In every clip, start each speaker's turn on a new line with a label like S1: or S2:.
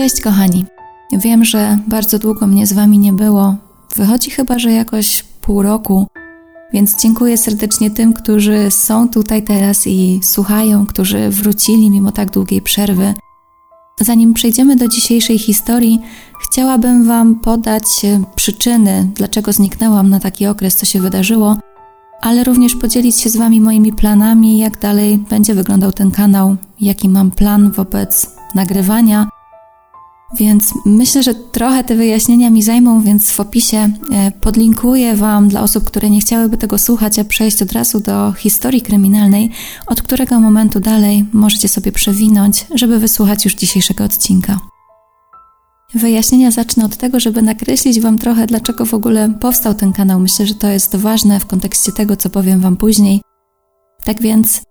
S1: Cześć kochani. Wiem, że bardzo długo mnie z wami nie było. Wychodzi chyba, że jakoś pół roku. Więc dziękuję serdecznie tym, którzy są tutaj teraz i słuchają, którzy wrócili mimo tak długiej przerwy. Zanim przejdziemy do dzisiejszej historii, chciałabym Wam podać przyczyny, dlaczego zniknęłam na taki okres, co się wydarzyło, ale również podzielić się z Wami moimi planami, jak dalej będzie wyglądał ten kanał, jaki mam plan wobec nagrywania więc myślę, że trochę te wyjaśnienia mi zajmą, więc w opisie e, podlinkuję Wam dla osób, które nie chciałyby tego słuchać, a przejść od razu do historii kryminalnej, od którego momentu dalej możecie sobie przewinąć, żeby wysłuchać już dzisiejszego odcinka. Wyjaśnienia zacznę od tego, żeby nakreślić Wam trochę, dlaczego w ogóle powstał ten kanał. Myślę, że to jest ważne w kontekście tego, co powiem Wam później. Tak więc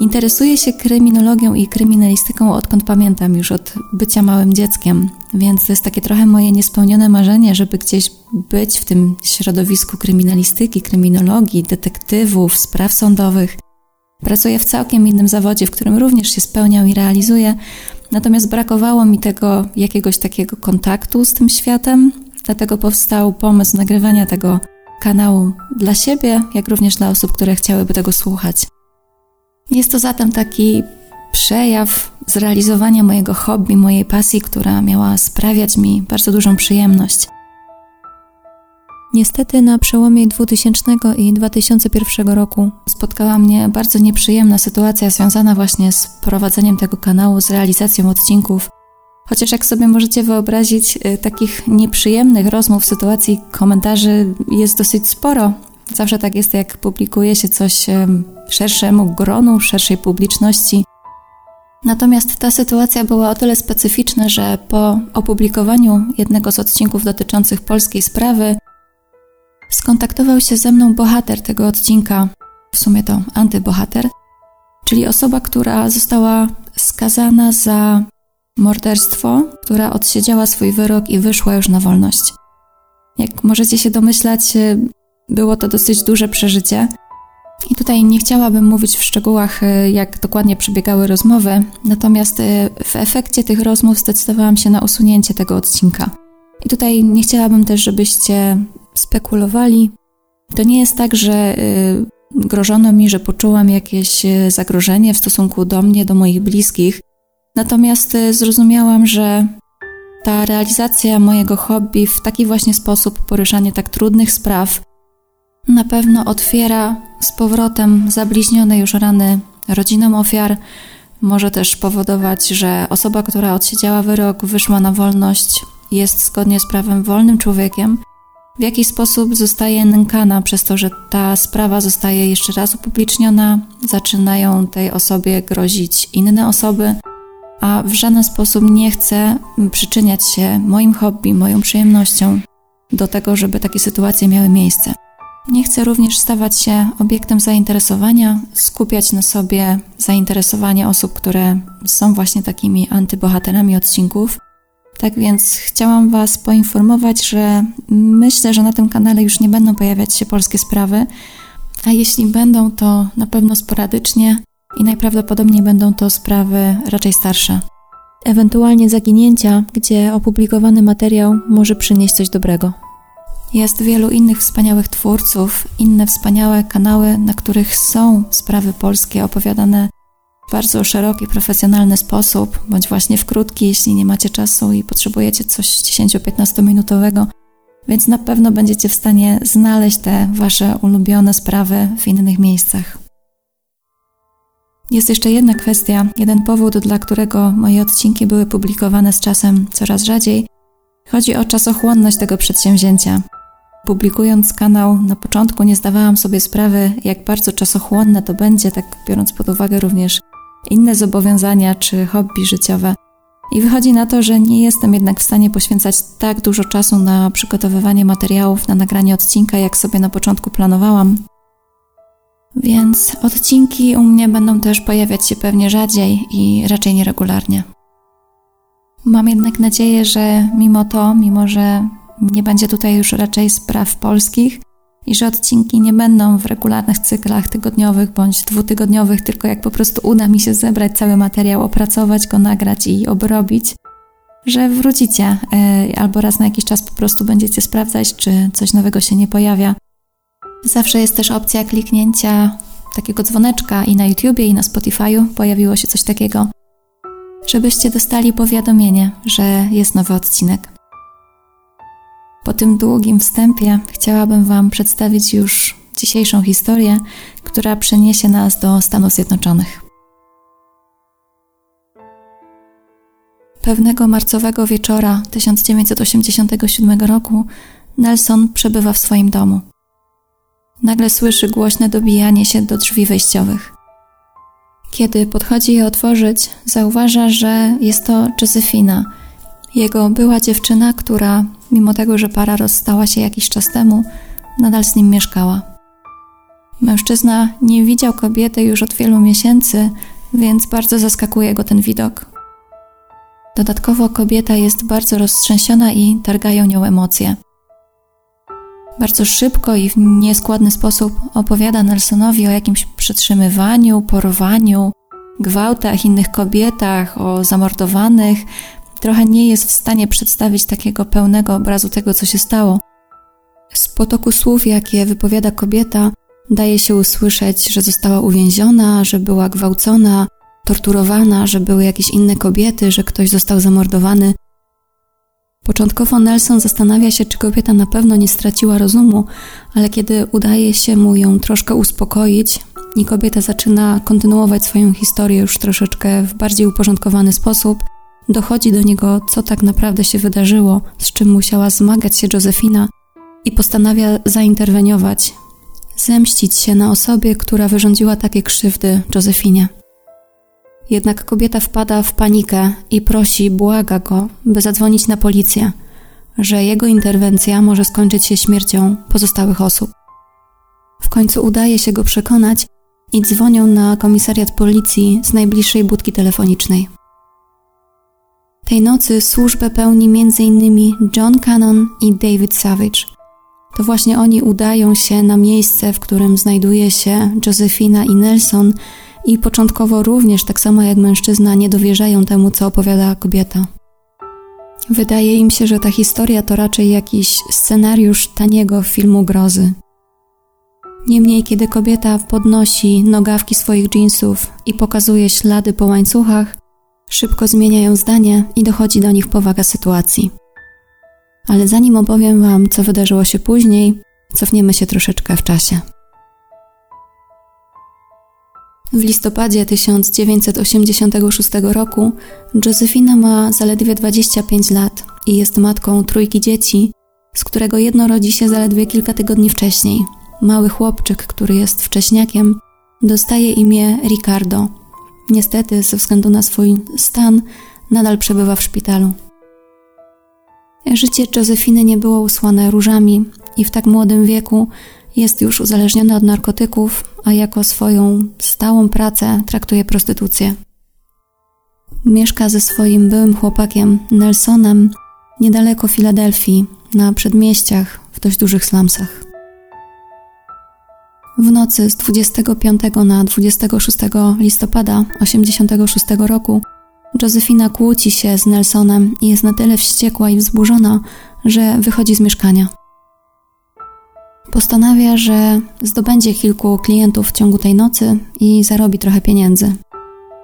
S1: Interesuję się kryminologią i kryminalistyką odkąd pamiętam, już od bycia małym dzieckiem, więc to jest takie trochę moje niespełnione marzenie, żeby gdzieś być w tym środowisku kryminalistyki, kryminologii, detektywów, spraw sądowych. Pracuję w całkiem innym zawodzie, w którym również się spełniam i realizuję, natomiast brakowało mi tego jakiegoś takiego kontaktu z tym światem, dlatego powstał pomysł nagrywania tego kanału dla siebie, jak również dla osób, które chciałyby tego słuchać. Jest to zatem taki przejaw zrealizowania mojego hobby, mojej pasji, która miała sprawiać mi bardzo dużą przyjemność. Niestety na przełomie 2000 i 2001 roku spotkała mnie bardzo nieprzyjemna sytuacja związana właśnie z prowadzeniem tego kanału, z realizacją odcinków. Chociaż jak sobie możecie wyobrazić, y, takich nieprzyjemnych rozmów, sytuacji, komentarzy jest dosyć sporo, Zawsze tak jest, jak publikuje się coś szerszemu gronu, szerszej publiczności. Natomiast ta sytuacja była o tyle specyficzna, że po opublikowaniu jednego z odcinków dotyczących polskiej sprawy skontaktował się ze mną bohater tego odcinka, w sumie to antybohater, czyli osoba, która została skazana za morderstwo, która odsiedziała swój wyrok i wyszła już na wolność. Jak możecie się domyślać, było to dosyć duże przeżycie. I tutaj nie chciałabym mówić w szczegółach, e, jak dokładnie przebiegały rozmowy, natomiast e, w efekcie tych rozmów zdecydowałam się na usunięcie tego odcinka. I tutaj nie chciałabym też, żebyście spekulowali. To nie jest tak, że e, grożono mi, że poczułam jakieś zagrożenie w stosunku do mnie, do moich bliskich. Natomiast zrozumiałam, że ta realizacja mojego hobby w taki właśnie sposób, poruszanie tak trudnych spraw, na pewno otwiera z powrotem zabliźnione już rany rodzinom ofiar. Może też powodować, że osoba, która odsiedziała wyrok, wyszła na wolność, jest zgodnie z prawem wolnym człowiekiem. W jaki sposób zostaje nękana przez to, że ta sprawa zostaje jeszcze raz upubliczniona, zaczynają tej osobie grozić inne osoby, a w żaden sposób nie chce przyczyniać się moim hobby, moją przyjemnością do tego, żeby takie sytuacje miały miejsce. Nie chcę również stawać się obiektem zainteresowania, skupiać na sobie zainteresowanie osób, które są właśnie takimi antybohaterami odcinków. Tak więc chciałam Was poinformować, że myślę, że na tym kanale już nie będą pojawiać się polskie sprawy, a jeśli będą, to na pewno sporadycznie i najprawdopodobniej będą to sprawy raczej starsze. Ewentualnie zaginięcia, gdzie opublikowany materiał może przynieść coś dobrego. Jest wielu innych wspaniałych twórców, inne wspaniałe kanały, na których są sprawy polskie opowiadane w bardzo szeroki, profesjonalny sposób, bądź właśnie w krótki, jeśli nie macie czasu i potrzebujecie coś 10-15 minutowego, więc na pewno będziecie w stanie znaleźć te wasze ulubione sprawy w innych miejscach. Jest jeszcze jedna kwestia, jeden powód, dla którego moje odcinki były publikowane z czasem coraz rzadziej. Chodzi o czasochłonność tego przedsięwzięcia. Publikując kanał, na początku nie zdawałam sobie sprawy, jak bardzo czasochłonne to będzie, tak biorąc pod uwagę również inne zobowiązania czy hobby życiowe. I wychodzi na to, że nie jestem jednak w stanie poświęcać tak dużo czasu na przygotowywanie materiałów, na nagranie odcinka, jak sobie na początku planowałam. Więc odcinki u mnie będą też pojawiać się pewnie rzadziej i raczej nieregularnie. Mam jednak nadzieję, że mimo to, mimo że nie będzie tutaj już raczej spraw polskich i że odcinki nie będą w regularnych cyklach tygodniowych bądź dwutygodniowych, tylko jak po prostu uda mi się zebrać cały materiał, opracować go, nagrać i obrobić, że wrócicie e, albo raz na jakiś czas po prostu będziecie sprawdzać, czy coś nowego się nie pojawia. Zawsze jest też opcja kliknięcia takiego dzwoneczka i na YouTubie, i na Spotify'u pojawiło się coś takiego, żebyście dostali powiadomienie, że jest nowy odcinek. Po tym długim wstępie chciałabym Wam przedstawić już dzisiejszą historię, która przeniesie nas do Stanów Zjednoczonych. Pewnego marcowego wieczora 1987 roku Nelson przebywa w swoim domu. Nagle słyszy głośne dobijanie się do drzwi wejściowych. Kiedy podchodzi je otworzyć, zauważa, że jest to Josephina, jego była dziewczyna, która, mimo tego, że para rozstała się jakiś czas temu, nadal z nim mieszkała. Mężczyzna nie widział kobiety już od wielu miesięcy, więc bardzo zaskakuje go ten widok. Dodatkowo kobieta jest bardzo roztrzęsiona i targają nią emocje. Bardzo szybko i w nieskładny sposób opowiada Nelsonowi o jakimś przetrzymywaniu, porwaniu, gwałtach innych kobietach, o zamordowanych. Trochę nie jest w stanie przedstawić takiego pełnego obrazu tego, co się stało. Z potoku słów, jakie wypowiada kobieta, daje się usłyszeć, że została uwięziona, że była gwałcona, torturowana, że były jakieś inne kobiety, że ktoś został zamordowany. Początkowo Nelson zastanawia się, czy kobieta na pewno nie straciła rozumu, ale kiedy udaje się mu ją troszkę uspokoić i kobieta zaczyna kontynuować swoją historię już troszeczkę w bardziej uporządkowany sposób, dochodzi do niego, co tak naprawdę się wydarzyło, z czym musiała zmagać się Josefina i postanawia zainterweniować, zemścić się na osobie, która wyrządziła takie krzywdy Josefinie. Jednak kobieta wpada w panikę i prosi, błaga go, by zadzwonić na policję, że jego interwencja może skończyć się śmiercią pozostałych osób. W końcu udaje się go przekonać i dzwonią na komisariat policji z najbliższej budki telefonicznej. Tej nocy służbę pełni m.in. John Cannon i David Savage. To właśnie oni udają się na miejsce, w którym znajduje się Josephina i Nelson i początkowo również, tak samo jak mężczyzna, nie dowierzają temu, co opowiada kobieta. Wydaje im się, że ta historia to raczej jakiś scenariusz taniego filmu grozy. Niemniej, kiedy kobieta podnosi nogawki swoich jeansów i pokazuje ślady po łańcuchach, szybko zmieniają zdanie i dochodzi do nich powaga sytuacji. Ale zanim opowiem Wam, co wydarzyło się później, cofniemy się troszeczkę w czasie. W listopadzie 1986 roku Josefina ma zaledwie 25 lat i jest matką trójki dzieci, z którego jedno rodzi się zaledwie kilka tygodni wcześniej. Mały chłopczyk, który jest wcześniakiem, dostaje imię Ricardo. Niestety, ze względu na swój stan, nadal przebywa w szpitalu. Życie Josefiny nie było usłane różami i w tak młodym wieku jest już uzależniona od narkotyków, a jako swoją stałą pracę traktuje prostytucję. Mieszka ze swoim byłym chłopakiem Nelsonem niedaleko Filadelfii, na przedmieściach w dość dużych slumsach. W nocy z 25 na 26 listopada 1986 roku Josefina kłóci się z Nelsonem i jest na tyle wściekła i wzburzona, że wychodzi z mieszkania. Postanawia, że zdobędzie kilku klientów w ciągu tej nocy i zarobi trochę pieniędzy.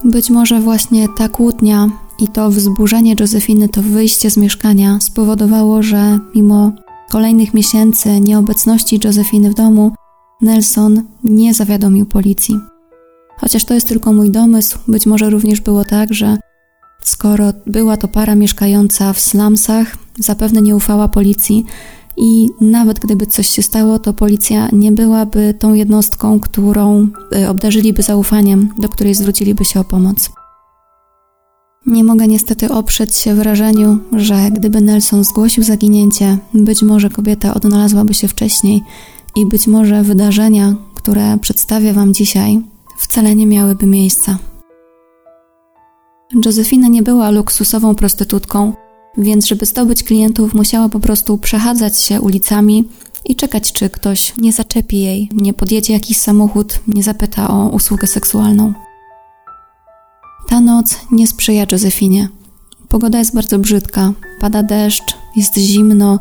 S1: Być może właśnie ta kłótnia i to wzburzenie Józefiny, to wyjście z mieszkania spowodowało, że mimo kolejnych miesięcy nieobecności Józefiny w domu, Nelson nie zawiadomił policji. Chociaż to jest tylko mój domysł, być może również było tak, że skoro była to para mieszkająca w slumsach, zapewne nie ufała policji, i nawet gdyby coś się stało, to policja nie byłaby tą jednostką, którą y, obdarzyliby zaufaniem, do której zwróciliby się o pomoc. Nie mogę niestety oprzeć się wrażeniu, że gdyby Nelson zgłosił zaginięcie, być może kobieta odnalazłaby się wcześniej i być może wydarzenia, które przedstawię Wam dzisiaj, wcale nie miałyby miejsca. Josefina nie była luksusową prostytutką, więc żeby zdobyć klientów, musiała po prostu przechadzać się ulicami i czekać, czy ktoś nie zaczepi jej, nie podjedzie jakiś samochód, nie zapyta o usługę seksualną. Ta noc nie sprzyja Josefinie. pogoda jest bardzo brzydka, pada deszcz, jest zimno,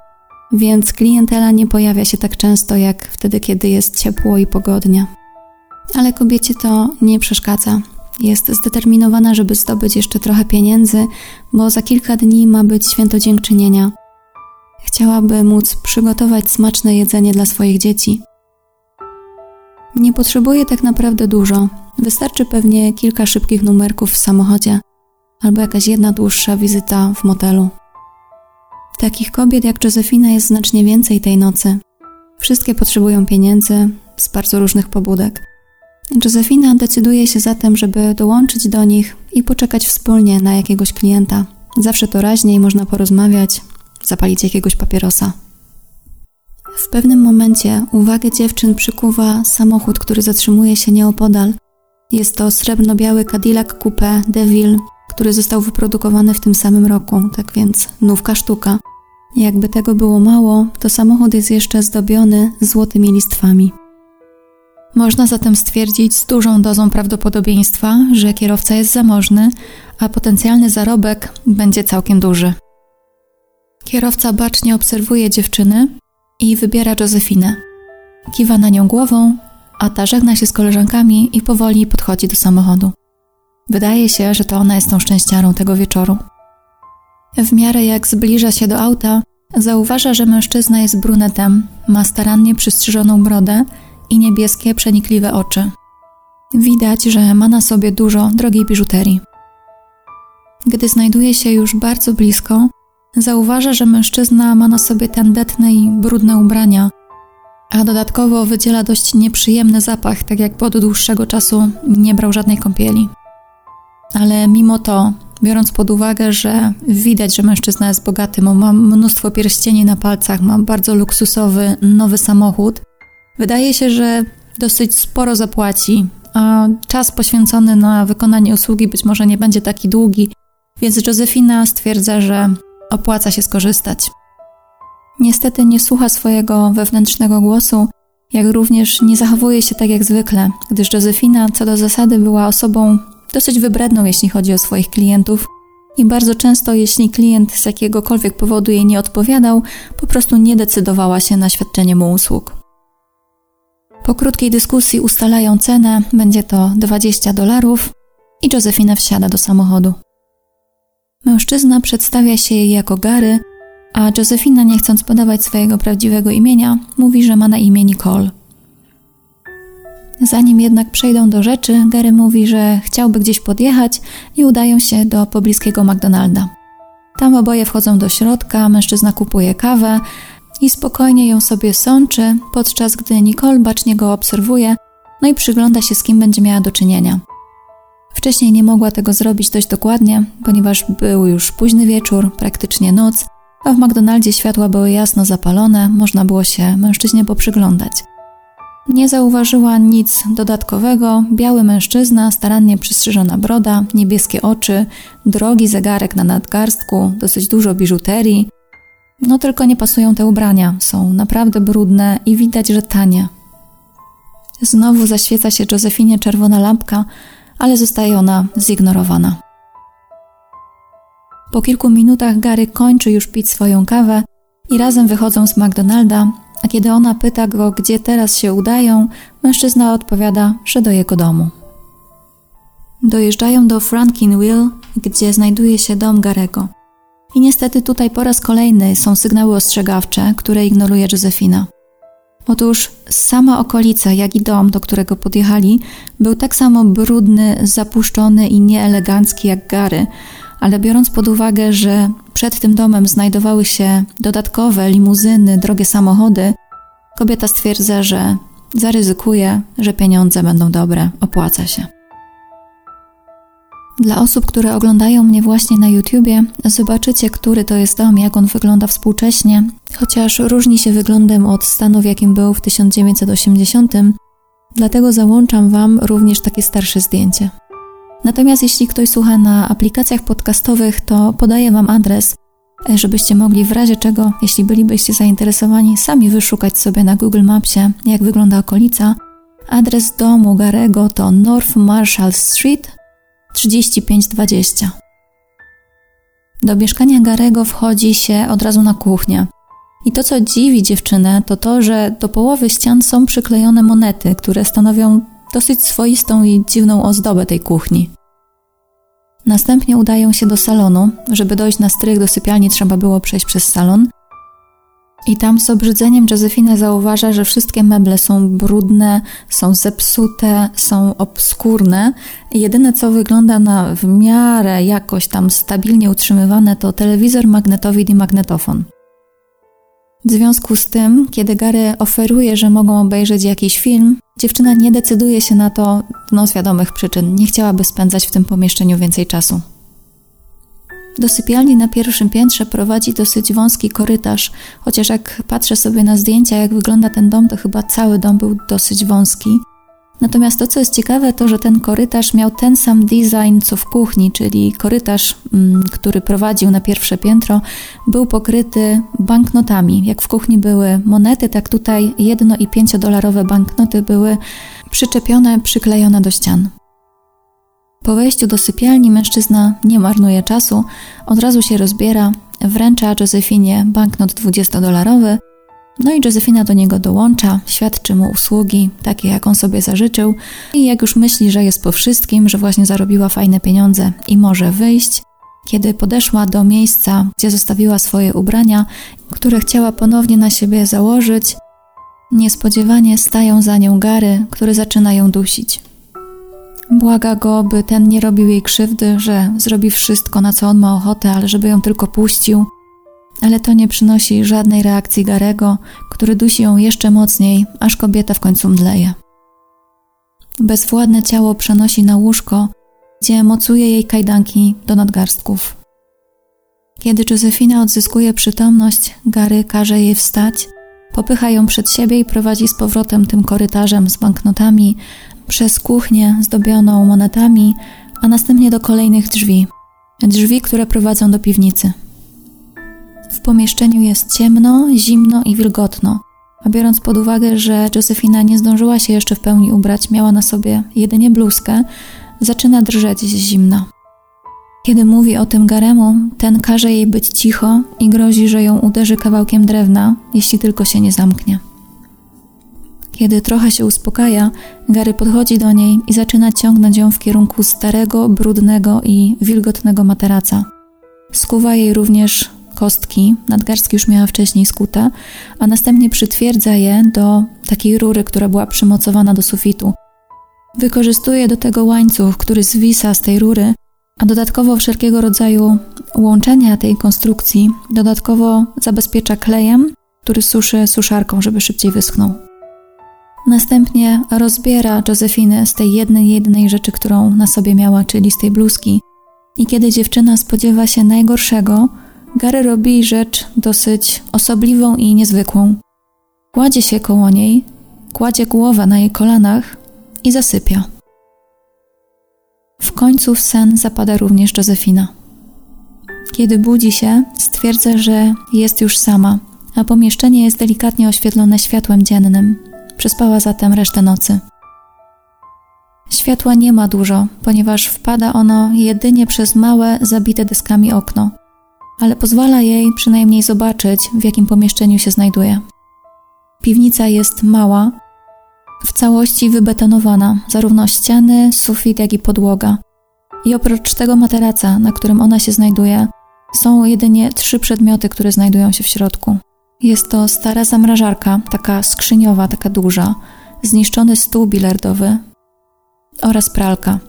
S1: więc klientela nie pojawia się tak często jak wtedy, kiedy jest ciepło i pogodnie. Ale kobiecie to nie przeszkadza. Jest zdeterminowana, żeby zdobyć jeszcze trochę pieniędzy, bo za kilka dni ma być święto dziękczynienia. Chciałaby móc przygotować smaczne jedzenie dla swoich dzieci. Nie potrzebuje tak naprawdę dużo. Wystarczy pewnie kilka szybkich numerków w samochodzie albo jakaś jedna dłuższa wizyta w motelu. Takich kobiet jak Józefina jest znacznie więcej tej nocy. Wszystkie potrzebują pieniędzy z bardzo różnych pobudek. Józefina decyduje się zatem, żeby dołączyć do nich i poczekać wspólnie na jakiegoś klienta. Zawsze to raźniej można porozmawiać, zapalić jakiegoś papierosa. W pewnym momencie uwagę dziewczyn przykuwa samochód, który zatrzymuje się nieopodal. Jest to srebrno-biały Cadillac Coupe DeVille, który został wyprodukowany w tym samym roku, tak więc nówka sztuka. Jakby tego było mało, to samochód jest jeszcze zdobiony złotymi listwami. Można zatem stwierdzić z dużą dozą prawdopodobieństwa, że kierowca jest zamożny, a potencjalny zarobek będzie całkiem duży. Kierowca bacznie obserwuje dziewczyny i wybiera Józefinę. Kiwa na nią głową, a ta żegna się z koleżankami i powoli podchodzi do samochodu. Wydaje się, że to ona jest tą szczęściarą tego wieczoru. W miarę jak zbliża się do auta, zauważa, że mężczyzna jest brunetem, ma starannie przystrzyżoną brodę i niebieskie, przenikliwe oczy. Widać, że ma na sobie dużo drogiej biżuterii. Gdy znajduje się już bardzo blisko, zauważa, że mężczyzna ma na sobie tandetne i brudne ubrania, a dodatkowo wydziela dość nieprzyjemny zapach, tak jakby od dłuższego czasu nie brał żadnej kąpieli. Ale mimo to, biorąc pod uwagę, że widać, że mężczyzna jest bogaty, bo ma mnóstwo pierścieni na palcach, ma bardzo luksusowy, nowy samochód, wydaje się, że dosyć sporo zapłaci, a czas poświęcony na wykonanie usługi być może nie będzie taki długi, więc Józefina stwierdza, że opłaca się skorzystać. Niestety nie słucha swojego wewnętrznego głosu, jak również nie zachowuje się tak jak zwykle, gdyż Józefina co do zasady była osobą dosyć wybredną, jeśli chodzi o swoich klientów i bardzo często, jeśli klient z jakiegokolwiek powodu jej nie odpowiadał, po prostu nie decydowała się na świadczenie mu usług. Po krótkiej dyskusji ustalają cenę, będzie to 20 dolarów i Józefina wsiada do samochodu. Mężczyzna przedstawia się jej jako Gary, a Józefina, nie chcąc podawać swojego prawdziwego imienia, mówi, że ma na imię Nicole. Zanim jednak przejdą do rzeczy, Gary mówi, że chciałby gdzieś podjechać i udają się do pobliskiego McDonalda. Tam oboje wchodzą do środka, mężczyzna kupuje kawę i spokojnie ją sobie sączy, podczas gdy Nicole bacznie go obserwuje, no i przygląda się z kim będzie miała do czynienia. Wcześniej nie mogła tego zrobić dość dokładnie, ponieważ był już późny wieczór, praktycznie noc, a w McDonaldzie światła były jasno zapalone, można było się mężczyźnie poprzyglądać. Nie zauważyła nic dodatkowego. Biały mężczyzna, starannie przystrzyżona broda, niebieskie oczy, drogi zegarek na nadgarstku, dosyć dużo biżuterii. No tylko nie pasują te ubrania, są naprawdę brudne i widać, że tanie. Znowu zaświeca się Josefinie czerwona lampka, ale zostaje ona zignorowana. Po kilku minutach Gary kończy już pić swoją kawę i razem wychodzą z McDonalda, a kiedy ona pyta go, gdzie teraz się udają, mężczyzna odpowiada, że do jego domu. Dojeżdżają do Frankinville, gdzie znajduje się dom Garego. I niestety tutaj po raz kolejny są sygnały ostrzegawcze, które ignoruje Józefina. Otóż sama okolica, jak i dom, do którego podjechali, był tak samo brudny, zapuszczony i nieelegancki jak Gary, ale biorąc pod uwagę, że przed tym domem znajdowały się dodatkowe limuzyny, drogie samochody, kobieta stwierdza, że zaryzykuje, że pieniądze będą dobre, opłaca się. Dla osób, które oglądają mnie właśnie na YouTubie, zobaczycie, który to jest dom, jak on wygląda współcześnie, chociaż różni się wyglądem od stanu, w jakim był w 1980, dlatego załączam Wam również takie starsze zdjęcie. Natomiast jeśli ktoś słucha na aplikacjach podcastowych, to podaję Wam adres, e, żebyście mogli w razie czego, jeśli bylibyście zainteresowani, sami wyszukać sobie na Google Mapsie, jak wygląda okolica. Adres domu Garego to North Marshall Street 3520. Do mieszkania Garego wchodzi się od razu na kuchnię. I to, co dziwi dziewczynę, to to, że do połowy ścian są przyklejone monety, które stanowią dosyć swoistą i dziwną ozdobę tej kuchni. Następnie udają się do salonu. Żeby dojść na strych do sypialni, trzeba było przejść przez salon. I tam z obrzydzeniem Josefina zauważa, że wszystkie meble są brudne, są zepsute, są obskurne. Jedyne co wygląda na w miarę jakoś tam stabilnie utrzymywane to telewizor, magnetowid i magnetofon. W związku z tym, kiedy Gary oferuje, że mogą obejrzeć jakiś film, dziewczyna nie decyduje się na to no, z wiadomych przyczyn. Nie chciałaby spędzać w tym pomieszczeniu więcej czasu. Do sypialni na pierwszym piętrze prowadzi dosyć wąski korytarz, chociaż jak patrzę sobie na zdjęcia, jak wygląda ten dom, to chyba cały dom był dosyć wąski. Natomiast to, co jest ciekawe, to że ten korytarz miał ten sam design co w kuchni, czyli korytarz, mm, który prowadził na pierwsze piętro, był pokryty banknotami. Jak w kuchni były monety, tak tutaj jedno i pięciodolarowe banknoty były przyczepione, przyklejone do ścian. Po wejściu do sypialni mężczyzna nie marnuje czasu, od razu się rozbiera, wręcza Josefinie banknot 20-dolarowy, no i Josefina do niego dołącza, świadczy mu usługi, takie jak on sobie zażyczył i jak już myśli, że jest po wszystkim, że właśnie zarobiła fajne pieniądze i może wyjść, kiedy podeszła do miejsca, gdzie zostawiła swoje ubrania, które chciała ponownie na siebie założyć, niespodziewanie stają za nią Gary, który zaczyna ją dusić. Błaga go, by ten nie robił jej krzywdy, że zrobi wszystko, na co on ma ochotę, ale żeby ją tylko puścił. Ale to nie przynosi żadnej reakcji Garego, który dusi ją jeszcze mocniej, aż kobieta w końcu mdleje. Bezwładne ciało przenosi na łóżko, gdzie mocuje jej kajdanki do nadgarstków. Kiedy Józefina odzyskuje przytomność, Gary każe jej wstać, popycha ją przed siebie i prowadzi z powrotem tym korytarzem z banknotami, przez kuchnię zdobioną monetami, a następnie do kolejnych drzwi. Drzwi, które prowadzą do piwnicy. W pomieszczeniu jest ciemno, zimno i wilgotno. A biorąc pod uwagę, że Josefina nie zdążyła się jeszcze w pełni ubrać, miała na sobie jedynie bluzkę, zaczyna drżeć z zimna. Kiedy mówi o tym Garemu, ten każe jej być cicho i grozi, że ją uderzy kawałkiem drewna, jeśli tylko się nie zamknie. Kiedy trochę się uspokaja, Gary podchodzi do niej i zaczyna ciągnąć ją w kierunku starego, brudnego i wilgotnego materaca. Skuwa jej również kostki, nadgarstki już miała wcześniej skute, a następnie przytwierdza je do takiej rury, która była przymocowana do sufitu. Wykorzystuje do tego łańcuch, który zwisa z tej rury, a dodatkowo wszelkiego rodzaju łączenia tej konstrukcji dodatkowo zabezpiecza klejem, który suszy suszarką, żeby szybciej wyschnął. Następnie rozbiera Josefinę z tej jednej, jednej rzeczy, którą na sobie miała, czyli z tej bluzki. I kiedy dziewczyna spodziewa się najgorszego, Gary robi rzecz dosyć osobliwą i niezwykłą. Kładzie się koło niej, kładzie głowę na jej kolanach i zasypia. W końcu w sen zapada również Josefina. Kiedy budzi się, stwierdza, że jest już sama, a pomieszczenie jest delikatnie oświetlone światłem dziennym. Przespała zatem resztę nocy. Światła nie ma dużo, ponieważ wpada ono jedynie przez małe, zabite deskami okno, ale pozwala jej przynajmniej zobaczyć, w jakim pomieszczeniu się znajduje. Piwnica jest mała, w całości wybetonowana, zarówno ściany, sufit, jak i podłoga. I oprócz tego materaca, na którym ona się znajduje, są jedynie trzy przedmioty, które znajdują się w środku. Jest to stara zamrażarka, taka skrzyniowa, taka duża, zniszczony stół bilardowy oraz pralka.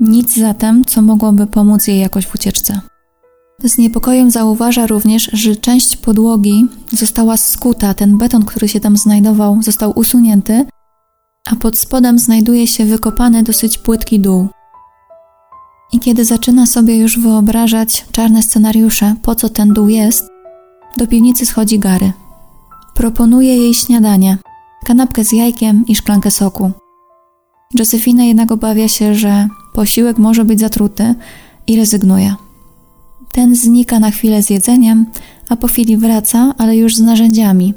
S1: Nic zatem, co mogłoby pomóc jej jakoś w ucieczce. Z niepokojem zauważa również, że część podłogi została skuta, ten beton, który się tam znajdował, został usunięty, a pod spodem znajduje się wykopany dosyć płytki dół. I kiedy zaczyna sobie już wyobrażać czarne scenariusze, po co ten dół jest, do piwnicy schodzi Gary. Proponuje jej śniadanie, kanapkę z jajkiem i szklankę soku. Josefina jednak obawia się, że posiłek może być zatruty i rezygnuje. Ten znika na chwilę z jedzeniem, a po chwili wraca, ale już z narzędziami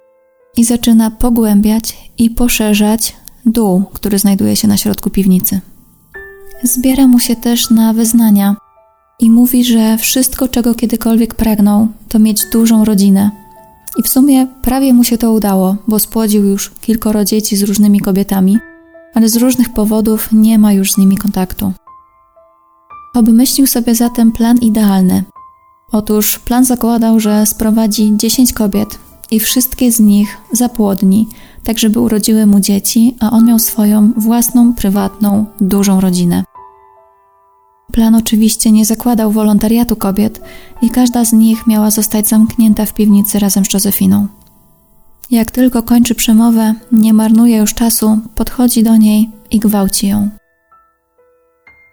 S1: i zaczyna pogłębiać i poszerzać dół, który znajduje się na środku piwnicy. Zbiera mu się też na wyznania i mówi, że wszystko, czego kiedykolwiek pragnął, to mieć dużą rodzinę. I w sumie prawie mu się to udało, bo spłodził już kilkoro dzieci z różnymi kobietami, ale z różnych powodów nie ma już z nimi kontaktu. Obmyślił sobie zatem plan idealny. Otóż plan zakładał, że sprowadzi 10 kobiet i wszystkie z nich zapłodni, tak żeby urodziły mu dzieci, a on miał swoją własną, prywatną, dużą rodzinę. Plan oczywiście nie zakładał wolontariatu kobiet i każda z nich miała zostać zamknięta w piwnicy razem z Josefiną. Jak tylko kończy przemowę, nie marnuje już czasu, podchodzi do niej i gwałci ją.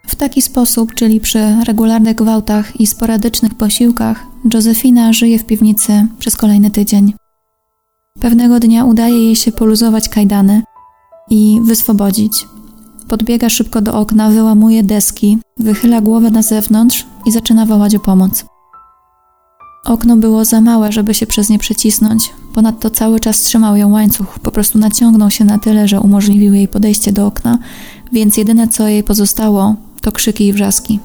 S1: W taki sposób, czyli przy regularnych gwałtach i sporadycznych posiłkach, Josefina żyje w piwnicy przez kolejny tydzień. Pewnego dnia udaje jej się poluzować kajdany i wyswobodzić. Podbiega szybko do okna, wyłamuje deski, wychyla głowę na zewnątrz i zaczyna wołać o pomoc. Okno było za małe, żeby się przez nie przecisnąć, ponadto cały czas trzymał ją łańcuch, po prostu naciągnął się na tyle, że umożliwił jej podejście do okna, więc jedyne co jej pozostało to krzyki i wrzaski.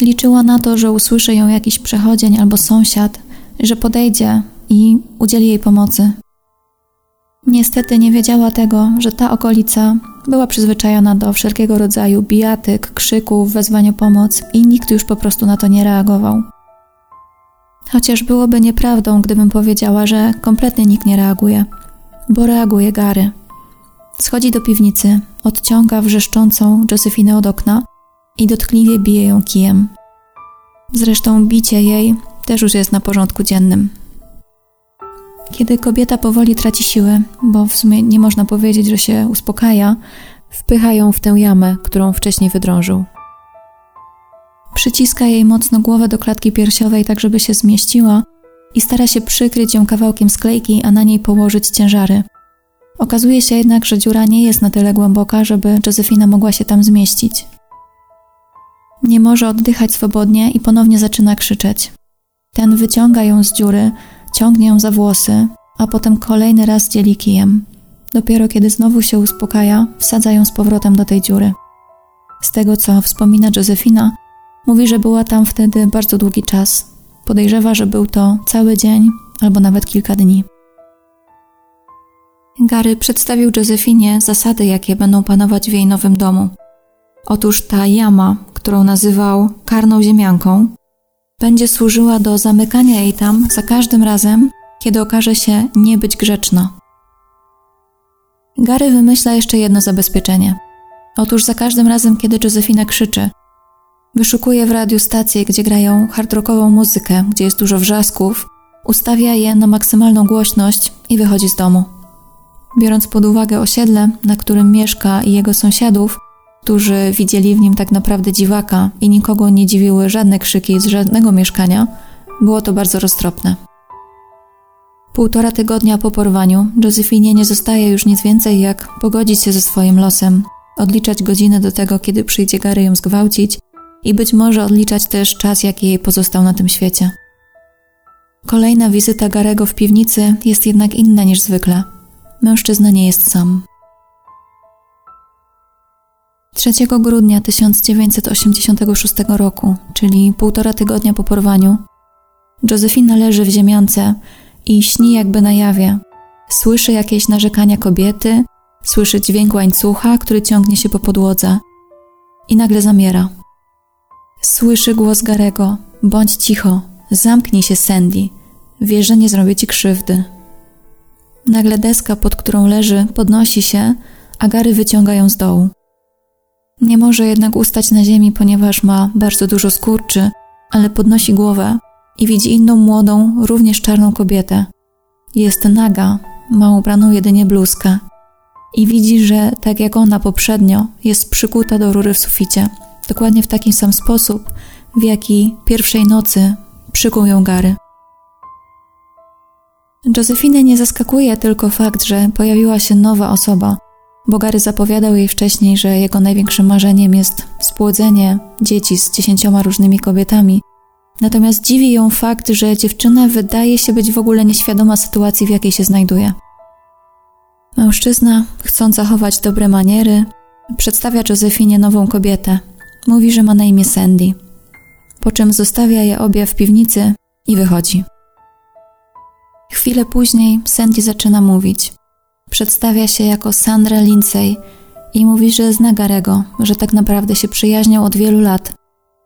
S1: Liczyła na to, że usłyszy ją jakiś przechodzień albo sąsiad, że podejdzie i udzieli jej pomocy. Niestety nie wiedziała tego, że ta okolica była przyzwyczajona do wszelkiego rodzaju bijatyk, krzyków, wezwań o pomoc i nikt już po prostu na to nie reagował. Chociaż byłoby nieprawdą, gdybym powiedziała, że kompletnie nikt nie reaguje, bo reaguje Gary. Schodzi do piwnicy, odciąga wrzeszczącą Josefinę od okna i dotkliwie bije ją kijem. Zresztą bicie jej też już jest na porządku dziennym. Kiedy kobieta powoli traci siły, bo w sumie nie można powiedzieć, że się uspokaja, wpycha ją w tę jamę, którą wcześniej wydrążył. Przyciska jej mocno głowę do klatki piersiowej, tak żeby się zmieściła, i stara się przykryć ją kawałkiem sklejki, a na niej położyć ciężary. Okazuje się jednak, że dziura nie jest na tyle głęboka, żeby Josefina mogła się tam zmieścić. Nie może oddychać swobodnie i ponownie zaczyna krzyczeć. Ten wyciąga ją z dziury, ciągnie ją za włosy, a potem kolejny raz dzieli kijem. Dopiero kiedy znowu się uspokaja, wsadza ją z powrotem do tej dziury. Z tego, co wspomina Josefina, mówi, że była tam wtedy bardzo długi czas. Podejrzewa, że był to cały dzień albo nawet kilka dni. Gary przedstawił Josefinie zasady, jakie będą panować w jej nowym domu. Otóż ta jama, którą nazywał karną ziemianką, będzie służyła do zamykania jej tam za każdym razem, kiedy okaże się nie być grzeczna. Gary wymyśla jeszcze jedno zabezpieczenie. Otóż za każdym razem, kiedy Josefina krzyczy, wyszukuje w radiu stację, gdzie grają hardrockową muzykę, gdzie jest dużo wrzasków, ustawia je na maksymalną głośność i wychodzi z domu. Biorąc pod uwagę osiedle, na którym mieszka i jego sąsiadów, którzy widzieli w nim tak naprawdę dziwaka i nikogo nie dziwiły żadne krzyki z żadnego mieszkania, było to bardzo roztropne. Półtora tygodnia po porwaniu Josefinie nie zostaje już nic więcej jak pogodzić się ze swoim losem, odliczać godziny do tego, kiedy przyjdzie Gary ją zgwałcić i być może odliczać też czas, jaki jej pozostał na tym świecie. Kolejna wizyta Garego w piwnicy jest jednak inna niż zwykle. Mężczyzna nie jest sam. 3 grudnia 1986 roku, czyli półtora tygodnia po porwaniu, Josefina leży w ziemiance i śni jakby na jawie. Słyszy jakieś narzekania kobiety, słyszy dźwięk łańcucha, który ciągnie się po podłodze i nagle zamiera. Słyszy głos Garego: Bądź cicho, zamknij się, Sandy. Wie, że nie zrobię ci krzywdy. Nagle deska, pod którą leży, podnosi się, a Gary wyciąga ją z dołu. Nie może jednak ustać na ziemi, ponieważ ma bardzo dużo skurczy, ale podnosi głowę i widzi inną młodą, również czarną kobietę. Jest naga, ma ubraną jedynie bluzkę i widzi, że tak jak ona poprzednio, jest przykuta do rury w suficie, dokładnie w taki sam sposób, w jaki pierwszej nocy przykuł ją Gary. Josefinę nie zaskakuje tylko fakt, że pojawiła się nowa osoba, bo Gary zapowiadał jej wcześniej, że jego największym marzeniem jest spłodzenie dzieci z dziesięcioma różnymi kobietami. Natomiast dziwi ją fakt, że dziewczyna wydaje się być w ogóle nieświadoma sytuacji, w jakiej się znajduje. Mężczyzna, chcąc zachować dobre maniery, przedstawia Josefinie nową kobietę. Mówi, że ma na imię Sandy. po czym zostawia je obie w piwnicy i wychodzi. Chwilę później Sandy zaczyna mówić. Przedstawia się jako Sandra Lindsay i mówi, że zna Garego, że tak naprawdę się przyjaźnią od wielu lat.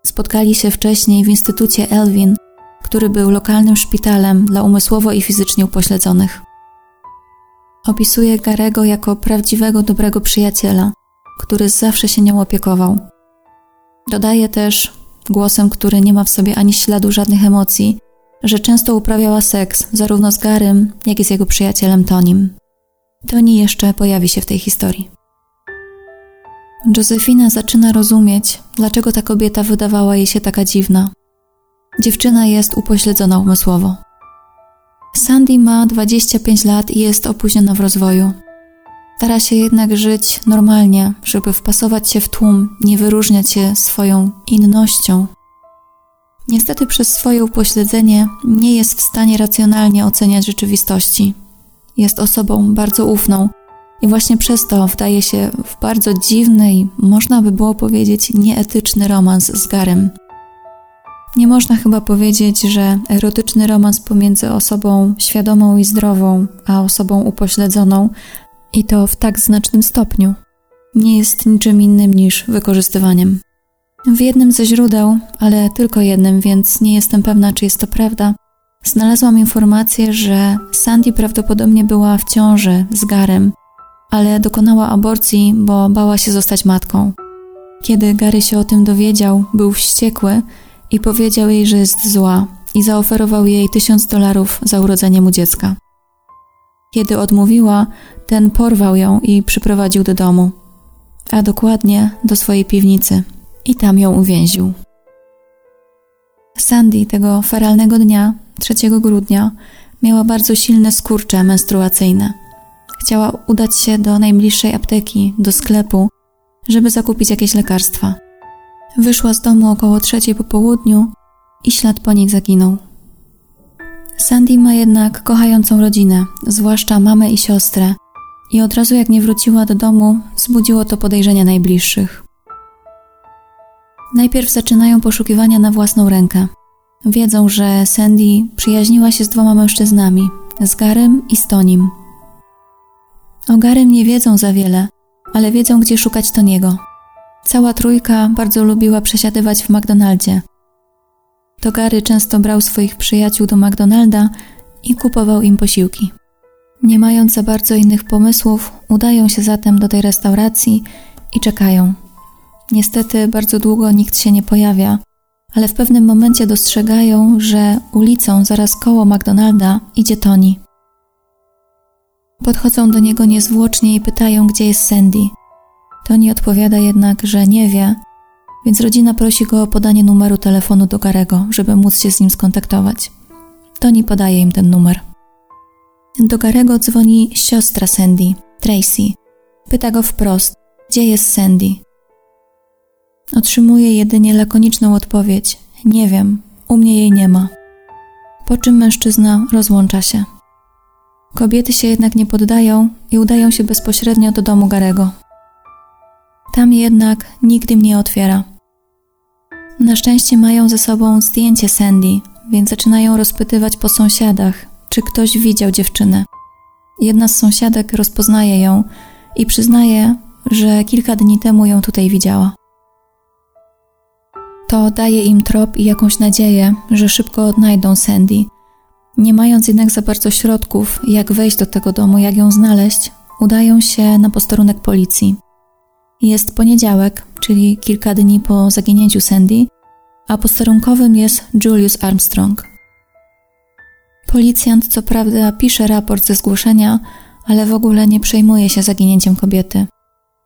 S1: Spotkali się wcześniej w Instytucie Elwin, który był lokalnym szpitalem dla umysłowo i fizycznie upośledzonych. Opisuje Garego jako prawdziwego, dobrego przyjaciela, który zawsze się nią opiekował. Dodaje też, głosem, który nie ma w sobie ani śladu żadnych emocji, że często uprawiała seks zarówno z Garym, jak i z jego przyjacielem Tonim. Tony jeszcze pojawi się w tej historii. Josefina zaczyna rozumieć, dlaczego ta kobieta wydawała jej się taka dziwna. Dziewczyna jest upośledzona umysłowo. Sandy ma 25 lat i jest opóźniona w rozwoju. Stara się jednak żyć normalnie, żeby wpasować się w tłum, nie wyróżniać się swoją innością. Niestety przez swoje upośledzenie nie jest w stanie racjonalnie oceniać rzeczywistości. Jest osobą bardzo ufną i właśnie przez to wdaje się w bardzo dziwny i można by było powiedzieć nieetyczny romans z Garem. Nie można chyba powiedzieć, że erotyczny romans pomiędzy osobą świadomą i zdrową, a osobą upośledzoną, i to w tak znacznym stopniu, nie jest niczym innym niż wykorzystywaniem. W jednym ze źródeł, ale tylko jednym, więc nie jestem pewna, czy jest to prawda, znalazłam informację, że Sandy prawdopodobnie była w ciąży z Garem, ale dokonała aborcji, bo bała się zostać matką. Kiedy Gary się o tym dowiedział, był wściekły i powiedział jej, że jest zła i zaoferował jej tysiąc dolarów za urodzenie mu dziecka. Kiedy odmówiła, ten porwał ją i przyprowadził do domu, a dokładnie do swojej piwnicy i tam ją uwięził. Sandy tego feralnego dnia, 3 grudnia, miała bardzo silne skurcze menstruacyjne. Chciała udać się do najbliższej apteki, do sklepu, żeby zakupić jakieś lekarstwa. Wyszła z domu około trzeciej po południu i ślad po nich zaginął. Sandy ma jednak kochającą rodzinę, zwłaszcza mamę i siostrę, i od razu jak nie wróciła do domu, wzbudziło to podejrzenia najbliższych. Najpierw zaczynają poszukiwania na własną rękę. Wiedzą, że Sandy przyjaźniła się z dwoma mężczyznami, z Garem i Stonim. O Garym nie wiedzą za wiele, ale wiedzą, gdzie szukać Toniego. Cała trójka bardzo lubiła przesiadywać w McDonaldzie. To Gary często brał swoich przyjaciół do McDonalda i kupował im posiłki. Nie mając za bardzo innych pomysłów, udają się zatem do tej restauracji i czekają. Niestety bardzo długo nikt się nie pojawia, ale w pewnym momencie dostrzegają, że ulicą zaraz koło McDonalda idzie Tony. Podchodzą do niego niezwłocznie i pytają, gdzie jest Sandy. Tony odpowiada jednak, że nie wie, więc rodzina prosi go o podanie numeru telefonu do Garego, żeby móc się z nim skontaktować. Tony podaje im ten numer. Do Garego dzwoni siostra Sandy, Tracy. Pyta go wprost, gdzie jest Sandy. Otrzymuje jedynie lakoniczną odpowiedź: Nie wiem, u mnie jej nie ma. Po czym mężczyzna rozłącza się. Kobiety się jednak nie poddają i udają się bezpośrednio do domu Garego. Tam jednak nikt im nie otwiera. Na szczęście mają ze sobą zdjęcie Sandy, więc zaczynają rozpytywać po sąsiadach, czy ktoś widział dziewczynę. Jedna z sąsiadek rozpoznaje ją i przyznaje, że kilka dni temu ją tutaj widziała. To daje im trop i jakąś nadzieję, że szybko odnajdą Sandy. Nie mając jednak za bardzo środków, jak wejść do tego domu, jak ją znaleźć, udają się na posterunek policji. Jest poniedziałek, czyli kilka dni po zaginięciu Sandy, a posterunkowym jest Julius Armstrong. Policjant co prawda pisze raport ze zgłoszenia, ale w ogóle nie przejmuje się zaginięciem kobiety.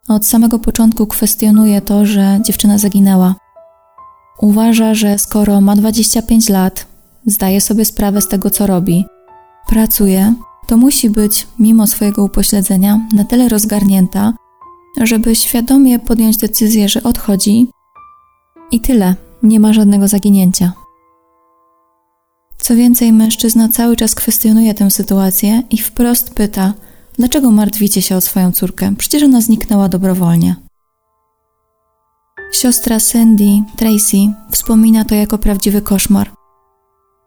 S1: Od samego początku kwestionuje to, że dziewczyna zaginęła. Uważa, że skoro ma 25 lat, zdaje sobie sprawę z tego, co robi, pracuje, to musi być, mimo swojego upośledzenia, na tyle rozgarnięta, żeby świadomie podjąć decyzję, że odchodzi i tyle, nie ma żadnego zaginięcia. Co więcej, mężczyzna cały czas kwestionuje tę sytuację i wprost pyta, dlaczego martwicie się o swoją córkę? Przecież ona zniknęła dobrowolnie. Siostra Sandy, Tracy, wspomina to jako prawdziwy koszmar.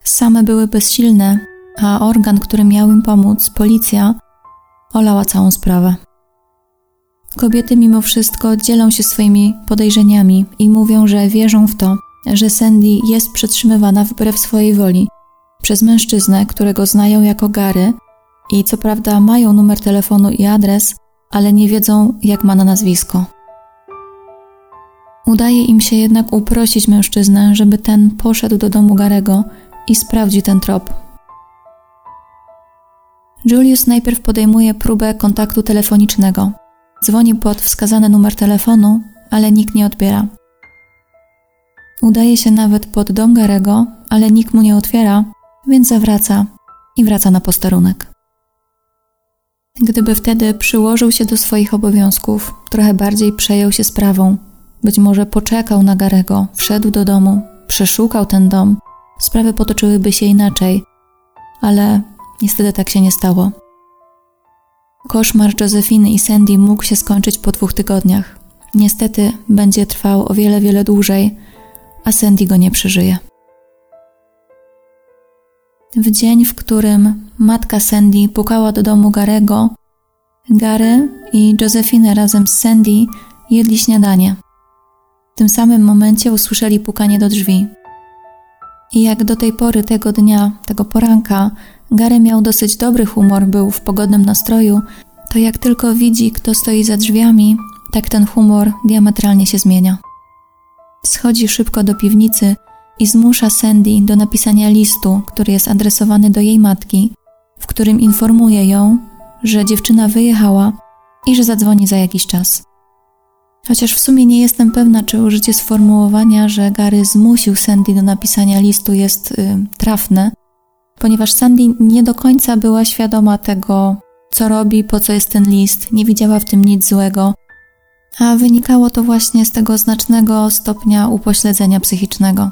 S1: Same były bezsilne, a organ, który miał im pomóc, policja, olała całą sprawę. Kobiety mimo wszystko dzielą się swoimi podejrzeniami i mówią, że wierzą w to, że Sandy jest przetrzymywana wbrew swojej woli przez mężczyznę, którego znają jako Gary i co prawda mają numer telefonu i adres, ale nie wiedzą, jak ma na nazwisko. Udaje im się jednak uprosić mężczyznę, żeby ten poszedł do domu Garego i sprawdził ten trop. Julius najpierw podejmuje próbę kontaktu telefonicznego. Dzwoni pod wskazany numer telefonu, ale nikt nie odbiera. Udaje się nawet pod dom Garego, ale nikt mu nie otwiera, więc zawraca i wraca na posterunek. Gdyby wtedy przyłożył się do swoich obowiązków, trochę bardziej przejął się sprawą, być może poczekał na Garego, wszedł do domu, przeszukał ten dom, sprawy potoczyłyby się inaczej, ale niestety tak się nie stało. Koszmar Josephine i Sandy mógł się skończyć po dwóch tygodniach. Niestety będzie trwał o wiele, wiele dłużej, a Sandy go nie przeżyje. W dzień, w którym matka Sandy pukała do domu Garego, Gary i Josephine razem z Sandy jedli śniadanie. W tym samym momencie usłyszeli pukanie do drzwi. I jak do tej pory tego dnia, tego poranka, Gary miał dosyć dobry humor, był w pogodnym nastroju, to jak tylko widzi, kto stoi za drzwiami, tak ten humor diametralnie się zmienia. Schodzi szybko do piwnicy i zmusza Sandy do napisania listu, który jest adresowany do jej matki, w którym informuje ją, że dziewczyna wyjechała i że zadzwoni za jakiś czas. Chociaż w sumie nie jestem pewna, czy użycie sformułowania, że Gary zmusił Sandy do napisania listu jest y, trafne, ponieważ Sandy nie do końca była świadoma tego, co robi, po co jest ten list, nie widziała w tym nic złego, a wynikało to właśnie z tego znacznego stopnia upośledzenia psychicznego.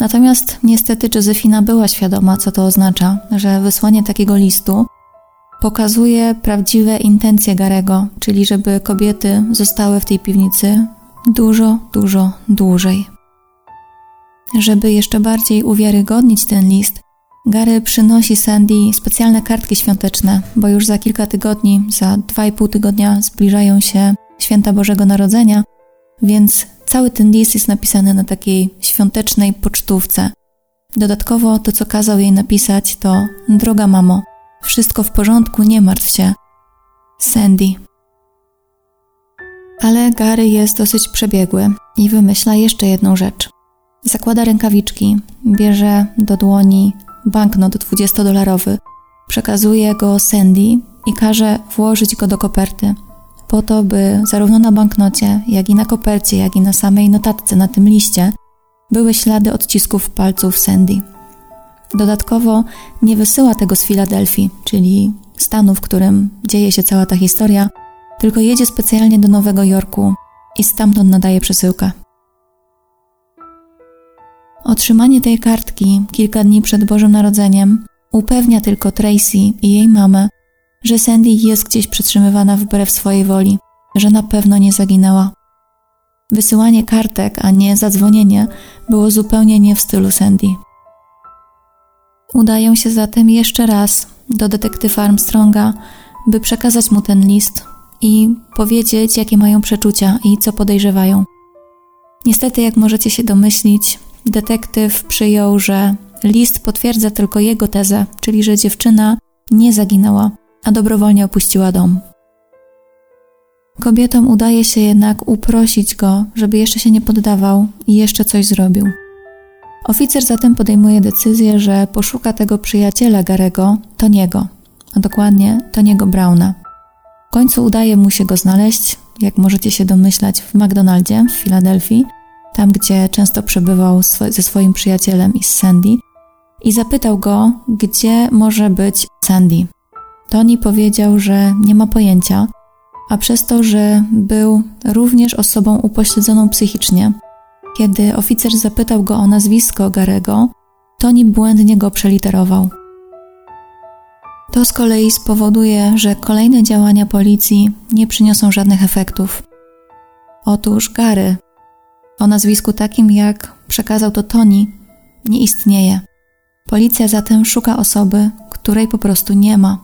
S1: Natomiast niestety Józefina była świadoma, co to oznacza, że wysłanie takiego listu pokazuje prawdziwe intencje Garego, czyli żeby kobiety zostały w tej piwnicy dużo, dużo dłużej. Żeby jeszcze bardziej uwiarygodnić ten list, Gary przynosi Sandy specjalne kartki świąteczne, bo już za kilka tygodni, za dwa i pół tygodnia zbliżają się święta Bożego Narodzenia, więc cały ten list jest napisany na takiej świątecznej pocztówce. Dodatkowo to, co kazał jej napisać, to Droga mamo, wszystko w porządku, nie martw się. Sandy. Ale Gary jest dosyć przebiegły i wymyśla jeszcze jedną rzecz. Zakłada rękawiczki, bierze do dłoni banknot 20-dolarowy, przekazuje go Sandy i każe włożyć go do koperty, po to, by zarówno na banknocie, jak i na kopercie, jak i na samej notatce na tym liście były ślady odcisków palców Sandy. Dodatkowo nie wysyła tego z Filadelfii, czyli stanu, w którym dzieje się cała ta historia, tylko jedzie specjalnie do Nowego Jorku i stamtąd nadaje przesyłkę. Otrzymanie tej kartki kilka dni przed Bożym Narodzeniem upewnia tylko Tracy i jej mamę, że Sandy jest gdzieś przytrzymywana wbrew swojej woli, że na pewno nie zaginęła. Wysyłanie kartek, a nie zadzwonienie było zupełnie nie w stylu Sandy. Udają się zatem jeszcze raz do detektywa Armstronga, by przekazać mu ten list i powiedzieć, jakie mają przeczucia i co podejrzewają. Niestety, jak możecie się domyślić, detektyw przyjął, że list potwierdza tylko jego tezę, czyli że dziewczyna nie zaginęła, a dobrowolnie opuściła dom. Kobietom udaje się jednak uprosić go, żeby jeszcze się nie poddawał i jeszcze coś zrobił. Oficer zatem podejmuje decyzję, że poszuka tego przyjaciela Garego, Toniego, a dokładnie Toniego Browna. W końcu udaje mu się go znaleźć, jak możecie się domyślać, w McDonaldzie w Filadelfii, tam gdzie często przebywał ze swoim przyjacielem i z Sandy, i zapytał go, gdzie może być Sandy. Tony powiedział, że nie ma pojęcia, a przez to, że był również osobą upośledzoną psychicznie, kiedy oficer zapytał go o nazwisko Garego, Tony błędnie go przeliterował. To z kolei spowoduje, że kolejne działania policji nie przyniosą żadnych efektów. Otóż Gary, o nazwisku takim jak przekazał to Tony, nie istnieje. Policja zatem szuka osoby, której po prostu nie ma.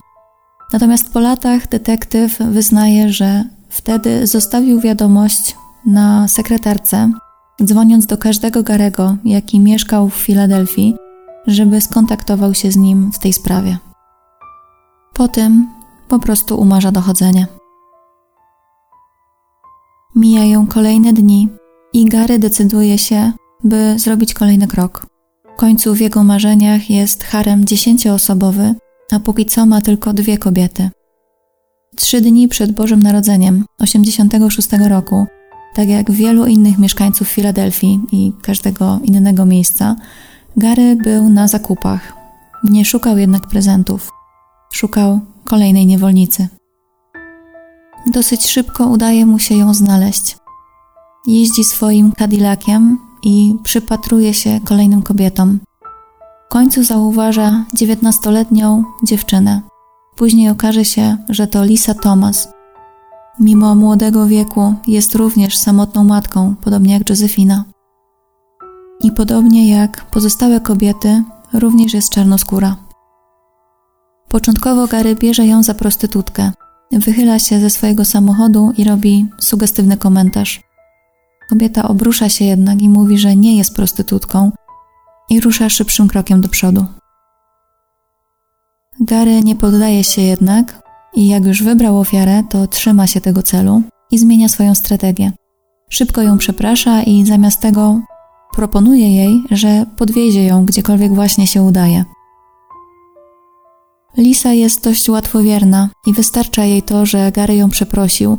S1: Natomiast po latach detektyw wyznaje, że wtedy zostawił wiadomość na sekretarce, dzwoniąc do każdego Garego, jaki mieszkał w Filadelfii, żeby skontaktował się z nim w tej sprawie. Po tym po prostu umarza dochodzenie. Mijają kolejne dni i Gary decyduje się, by zrobić kolejny krok. W końcu w jego marzeniach jest harem dziesięcioosobowy, a póki co ma tylko dwie kobiety. Trzy dni przed Bożym Narodzeniem, 86 roku, tak jak wielu innych mieszkańców Filadelfii i każdego innego miejsca, Gary był na zakupach. Nie szukał jednak prezentów. Szukał kolejnej niewolnicy. Dosyć szybko udaje mu się ją znaleźć. Jeździ swoim Cadillaciem i przypatruje się kolejnym kobietom. W końcu zauważa dziewiętnastoletnią dziewczynę. Później okaże się, że to Lisa Thomas. Mimo młodego wieku jest również samotną matką, podobnie jak Josefina. I podobnie jak pozostałe kobiety, również jest czarnoskóra. Początkowo Gary bierze ją za prostytutkę. Wychyla się ze swojego samochodu i robi sugestywny komentarz. Kobieta obrusza się jednak i mówi, że nie jest prostytutką i rusza szybszym krokiem do przodu. Gary nie poddaje się jednak i jak już wybrał ofiarę, to trzyma się tego celu i zmienia swoją strategię. Szybko ją przeprasza i zamiast tego proponuje jej, że podwiezie ją gdziekolwiek właśnie się udaje. Lisa jest dość łatwowierna i wystarcza jej to, że Gary ją przeprosił.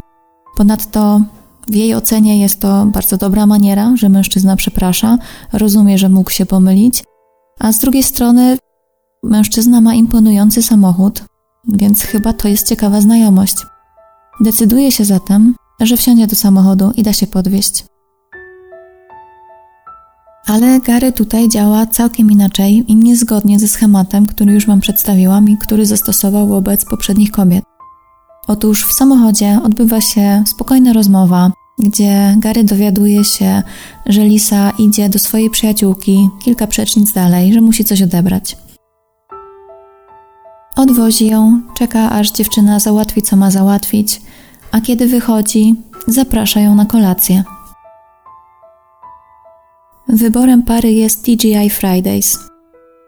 S1: Ponadto w jej ocenie jest to bardzo dobra maniera, że mężczyzna przeprasza, rozumie, że mógł się pomylić, a z drugiej strony mężczyzna ma imponujący samochód, więc chyba to jest ciekawa znajomość. Decyduje się zatem, że wsiądzie do samochodu i da się podwieźć. Ale Gary tutaj działa całkiem inaczej i niezgodnie ze schematem, który już Wam przedstawiłam i który zastosował wobec poprzednich kobiet. Otóż w samochodzie odbywa się spokojna rozmowa, gdzie Gary dowiaduje się, że Lisa idzie do swojej przyjaciółki kilka przecznic dalej, że musi coś odebrać. Odwozi ją, czeka aż dziewczyna załatwi co ma załatwić, a kiedy wychodzi, zaprasza ją na kolację. Wyborem pary jest TGI Fridays.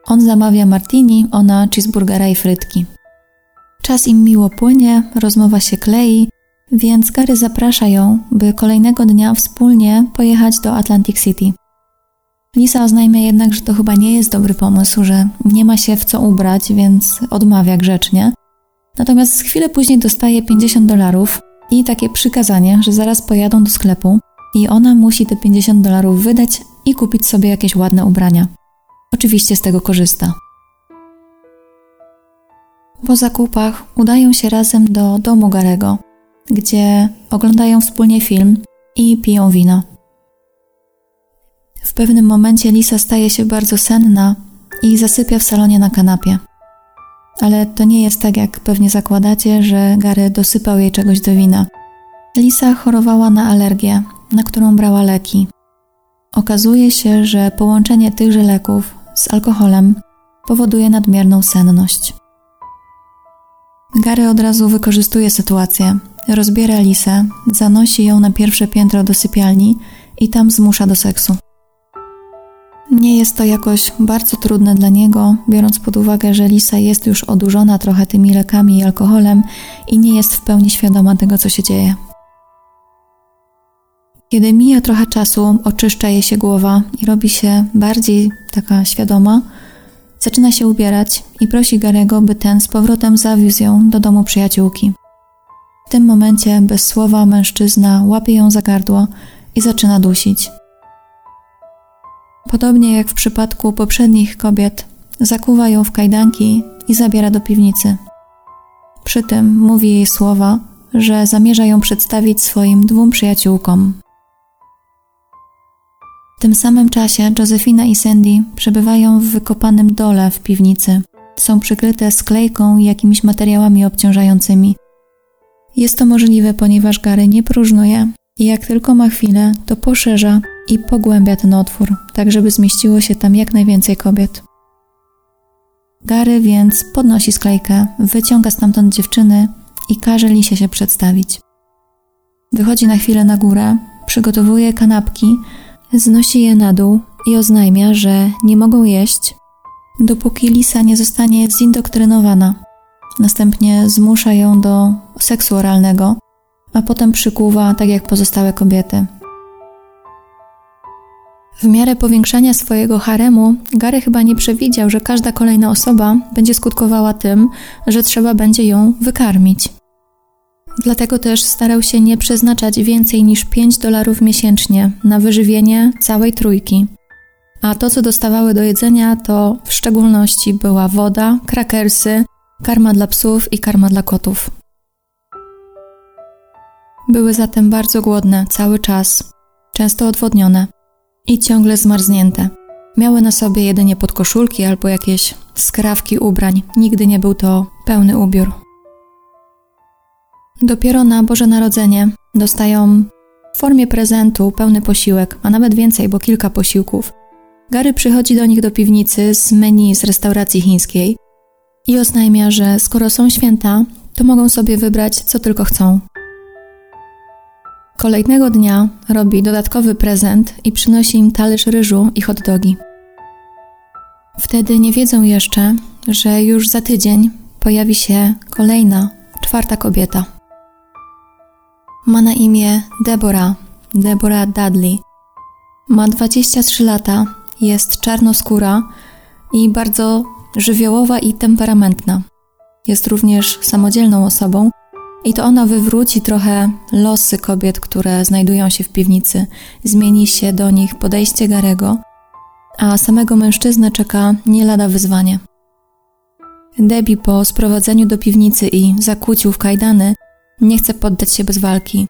S1: On zamawia martini, ona cheeseburgera i frytki. Czas im miło płynie, rozmowa się klei, więc Gary zaprasza ją, by kolejnego dnia wspólnie pojechać do Atlantic City. Lisa oznajmia jednak, że to chyba nie jest dobry pomysł, że nie ma się w co ubrać, więc odmawia grzecznie. Natomiast chwilę później dostaje 50 dolarów i takie przykazanie, że zaraz pojadą do sklepu i ona musi te 50 dolarów wydać i kupić sobie jakieś ładne ubrania. Oczywiście z tego korzysta. Po zakupach udają się razem do domu Garego, gdzie oglądają wspólnie film i piją wino. W pewnym momencie Lisa staje się bardzo senna i zasypia w salonie na kanapie. Ale to nie jest tak, jak pewnie zakładacie, że Gary dosypał jej czegoś do wina. Lisa chorowała na alergię, na którą brała leki. Okazuje się, że połączenie tychże leków z alkoholem powoduje nadmierną senność. Gary od razu wykorzystuje sytuację, rozbiera Lisę, zanosi ją na pierwsze piętro do sypialni i tam zmusza do seksu. Nie jest to jakoś bardzo trudne dla niego, biorąc pod uwagę, że Lisa jest już odurzona trochę tymi lekami i alkoholem i nie jest w pełni świadoma tego, co się dzieje. Kiedy mija trochę czasu, oczyszcza jej się głowa i robi się bardziej taka świadoma, zaczyna się ubierać i prosi Garego, by ten z powrotem zawiózł ją do domu przyjaciółki. W tym momencie, bez słowa, mężczyzna łapie ją za gardło i zaczyna dusić. Podobnie jak w przypadku poprzednich kobiet, zakuwa ją w kajdanki i zabiera do piwnicy. Przy tym mówi jej słowa, że zamierza ją przedstawić swoim dwóm przyjaciółkom. W tym samym czasie Josefina i Sandy przebywają w wykopanym dole w piwnicy. Są przykryte sklejką i jakimiś materiałami obciążającymi. Jest to możliwe, ponieważ Gary nie próżnuje i jak tylko ma chwilę, to poszerza i pogłębia ten otwór, tak żeby zmieściło się tam jak najwięcej kobiet. Gary więc podnosi sklejkę, wyciąga stamtąd dziewczyny i każe Lisie się przedstawić. Wychodzi na chwilę na górę, przygotowuje kanapki, znosi je na dół i oznajmia, że nie mogą jeść, dopóki Lisa nie zostanie zindoktrynowana. Następnie zmusza ją do seksu oralnego, a potem przykuwa tak jak pozostałe kobiety. W miarę powiększania swojego haremu, Gary chyba nie przewidział, że każda kolejna osoba będzie skutkowała tym, że trzeba będzie ją wykarmić. Dlatego też starał się nie przeznaczać więcej niż 5 dolarów miesięcznie na wyżywienie całej trójki. A to, co dostawały do jedzenia, to w szczególności była woda, krakersy, karma dla psów i karma dla kotów. Były zatem bardzo głodne cały czas, często odwodnione i ciągle zmarznięte. Miały na sobie jedynie podkoszulki albo jakieś skrawki ubrań. Nigdy nie był to pełny ubiór. Dopiero na Boże Narodzenie dostają w formie prezentu pełny posiłek, a nawet więcej, bo kilka posiłków. Gary przychodzi do nich do piwnicy z menu z restauracji chińskiej i oznajmia, że skoro są święta, to mogą sobie wybrać co tylko chcą. Kolejnego dnia robi dodatkowy prezent i przynosi im talerz ryżu i hot dogi. Wtedy nie wiedzą jeszcze, że już za tydzień pojawi się kolejna, czwarta kobieta. Ma na imię Deborah, Deborah Dudley. Ma 23 lata, jest czarnoskóra i bardzo żywiołowa i temperamentna. Jest również samodzielną osobą i to ona wywróci trochę losy kobiet, które znajdują się w piwnicy. Zmieni się do nich podejście Garego, a samego mężczyznę czeka nie lada wyzwanie. Debbie po sprowadzeniu do piwnicy i zakłócił w kajdany nie chce poddać się bez walki.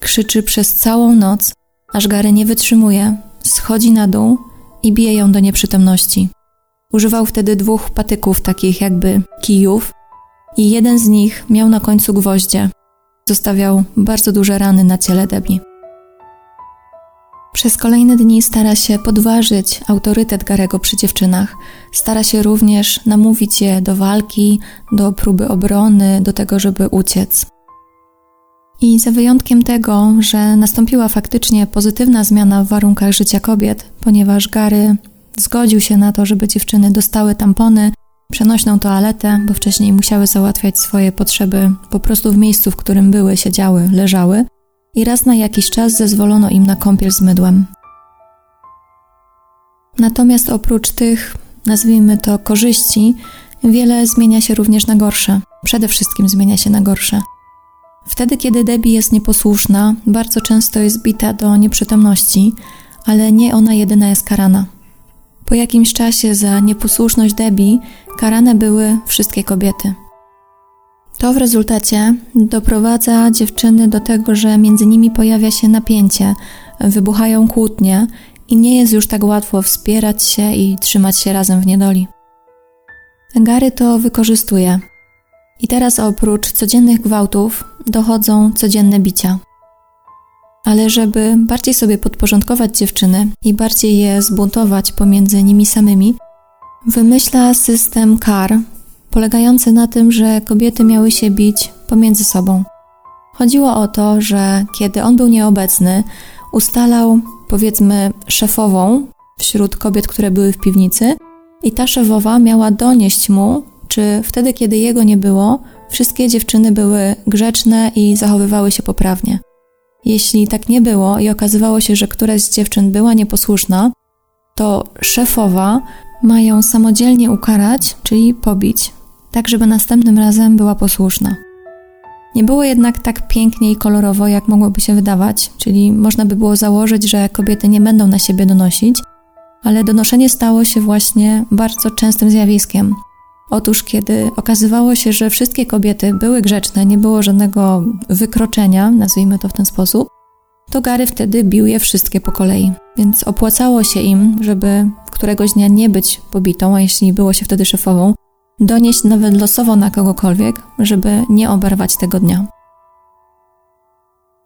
S1: Krzyczy przez całą noc, aż Gary nie wytrzymuje, schodzi na dół i bije ją do nieprzytomności. Używał wtedy dwóch patyków, takich jakby kijów, i jeden z nich miał na końcu gwoździe. Zostawiał bardzo duże rany na ciele Debbie. Przez kolejne dni stara się podważyć autorytet Garego przy dziewczynach. Stara się również namówić je do walki, do próby obrony, do tego, żeby uciec. I za wyjątkiem tego, że nastąpiła faktycznie pozytywna zmiana w warunkach życia kobiet, ponieważ Gary zgodził się na to, żeby dziewczyny dostały tampony, przenośną toaletę, bo wcześniej musiały załatwiać swoje potrzeby po prostu w miejscu, w którym były, siedziały, leżały i raz na jakiś czas zezwolono im na kąpiel z mydłem. Natomiast oprócz tych, nazwijmy to, korzyści, wiele zmienia się również na gorsze. Przede wszystkim zmienia się na gorsze. Wtedy, kiedy Debbie jest nieposłuszna, bardzo często jest bita do nieprzytomności, ale nie ona jedyna jest karana. Po jakimś czasie za nieposłuszność Debbie karane były wszystkie kobiety. To w rezultacie doprowadza dziewczyny do tego, że między nimi pojawia się napięcie, wybuchają kłótnie i nie jest już tak łatwo wspierać się i trzymać się razem w niedoli. Gary to wykorzystuje. I teraz oprócz codziennych gwałtów dochodzą codzienne bicia. Ale żeby bardziej sobie podporządkować dziewczyny i bardziej je zbuntować pomiędzy nimi samymi, wymyśla system kar, polegający na tym, że kobiety miały się bić pomiędzy sobą. Chodziło o to, że kiedy on był nieobecny, ustalał, powiedzmy, szefową wśród kobiet, które były w piwnicy, i ta szefowa miała donieść mu, czy wtedy, kiedy jego nie było, wszystkie dziewczyny były grzeczne i zachowywały się poprawnie. Jeśli tak nie było i okazywało się, że któraś z dziewczyn była nieposłuszna, to szefowa ma ją samodzielnie ukarać, czyli pobić, tak żeby następnym razem była posłuszna. Nie było jednak tak pięknie i kolorowo, jak mogłoby się wydawać, czyli można by było założyć, że kobiety nie będą na siebie donosić, ale donoszenie stało się właśnie bardzo częstym zjawiskiem. Otóż, kiedy okazywało się, że wszystkie kobiety były grzeczne, nie było żadnego wykroczenia, nazwijmy to w ten sposób, to Gary wtedy bił je wszystkie po kolei. Więc opłacało się im, żeby któregoś dnia nie być pobitą, a jeśli było się wtedy szefową, donieść nawet losowo na kogokolwiek, żeby nie oberwać tego dnia.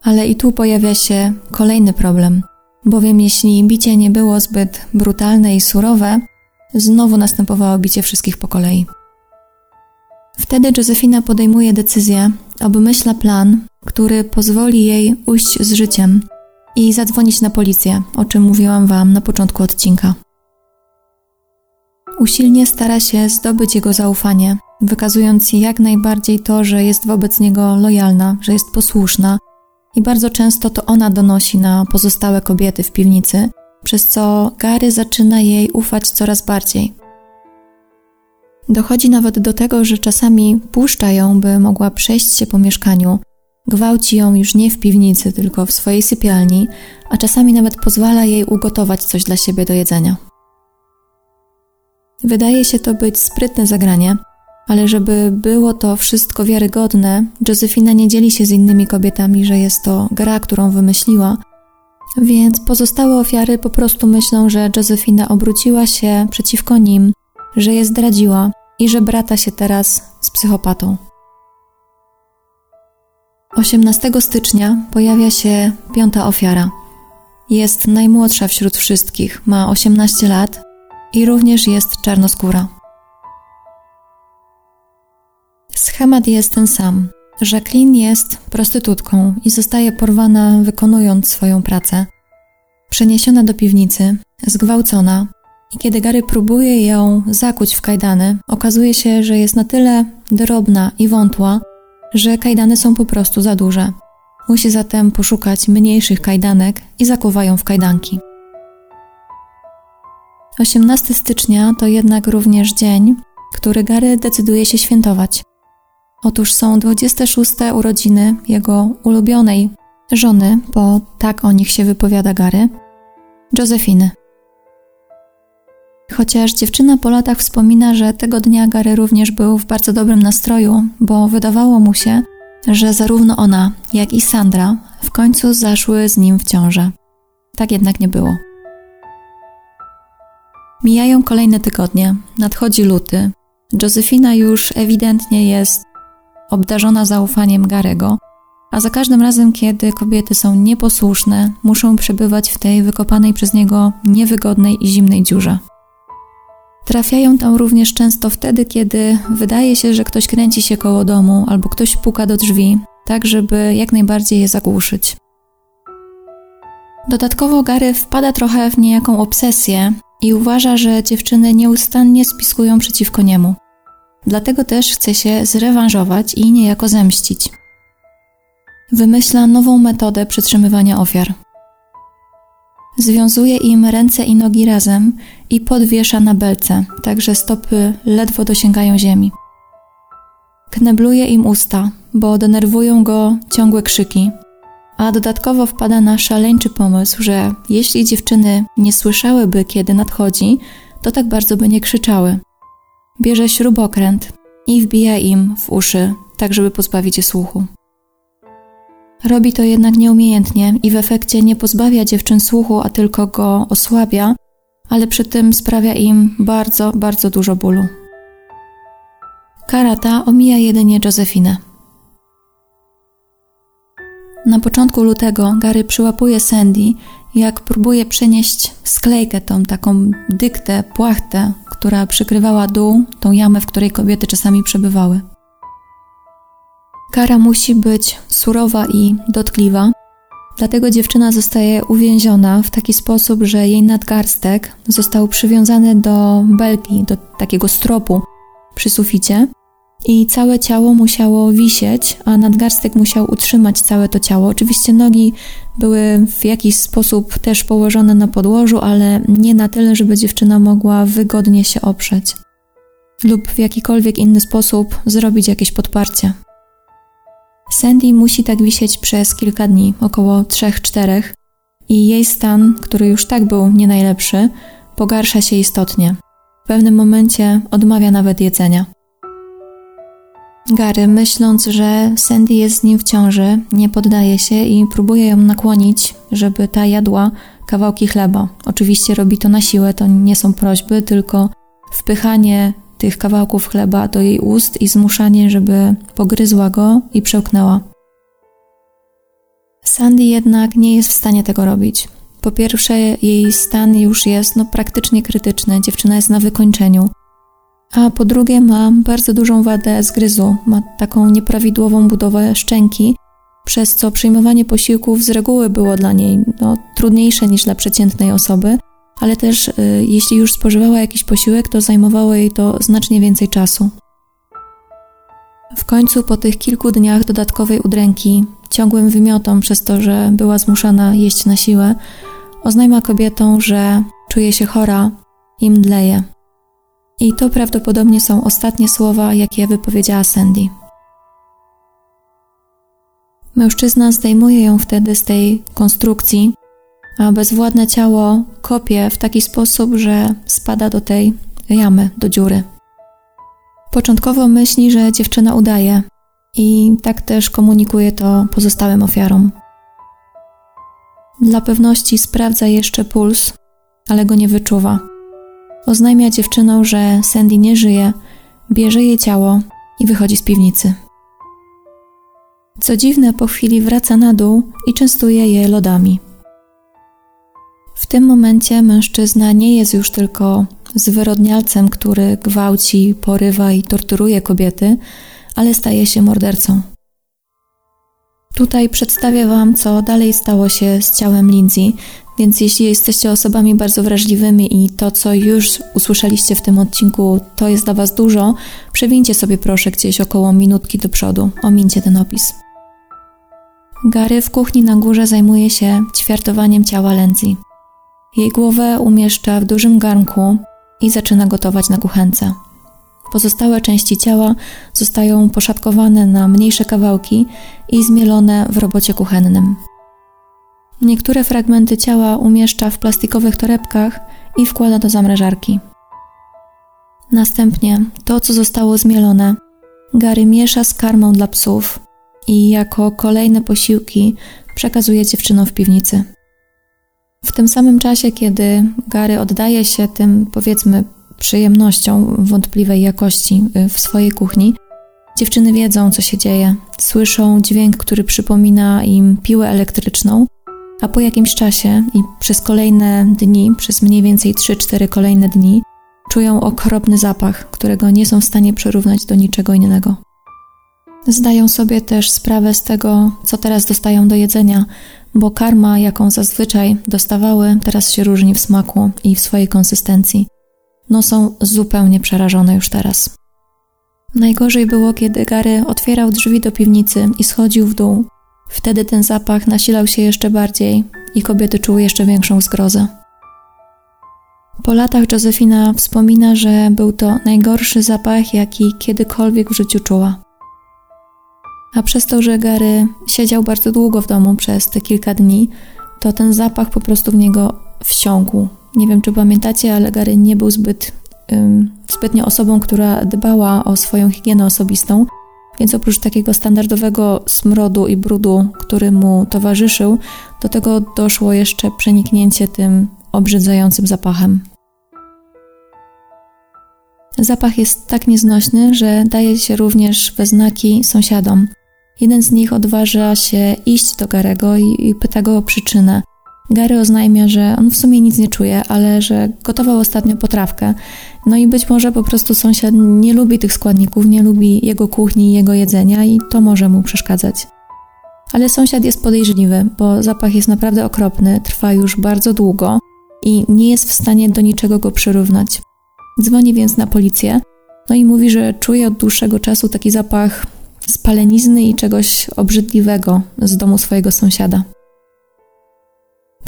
S1: Ale i tu pojawia się kolejny problem. bowiem jeśli bicie nie było zbyt brutalne i surowe, znowu następowało bicie wszystkich po kolei. Wtedy Josefina podejmuje decyzję, obmyśla plan, który pozwoli jej ujść z życiem i zadzwonić na policję, o czym mówiłam Wam na początku odcinka. Usilnie stara się zdobyć jego zaufanie, wykazując jak najbardziej to, że jest wobec niego lojalna, że jest posłuszna i bardzo często to ona donosi na pozostałe kobiety w piwnicy, przez co Gary zaczyna jej ufać coraz bardziej. Dochodzi nawet do tego, że czasami puszcza ją, by mogła przejść się po mieszkaniu, gwałci ją już nie w piwnicy, tylko w swojej sypialni, a czasami nawet pozwala jej ugotować coś dla siebie do jedzenia. Wydaje się to być sprytne zagranie, ale żeby było to wszystko wiarygodne, Josefina nie dzieli się z innymi kobietami, że jest to gra, którą wymyśliła, więc pozostałe ofiary po prostu myślą, że Josefina obróciła się przeciwko nim, że je zdradziła i że brata się teraz z psychopatą. 18 stycznia pojawia się piąta ofiara. Jest najmłodsza wśród wszystkich, ma 18 lat i również jest czarnoskóra. Schemat jest ten sam. Jacqueline jest prostytutką i zostaje porwana wykonując swoją pracę. Przeniesiona do piwnicy, zgwałcona i kiedy Gary próbuje ją zakuć w kajdany, okazuje się, że jest na tyle drobna i wątła, że kajdany są po prostu za duże. Musi zatem poszukać mniejszych kajdanek i zakuwa ją w kajdanki. 18 stycznia to jednak również dzień, który Gary decyduje się świętować. Otóż są 26 urodziny jego ulubionej żony, bo tak o nich się wypowiada Gary, Józefiny. Chociaż dziewczyna po latach wspomina, że tego dnia Gary również był w bardzo dobrym nastroju, bo wydawało mu się, że zarówno ona, jak i Sandra w końcu zaszły z nim w ciążę. Tak jednak nie było. Mijają kolejne tygodnie, nadchodzi luty. Josefina już ewidentnie jest obdarzona zaufaniem Garego, a za każdym razem, kiedy kobiety są nieposłuszne, muszą przebywać w tej wykopanej przez niego niewygodnej i zimnej dziurze. Trafiają tam również często wtedy, kiedy wydaje się, że ktoś kręci się koło domu albo ktoś puka do drzwi, tak żeby jak najbardziej je zagłuszyć. Dodatkowo Gary wpada trochę w niejaką obsesję i uważa, że dziewczyny nieustannie spiskują przeciwko niemu. Dlatego też chce się zrewanżować i niejako zemścić. Wymyśla nową metodę przetrzymywania ofiar. Związuje im ręce i nogi razem i podwiesza na belce, tak że stopy ledwo dosięgają ziemi. Knebluje im usta, bo denerwują go ciągłe krzyki, a dodatkowo wpada na szaleńczy pomysł, że jeśli dziewczyny nie słyszałyby, kiedy nadchodzi, to tak bardzo by nie krzyczały. Bierze śrubokręt i wbija im w uszy, tak żeby pozbawić je słuchu. Robi to jednak nieumiejętnie i w efekcie nie pozbawia dziewczyn słuchu, a tylko go osłabia, ale przy tym sprawia im bardzo, bardzo dużo bólu. Kara ta omija jedynie Josefinę. Na początku lutego Gary przyłapuje Sandy, jak próbuje przenieść sklejkę, tą taką dyktę, płachtę, która przykrywała dół, tą jamę, w której kobiety czasami przebywały. Kara musi być surowa i dotkliwa, dlatego dziewczyna zostaje uwięziona w taki sposób, że jej nadgarstek został przywiązany do belki, do takiego stropu przy suficie i całe ciało musiało wisieć, a nadgarstek musiał utrzymać całe to ciało. Oczywiście nogi były w jakiś sposób też położone na podłożu, ale nie na tyle, żeby dziewczyna mogła wygodnie się oprzeć lub w jakikolwiek inny sposób zrobić jakieś podparcie. Sandy musi tak wisieć przez kilka dni, około 3-4, i jej stan, który już tak był nie najlepszy, pogarsza się istotnie. W pewnym momencie odmawia nawet jedzenia. Gary, myśląc, że Sandy jest z nim w ciąży, nie poddaje się i próbuje ją nakłonić, żeby ta jadła kawałki chleba. Oczywiście robi to na siłę, to nie są prośby, tylko wpychanie tych kawałków chleba do jej ust i zmuszanie, żeby pogryzła go i przełknęła. Sandy jednak nie jest w stanie tego robić. Po pierwsze, jej stan już jest no, praktycznie krytyczny, dziewczyna jest na wykończeniu. A po drugie, ma bardzo dużą wadę zgryzu, ma taką nieprawidłową budowę szczęki, przez co przyjmowanie posiłków z reguły było dla niej no, trudniejsze niż dla przeciętnej osoby, ale też y, jeśli już spożywała jakiś posiłek, to zajmowało jej to znacznie więcej czasu. W końcu po tych kilku dniach dodatkowej udręki, ciągłym wymiotom przez to, że była zmuszana jeść na siłę, oznajma kobietom, że czuje się chora i mdleje. I to prawdopodobnie są ostatnie słowa, jakie wypowiedziała Sandy. Mężczyzna zdejmuje ją wtedy z tej konstrukcji, a bezwładne ciało kopie w taki sposób, że spada do tej jamy, do dziury. Początkowo myśli, że dziewczyna udaje i tak też komunikuje to pozostałym ofiarom. Dla pewności sprawdza jeszcze puls, ale go nie wyczuwa. Oznajmia dziewczynom, że Sandy nie żyje, bierze jej ciało i wychodzi z piwnicy. Co dziwne, po chwili wraca na dół i częstuje je lodami. W tym momencie mężczyzna nie jest już tylko zwyrodnialcem, który gwałci, porywa i torturuje kobiety, ale staje się mordercą. Tutaj przedstawię Wam, co dalej stało się z ciałem Lindsay, więc jeśli jesteście osobami bardzo wrażliwymi i to, co już usłyszeliście w tym odcinku, to jest dla Was dużo, przewincie sobie proszę gdzieś około minutki do przodu, omincie ten opis. Gary w kuchni na górze zajmuje się ćwiartowaniem ciała Lindsay. Jej głowę umieszcza w dużym garnku i zaczyna gotować na kuchence. Pozostałe części ciała zostają poszatkowane na mniejsze kawałki i zmielone w robocie kuchennym. Niektóre fragmenty ciała umieszcza w plastikowych torebkach i wkłada do zamrażarki. Następnie to, co zostało zmielone, Gary miesza z karmą dla psów i jako kolejne posiłki przekazuje dziewczynom w piwnicy. W tym samym czasie, kiedy Gary oddaje się tym, powiedzmy, przyjemnością wątpliwej jakości y, w swojej kuchni, dziewczyny wiedzą, co się dzieje. Słyszą dźwięk, który przypomina im piłę elektryczną, a po jakimś czasie i przez kolejne dni, przez mniej więcej 3-4 kolejne dni, czują okropny zapach, którego nie są w stanie przyrównać do niczego innego. Zdają sobie też sprawę z tego, co teraz dostają do jedzenia, bo karma, jaką zazwyczaj dostawały, teraz się różni w smaku i w swojej konsystencji. No są zupełnie przerażone już teraz. Najgorzej było, kiedy Gary otwierał drzwi do piwnicy i schodził w dół. Wtedy ten zapach nasilał się jeszcze bardziej i kobiety czuły jeszcze większą zgrozę. Po latach Josefina wspomina, że był to najgorszy zapach, jaki kiedykolwiek w życiu czuła. A przez to, że Gary siedział bardzo długo w domu przez te kilka dni, to ten zapach po prostu w niego wsiąkł. Nie wiem, czy pamiętacie, ale Gary nie był zbyt um, zbytnio osobą, która dbała o swoją higienę osobistą, więc oprócz takiego standardowego smrodu i brudu, który mu towarzyszył, do tego doszło jeszcze przeniknięcie tym obrzydzającym zapachem. Zapach jest tak nieznośny, że daje się również we znaki sąsiadom. Jeden z nich odważa się iść do Garego i pyta go o przyczynę. Gary oznajmia, że on w sumie nic nie czuje, ale że gotował ostatnio potrawkę. No i być może po prostu sąsiad nie lubi tych składników, nie lubi jego kuchni, jego jedzenia i to może mu przeszkadzać. Ale sąsiad jest podejrzliwy, bo zapach jest naprawdę okropny, trwa już bardzo długo i nie jest w stanie do niczego go przyrównać. Dzwoni więc na policję, no i mówi, że czuje od dłuższego czasu taki zapach spalenizny i czegoś obrzydliwego z domu swojego sąsiada.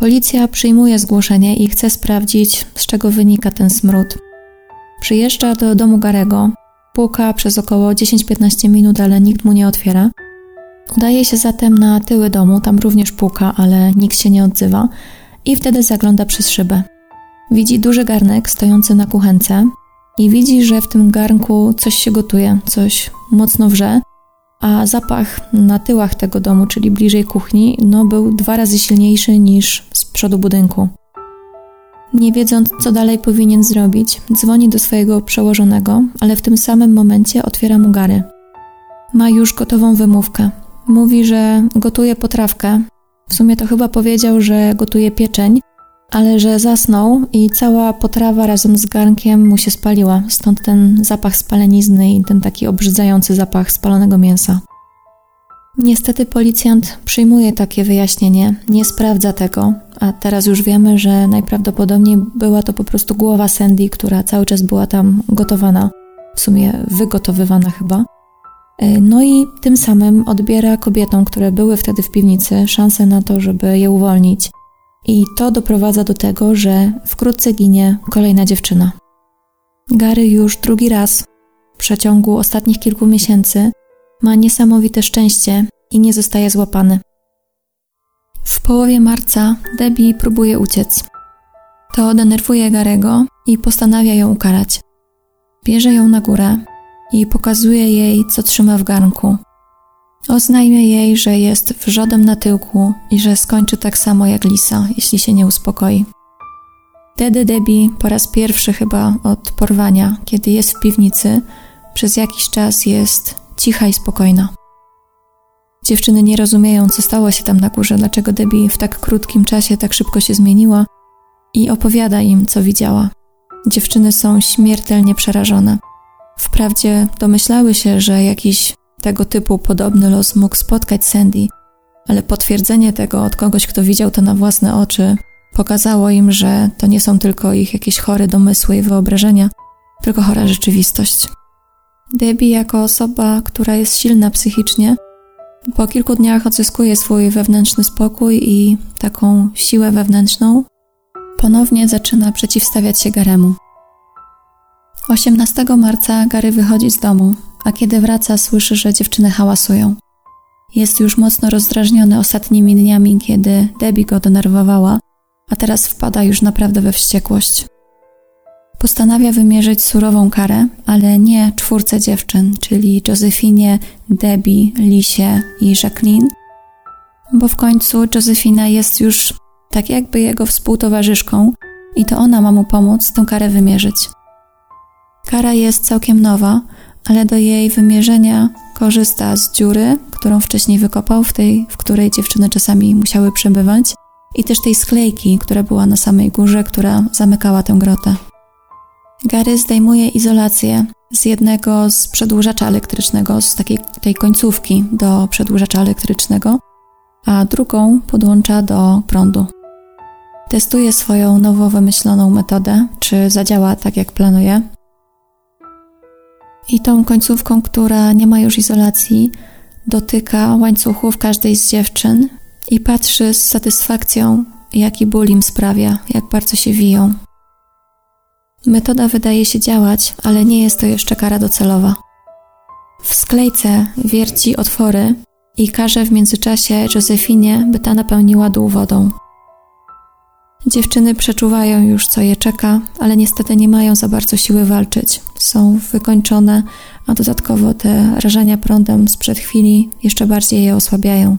S1: Policja przyjmuje zgłoszenie i chce sprawdzić, z czego wynika ten smród. Przyjeżdża do domu Garego, puka przez około 10-15 minut, ale nikt mu nie otwiera. Udaje się zatem na tyły domu, tam również puka, ale nikt się nie odzywa i wtedy zagląda przez szybę. Widzi duży garnek stojący na kuchence i widzi, że w tym garnku coś się gotuje, coś mocno wrze a zapach na tyłach tego domu, czyli bliżej kuchni, no był dwa razy silniejszy niż z przodu budynku. Nie wiedząc, co dalej powinien zrobić, dzwoni do swojego przełożonego, ale w tym samym momencie otwiera mu Gary. Ma już gotową wymówkę. Mówi, że gotuje potrawkę, W sumie to chyba powiedział, że gotuje pieczeń, ale że zasnął i cała potrawa razem z garnkiem mu się spaliła, stąd ten zapach spalenizny i ten taki obrzydzający zapach spalonego mięsa. Niestety policjant przyjmuje takie wyjaśnienie, nie sprawdza tego, a teraz już wiemy, że najprawdopodobniej była to po prostu głowa Sandy, która cały czas była tam gotowana, w sumie wygotowywana chyba. E, no i tym samym odbiera kobietom, które były wtedy w piwnicy, szansę na to, żeby je uwolnić. I to doprowadza do tego, że wkrótce ginie kolejna dziewczyna. Gary już drugi raz w przeciągu ostatnich kilku miesięcy ma niesamowite szczęście i nie zostaje złapany. W połowie marca Debbie próbuje uciec. To denerwuje Garego i postanawia ją ukarać. Bierze ją na górę i pokazuje jej, co trzyma w garnku. Oznajmia jej, że jest wrzodem na tyłku i że skończy tak samo jak Lisa, jeśli się nie uspokoi. Wtedy Debbie po raz pierwszy chyba od porwania, kiedy jest w piwnicy, przez jakiś czas jest cicha i spokojna. Dziewczyny nie rozumieją, co stało się tam na górze, dlaczego Debbie w tak krótkim czasie tak szybko się zmieniła i opowiada im, co widziała. Dziewczyny są śmiertelnie przerażone. Wprawdzie domyślały się, że jakiś tego typu podobny los mógł spotkać Sandy, ale potwierdzenie tego od kogoś, kto widział to na własne oczy, pokazało im, że to nie są tylko ich jakieś chore domysły i wyobrażenia, tylko chora rzeczywistość. Debbie, jako osoba, która jest silna psychicznie, po kilku dniach odzyskuje swój wewnętrzny spokój i taką siłę wewnętrzną. Ponownie zaczyna przeciwstawiać się Garemu. 18 marca Gary wychodzi z domu, a kiedy wraca, słyszy, że dziewczyny hałasują. Jest już mocno rozdrażniony ostatnimi dniami, kiedy Debbie go denerwowała, a teraz wpada już naprawdę we wściekłość. Postanawia wymierzyć surową karę, ale nie czwórce dziewczyn, czyli Josephinie, Debbie, Lisie i Jacqueline, bo w końcu Josephina jest już tak jakby jego współtowarzyszką i to ona ma mu pomóc tę karę wymierzyć. Kara jest całkiem nowa, ale do jej wymierzenia korzysta z dziury, którą wcześniej wykopał, w tej, w której dziewczyny czasami musiały przebywać, i też tej sklejki, która była na samej górze, która zamykała tę grotę. Gary zdejmuje izolację z jednego z przedłużacza elektrycznego, z takiej tej końcówki do przedłużacza elektrycznego, a drugą podłącza do prądu. Testuje swoją nowo wymyśloną metodę, czy zadziała tak jak planuje. I tą końcówką, która nie ma już izolacji, dotyka łańcuchów każdej z dziewczyn i patrzy z satysfakcją, jaki ból im sprawia, jak bardzo się wiją. Metoda wydaje się działać, ale nie jest to jeszcze kara docelowa. W sklejce wierci otwory i każe w międzyczasie Josefinie, by ta napełniła dół wodą. Dziewczyny przeczuwają już, co je czeka, ale niestety nie mają za bardzo siły walczyć. Są wykończone, a dodatkowo te rażenia prądem sprzed chwili jeszcze bardziej je osłabiają.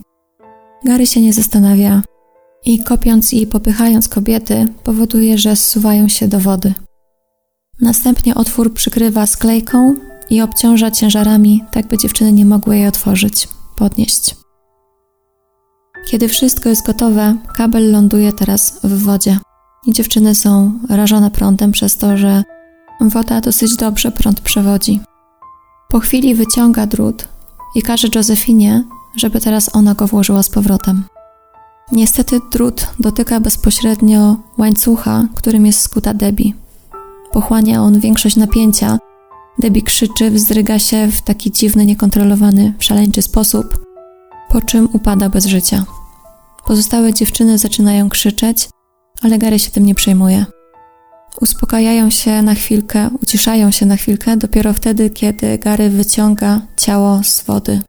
S1: Gary się nie zastanawia i kopiąc i popychając kobiety, powoduje, że zsuwają się do wody. Następnie otwór przykrywa sklejką i obciąża ciężarami, tak by dziewczyny nie mogły jej otworzyć, podnieść. Kiedy wszystko jest gotowe, kabel ląduje teraz w wodzie. I dziewczyny są rażone prądem przez to, że woda dosyć dobrze prąd przewodzi. Po chwili wyciąga drut i każe Josefinie, żeby teraz ona go włożyła z powrotem. Niestety drut dotyka bezpośrednio łańcucha, którym jest skuta Debbie. Pochłania on większość napięcia. Debbie krzyczy, wzdryga się w taki dziwny, niekontrolowany, szaleńczy sposób, po czym upada bez życia. Pozostałe dziewczyny zaczynają krzyczeć, ale Gary się tym nie przejmuje. Uspokajają się na chwilkę, uciszają się na chwilkę dopiero wtedy, kiedy Gary wyciąga ciało z wody.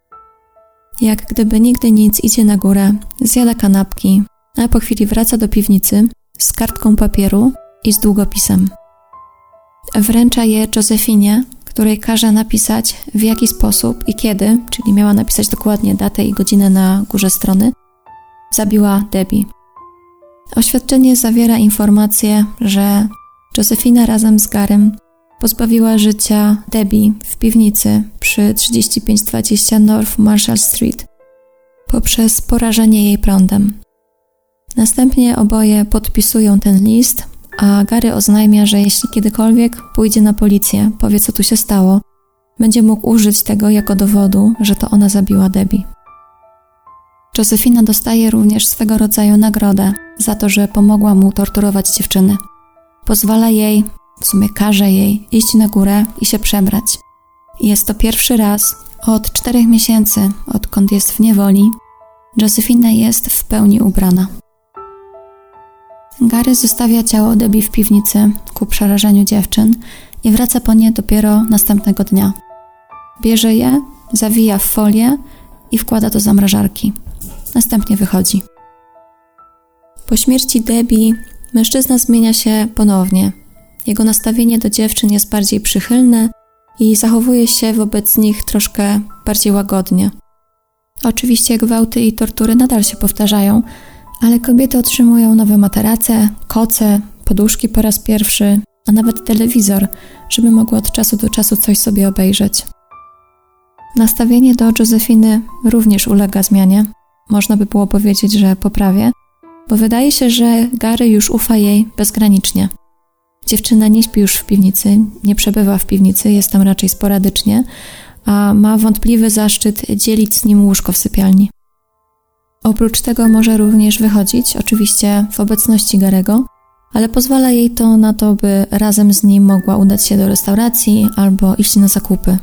S1: Jak gdyby nigdy nic idzie na górę, zjada kanapki, a po chwili wraca do piwnicy z kartką papieru i z długopisem. Wręcza je Josefinie, której każe napisać w jaki sposób i kiedy, czyli miała napisać dokładnie datę i godzinę na górze strony, zabiła Debbie. Oświadczenie zawiera informację, że Josefina razem z Garym pozbawiła życia Debbie w piwnicy przy 3520 North Marshall Street poprzez porażenie jej prądem. Następnie oboje podpisują ten list, a Gary oznajmia, że jeśli kiedykolwiek pójdzie na policję, powie co tu się stało, będzie mógł użyć tego jako dowodu, że to ona zabiła Debbie. Josefina dostaje również swego rodzaju nagrodę za to, że pomogła mu torturować dziewczyny. Pozwala jej, w sumie każe jej, iść na górę i się przebrać. Jest to pierwszy raz od czterech miesięcy, odkąd jest w niewoli, Josefina jest w pełni ubrana. Gary zostawia ciało Debbie w piwnicy ku przerażeniu dziewczyn i wraca po nie dopiero następnego dnia. Bierze je, zawija w folię i wkłada do zamrażarki. Następnie wychodzi. Po śmierci Debbie mężczyzna zmienia się ponownie. Jego nastawienie do dziewczyn jest bardziej przychylne i zachowuje się wobec nich troszkę bardziej łagodnie. Oczywiście gwałty i tortury nadal się powtarzają, ale kobiety otrzymują nowe materace, koce, poduszki po raz pierwszy, a nawet telewizor, żeby mogły od czasu do czasu coś sobie obejrzeć. Nastawienie do Józefiny również ulega zmianie. Można by było powiedzieć, że poprawie, bo wydaje się, że Gary już ufa jej bezgranicznie. Dziewczyna nie śpi już w piwnicy, nie przebywa w piwnicy, jest tam raczej sporadycznie, a ma wątpliwy zaszczyt dzielić z nim łóżko w sypialni. Oprócz tego może również wychodzić, oczywiście w obecności Garego, ale pozwala jej to na to, by razem z nim mogła udać się do restauracji albo iść na zakupy.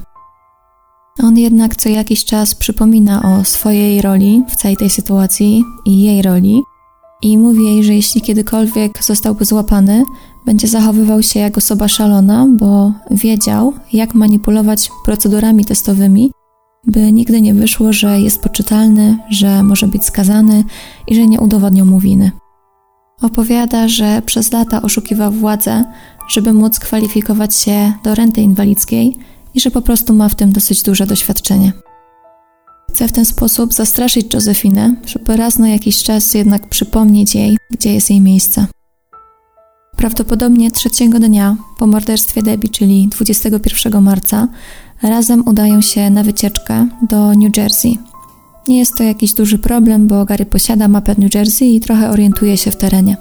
S1: On jednak co jakiś czas przypomina o swojej roli w całej tej sytuacji i jej roli i mówi jej, że jeśli kiedykolwiek zostałby złapany, będzie zachowywał się jak osoba szalona, bo wiedział, jak manipulować procedurami testowymi, by nigdy nie wyszło, że jest poczytalny, że może być skazany i że nie udowodnią mu winy. Opowiada, że przez lata oszukiwał władzę, żeby móc kwalifikować się do renty inwalidzkiej i że po prostu ma w tym dosyć duże doświadczenie. Chce w ten sposób zastraszyć Josefinę, żeby raz na jakiś czas jednak przypomnieć jej, gdzie jest jej miejsce. Prawdopodobnie trzeciego dnia po morderstwie Debbie, czyli 21 marca, razem udają się na wycieczkę do New Jersey. Nie jest to jakiś duży problem, bo Gary posiada mapę New Jersey i trochę orientuje się w terenie.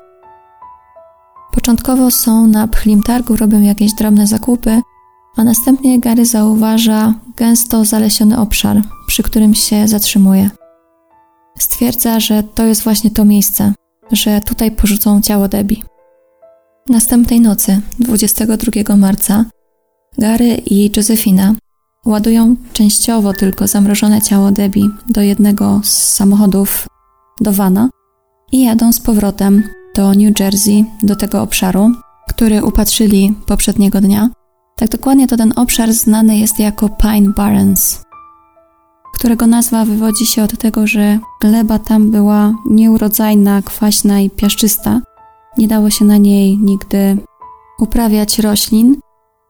S1: Początkowo są na pchlim targu, robią jakieś drobne zakupy, a następnie Gary zauważa gęsto zalesiony obszar, przy którym się zatrzymuje. Stwierdza, że to jest właśnie to miejsce, że tutaj porzucą ciało Debbie. Następnej nocy, 22 marca, Gary i Josefina ładują częściowo tylko zamrożone ciało Debbie do jednego z samochodów do Vana i jadą z powrotem do New Jersey, do tego obszaru, który upatrzyli poprzedniego dnia. Tak dokładnie to ten obszar znany jest jako Pine Barrens, którego nazwa wywodzi się od tego, że gleba tam była nieurodzajna, kwaśna i piaszczysta, nie dało się na niej nigdy uprawiać roślin,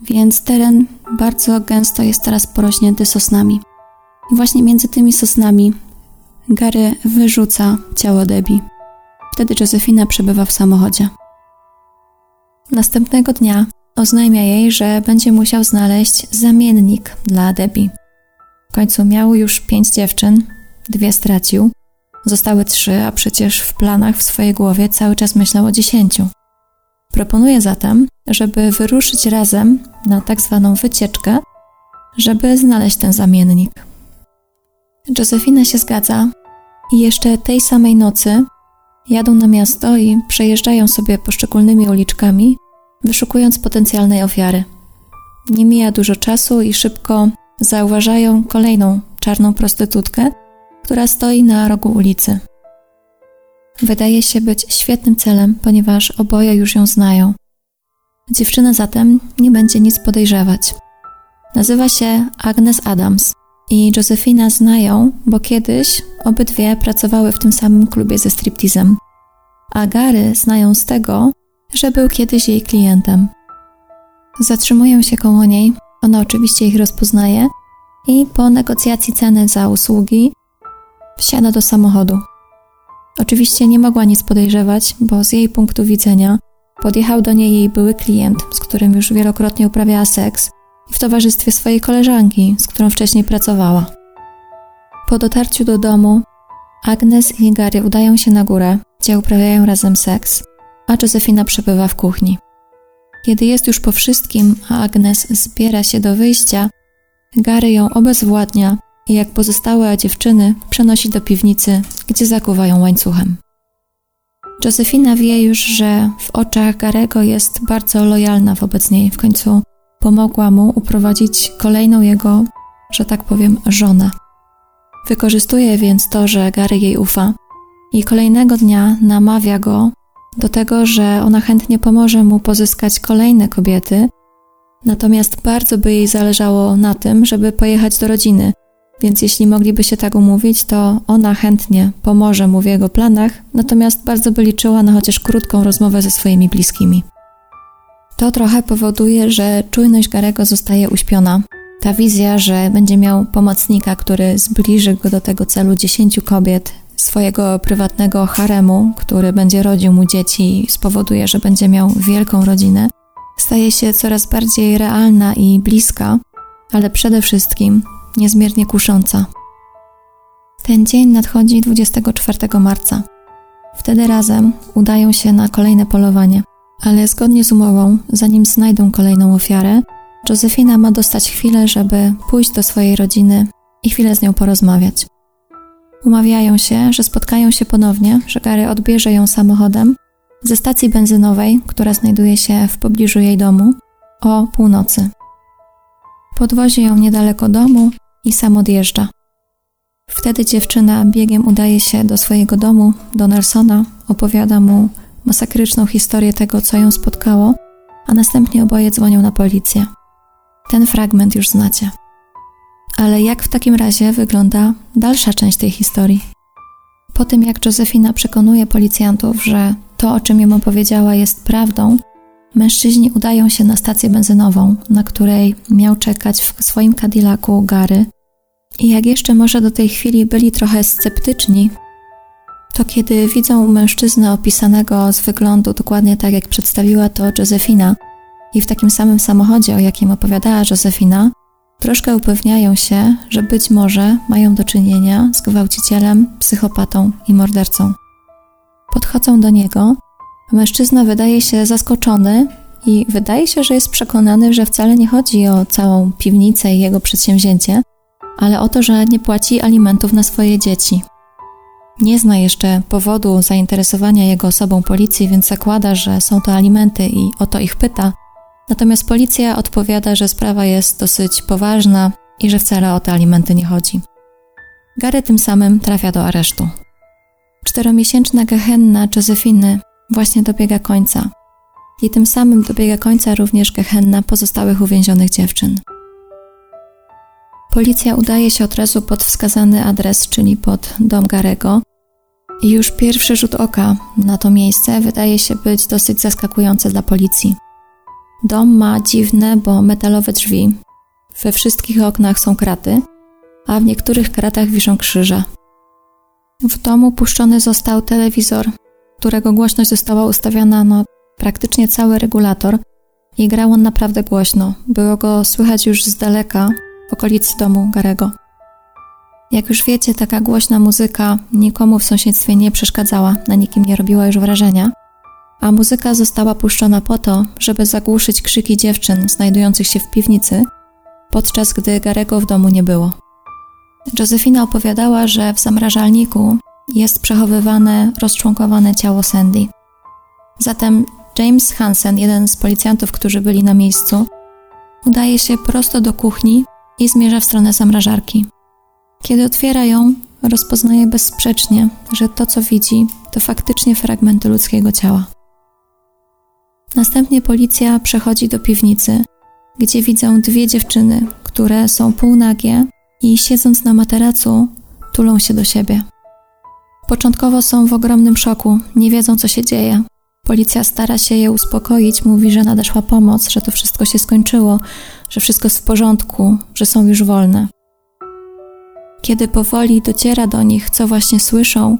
S1: więc teren bardzo gęsto jest teraz porośnięty sosnami. I właśnie między tymi sosnami Gary wyrzuca ciało Debbie. Wtedy Josefina przebywa w samochodzie. Następnego dnia oznajmia jej, że będzie musiał znaleźć zamiennik dla Debbie. W końcu miał już pięć dziewczyn, dwie stracił, Zostały trzy, a przecież w planach w swojej głowie cały czas myślał o dziesięciu. Proponuje zatem, żeby wyruszyć razem na tak zwaną wycieczkę, żeby znaleźć ten zamiennik. Josefina się zgadza i jeszcze tej samej nocy jadą na miasto i przejeżdżają sobie poszczególnymi uliczkami, wyszukując potencjalnej ofiary. Nie mija dużo czasu i szybko zauważają kolejną czarną prostytutkę, która stoi na rogu ulicy. Wydaje się być świetnym celem, ponieważ oboje już ją znają. Dziewczyna zatem nie będzie nic podejrzewać. Nazywa się Agnes Adams i Josefina znają, bo kiedyś obydwie pracowały w tym samym klubie ze striptizem. A Gary znają z tego, że był kiedyś jej klientem. Zatrzymują się koło niej, ona oczywiście ich rozpoznaje i po negocjacji ceny za usługi wsiada do samochodu. Oczywiście nie mogła nic podejrzewać, bo z jej punktu widzenia podjechał do niej jej były klient, z którym już wielokrotnie uprawiała seks i w towarzystwie swojej koleżanki, z którą wcześniej pracowała. Po dotarciu do domu Agnes i Gary udają się na górę, gdzie uprawiają razem seks, a Josefina przebywa w kuchni. Kiedy jest już po wszystkim, a Agnes zbiera się do wyjścia, Gary ją obezwładnia i jak pozostałe dziewczyny przenosi do piwnicy, gdzie zakuwają łańcuchem. Josefina wie już, że w oczach Garego jest bardzo lojalna wobec niej. W końcu pomogła mu uprowadzić kolejną jego, że tak powiem, żonę. Wykorzystuje więc to, że Gary jej ufa i kolejnego dnia namawia go do tego, że ona chętnie pomoże mu pozyskać kolejne kobiety, natomiast bardzo by jej zależało na tym, żeby pojechać do rodziny, więc jeśli mogliby się tak umówić, to ona chętnie pomoże mu w jego planach, natomiast bardzo by liczyła na chociaż krótką rozmowę ze swoimi bliskimi. To trochę powoduje, że czujność Garego zostaje uśpiona. Ta wizja, że będzie miał pomocnika, który zbliży go do tego celu dziesięciu kobiet, swojego prywatnego haremu, który będzie rodził mu dzieci, spowoduje, że będzie miał wielką rodzinę, staje się coraz bardziej realna i bliska, ale przede wszystkim niezmiernie kusząca. Ten dzień nadchodzi 24 marca. Wtedy razem udają się na kolejne polowanie, ale zgodnie z umową, zanim znajdą kolejną ofiarę, Józefina ma dostać chwilę, żeby pójść do swojej rodziny i chwilę z nią porozmawiać. Umawiają się, że spotkają się ponownie, że Gary odbierze ją samochodem ze stacji benzynowej, która znajduje się w pobliżu jej domu, o północy. Podwozi ją niedaleko domu i sam odjeżdża. Wtedy dziewczyna biegiem udaje się do swojego domu, do Nelsona, opowiada mu masakryczną historię tego, co ją spotkało, a następnie oboje dzwonią na policję. Ten fragment już znacie. Ale jak w takim razie wygląda dalsza część tej historii? Po tym, jak Józefina przekonuje policjantów, że to, o czym im opowiedziała, jest prawdą, mężczyźni udają się na stację benzynową, na której miał czekać w swoim Cadillacu Gary. I jak jeszcze może do tej chwili byli trochę sceptyczni, to kiedy widzą mężczyznę opisanego z wyglądu dokładnie tak, jak przedstawiła to Józefina, i w takim samym samochodzie, o jakim opowiadała Józefina, troszkę upewniają się, że być może mają do czynienia z gwałcicielem, psychopatą i mordercą. Podchodzą do niego, mężczyzna wydaje się zaskoczony i wydaje się, że jest przekonany, że wcale nie chodzi o całą piwnicę i jego przedsięwzięcie, ale o to, że nie płaci alimentów na swoje dzieci. Nie zna jeszcze powodu zainteresowania jego osobą policji, więc zakłada, że są to alimenty i o to ich pyta, Natomiast policja odpowiada, że sprawa jest dosyć poważna i że wcale o te alimenty nie chodzi. Gary tym samym trafia do aresztu. Czteromiesięczna gehenna Josefiny właśnie dobiega końca. I tym samym dobiega końca również gehenna pozostałych uwięzionych dziewczyn. Policja udaje się od razu pod wskazany adres, czyli pod dom Garego. I już pierwszy rzut oka na to miejsce wydaje się być dosyć zaskakujący dla policji. Dom ma dziwne, bo metalowe drzwi. We wszystkich oknach są kraty, a w niektórych kratach wiszą krzyże. W domu puszczony został telewizor, którego głośność została ustawiona na praktycznie cały regulator i grał on naprawdę głośno. Było go słychać już z daleka w okolicy domu Garego. Jak już wiecie, taka głośna muzyka nikomu w sąsiedztwie nie przeszkadzała, na nikim nie robiła już wrażenia, a muzyka została puszczona po to, żeby zagłuszyć krzyki dziewczyn znajdujących się w piwnicy, podczas gdy Garego w domu nie było. Josefina opowiadała, że w zamrażalniku jest przechowywane rozczłonkowane ciało Sandy. Zatem James Hansen, jeden z policjantów, którzy byli na miejscu, udaje się prosto do kuchni i zmierza w stronę zamrażarki. Kiedy otwiera ją, rozpoznaje bezsprzecznie, że to, co widzi, to faktycznie fragmenty ludzkiego ciała. Następnie policja przechodzi do piwnicy, gdzie widzą dwie dziewczyny, które są półnagie i siedząc na materacu, tulą się do siebie. Początkowo są w ogromnym szoku, nie wiedzą co się dzieje. Policja stara się je uspokoić, mówi, że nadeszła pomoc, że to wszystko się skończyło, że wszystko jest w porządku, że są już wolne. Kiedy powoli dociera do nich, co właśnie słyszą,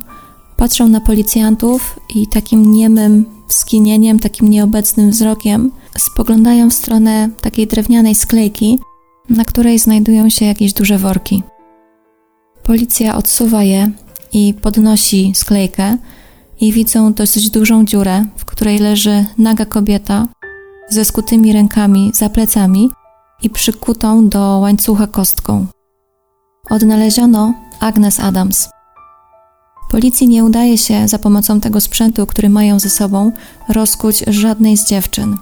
S1: patrzą na policjantów i takim niemym skinieniem, takim nieobecnym wzrokiem spoglądają w stronę takiej drewnianej sklejki, na której znajdują się jakieś duże worki. Policja odsuwa je i podnosi sklejkę i widzą dosyć dużą dziurę, w której leży naga kobieta ze skutymi rękami za plecami i przykutą do łańcucha kostką. Odnaleziono Agnes Adams. Policji nie udaje się za pomocą tego sprzętu, który mają ze sobą, rozkuć żadnej z dziewczyn.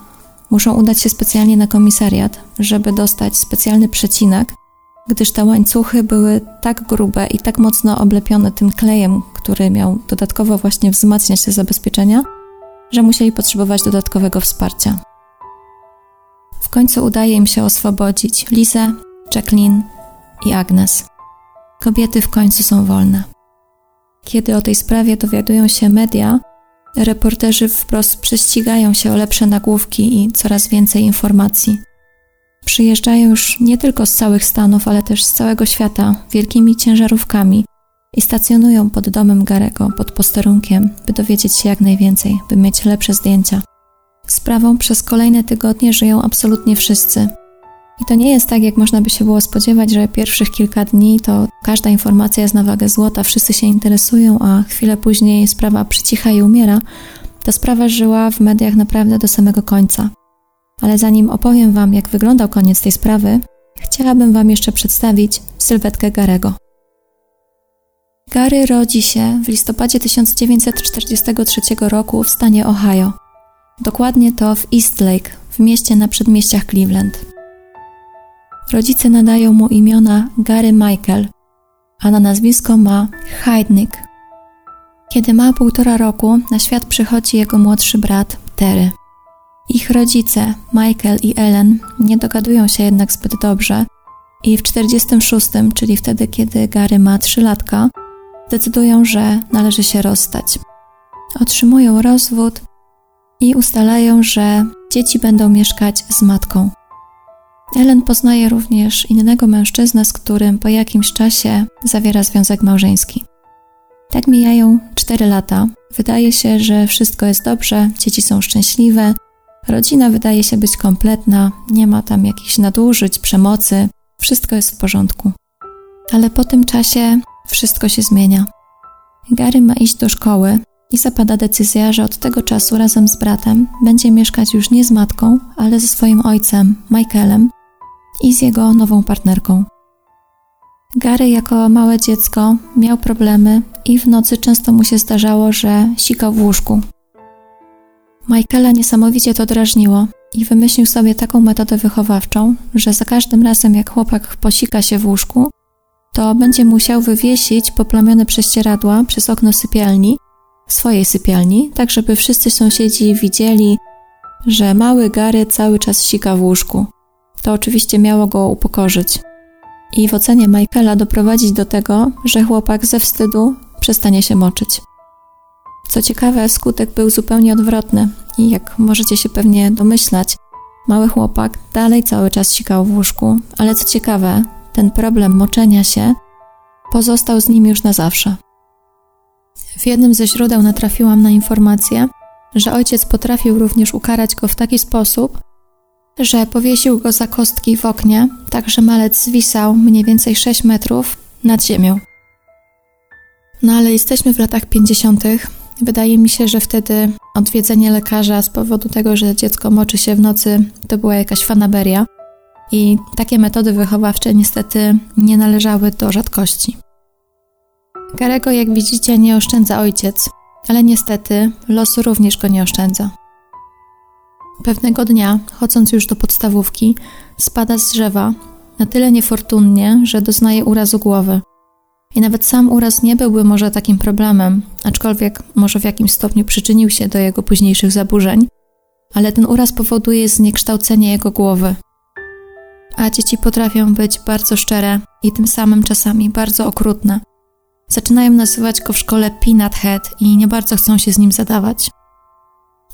S1: Muszą udać się specjalnie na komisariat, żeby dostać specjalny przecinak, gdyż te łańcuchy były tak grube i tak mocno oblepione tym klejem, który miał dodatkowo właśnie wzmacniać te zabezpieczenia, że musieli potrzebować dodatkowego wsparcia. W końcu udaje im się oswobodzić Lizę, Jacqueline i Agnes. Kobiety w końcu są wolne. Kiedy o tej sprawie dowiadują się media, reporterzy wprost prześcigają się o lepsze nagłówki i coraz więcej informacji. Przyjeżdżają już nie tylko z całych Stanów, ale też z całego świata wielkimi ciężarówkami i stacjonują pod domem Garego, pod posterunkiem, by dowiedzieć się jak najwięcej, by mieć lepsze zdjęcia. Sprawą przez kolejne tygodnie żyją absolutnie wszyscy. I to nie jest tak, jak można by się było spodziewać, że pierwszych kilka dni to każda informacja jest na wagę złota, wszyscy się interesują, a chwilę później sprawa przycicha i umiera. Ta sprawa żyła w mediach naprawdę do samego końca. Ale zanim opowiem Wam, jak wyglądał koniec tej sprawy, chciałabym Wam jeszcze przedstawić sylwetkę Garego. Gary rodzi się w listopadzie 1943 roku w stanie Ohio. Dokładnie to w East Lake, w mieście na przedmieściach Cleveland. Rodzice nadają mu imiona Gary Michael, a na nazwisko ma Heidnik. Kiedy ma półtora roku, na świat przychodzi jego młodszy brat Terry. Ich rodzice, Michael i Ellen, nie dogadują się jednak zbyt dobrze i w 46, czyli wtedy, kiedy Gary ma 3 latka, decydują, że należy się rozstać. Otrzymują rozwód i ustalają, że dzieci będą mieszkać z matką. Ellen poznaje również innego mężczyznę, z którym po jakimś czasie zawiera związek małżeński. Tak mijają 4 lata. Wydaje się, że wszystko jest dobrze, dzieci są szczęśliwe, rodzina wydaje się być kompletna, nie ma tam jakichś nadużyć, przemocy, wszystko jest w porządku. Ale po tym czasie wszystko się zmienia. Gary ma iść do szkoły i zapada decyzja, że od tego czasu razem z bratem będzie mieszkać już nie z matką, ale ze swoim ojcem, Michaelem, i z jego nową partnerką. Gary jako małe dziecko miał problemy i w nocy często mu się zdarzało, że sikał w łóżku. Michaela niesamowicie to drażniło i wymyślił sobie taką metodę wychowawczą, że za każdym razem jak chłopak posika się w łóżku, to będzie musiał wywiesić poplamione prześcieradła przez okno sypialni, swojej sypialni, tak żeby wszyscy sąsiedzi widzieli, że mały Gary cały czas sika w łóżku. To oczywiście miało go upokorzyć. I w ocenie Michaela doprowadzić do tego, że chłopak ze wstydu przestanie się moczyć. Co ciekawe, skutek był zupełnie odwrotny i jak możecie się pewnie domyślać, mały chłopak dalej cały czas sikał w łóżku, ale co ciekawe, ten problem moczenia się pozostał z nim już na zawsze. W jednym ze źródeł natrafiłam na informację, że ojciec potrafił również ukarać go w taki sposób, że powiesił go za kostki w oknie, tak że malec zwisał mniej więcej 6 metrów nad ziemią. No ale jesteśmy w latach 50. Wydaje mi się, że wtedy odwiedzenie lekarza z powodu tego, że dziecko moczy się w nocy, to była jakaś fanaberia. I takie metody wychowawcze niestety nie należały do rzadkości. Garego, jak widzicie, nie oszczędza ojciec, ale niestety losu również go nie oszczędza. Pewnego dnia, chodząc już do podstawówki, spada z drzewa na tyle niefortunnie, że doznaje urazu głowy. I nawet sam uraz nie byłby może takim problemem, aczkolwiek może w jakimś stopniu przyczynił się do jego późniejszych zaburzeń, ale ten uraz powoduje zniekształcenie jego głowy. A dzieci potrafią być bardzo szczere i tym samym czasami bardzo okrutne. Zaczynają nazywać go w szkole Peanut Head i nie bardzo chcą się z nim zadawać.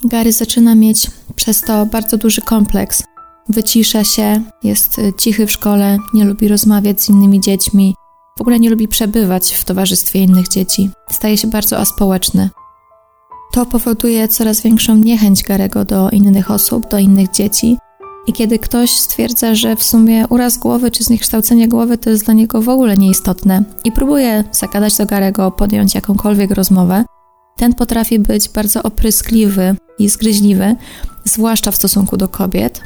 S1: Gary zaczyna mieć przez to bardzo duży kompleks. Wycisza się, jest cichy w szkole, nie lubi rozmawiać z innymi dziećmi, w ogóle nie lubi przebywać w towarzystwie innych dzieci. Staje się bardzo aspołeczny. To powoduje coraz większą niechęć Garego do innych osób, do innych dzieci. I kiedy ktoś stwierdza, że w sumie uraz głowy czy zniekształcenie głowy to jest dla niego w ogóle nieistotne i próbuje zagadać do Garego, podjąć jakąkolwiek rozmowę, ten potrafi być bardzo opryskliwy i zgryźliwy, zwłaszcza w stosunku do kobiet.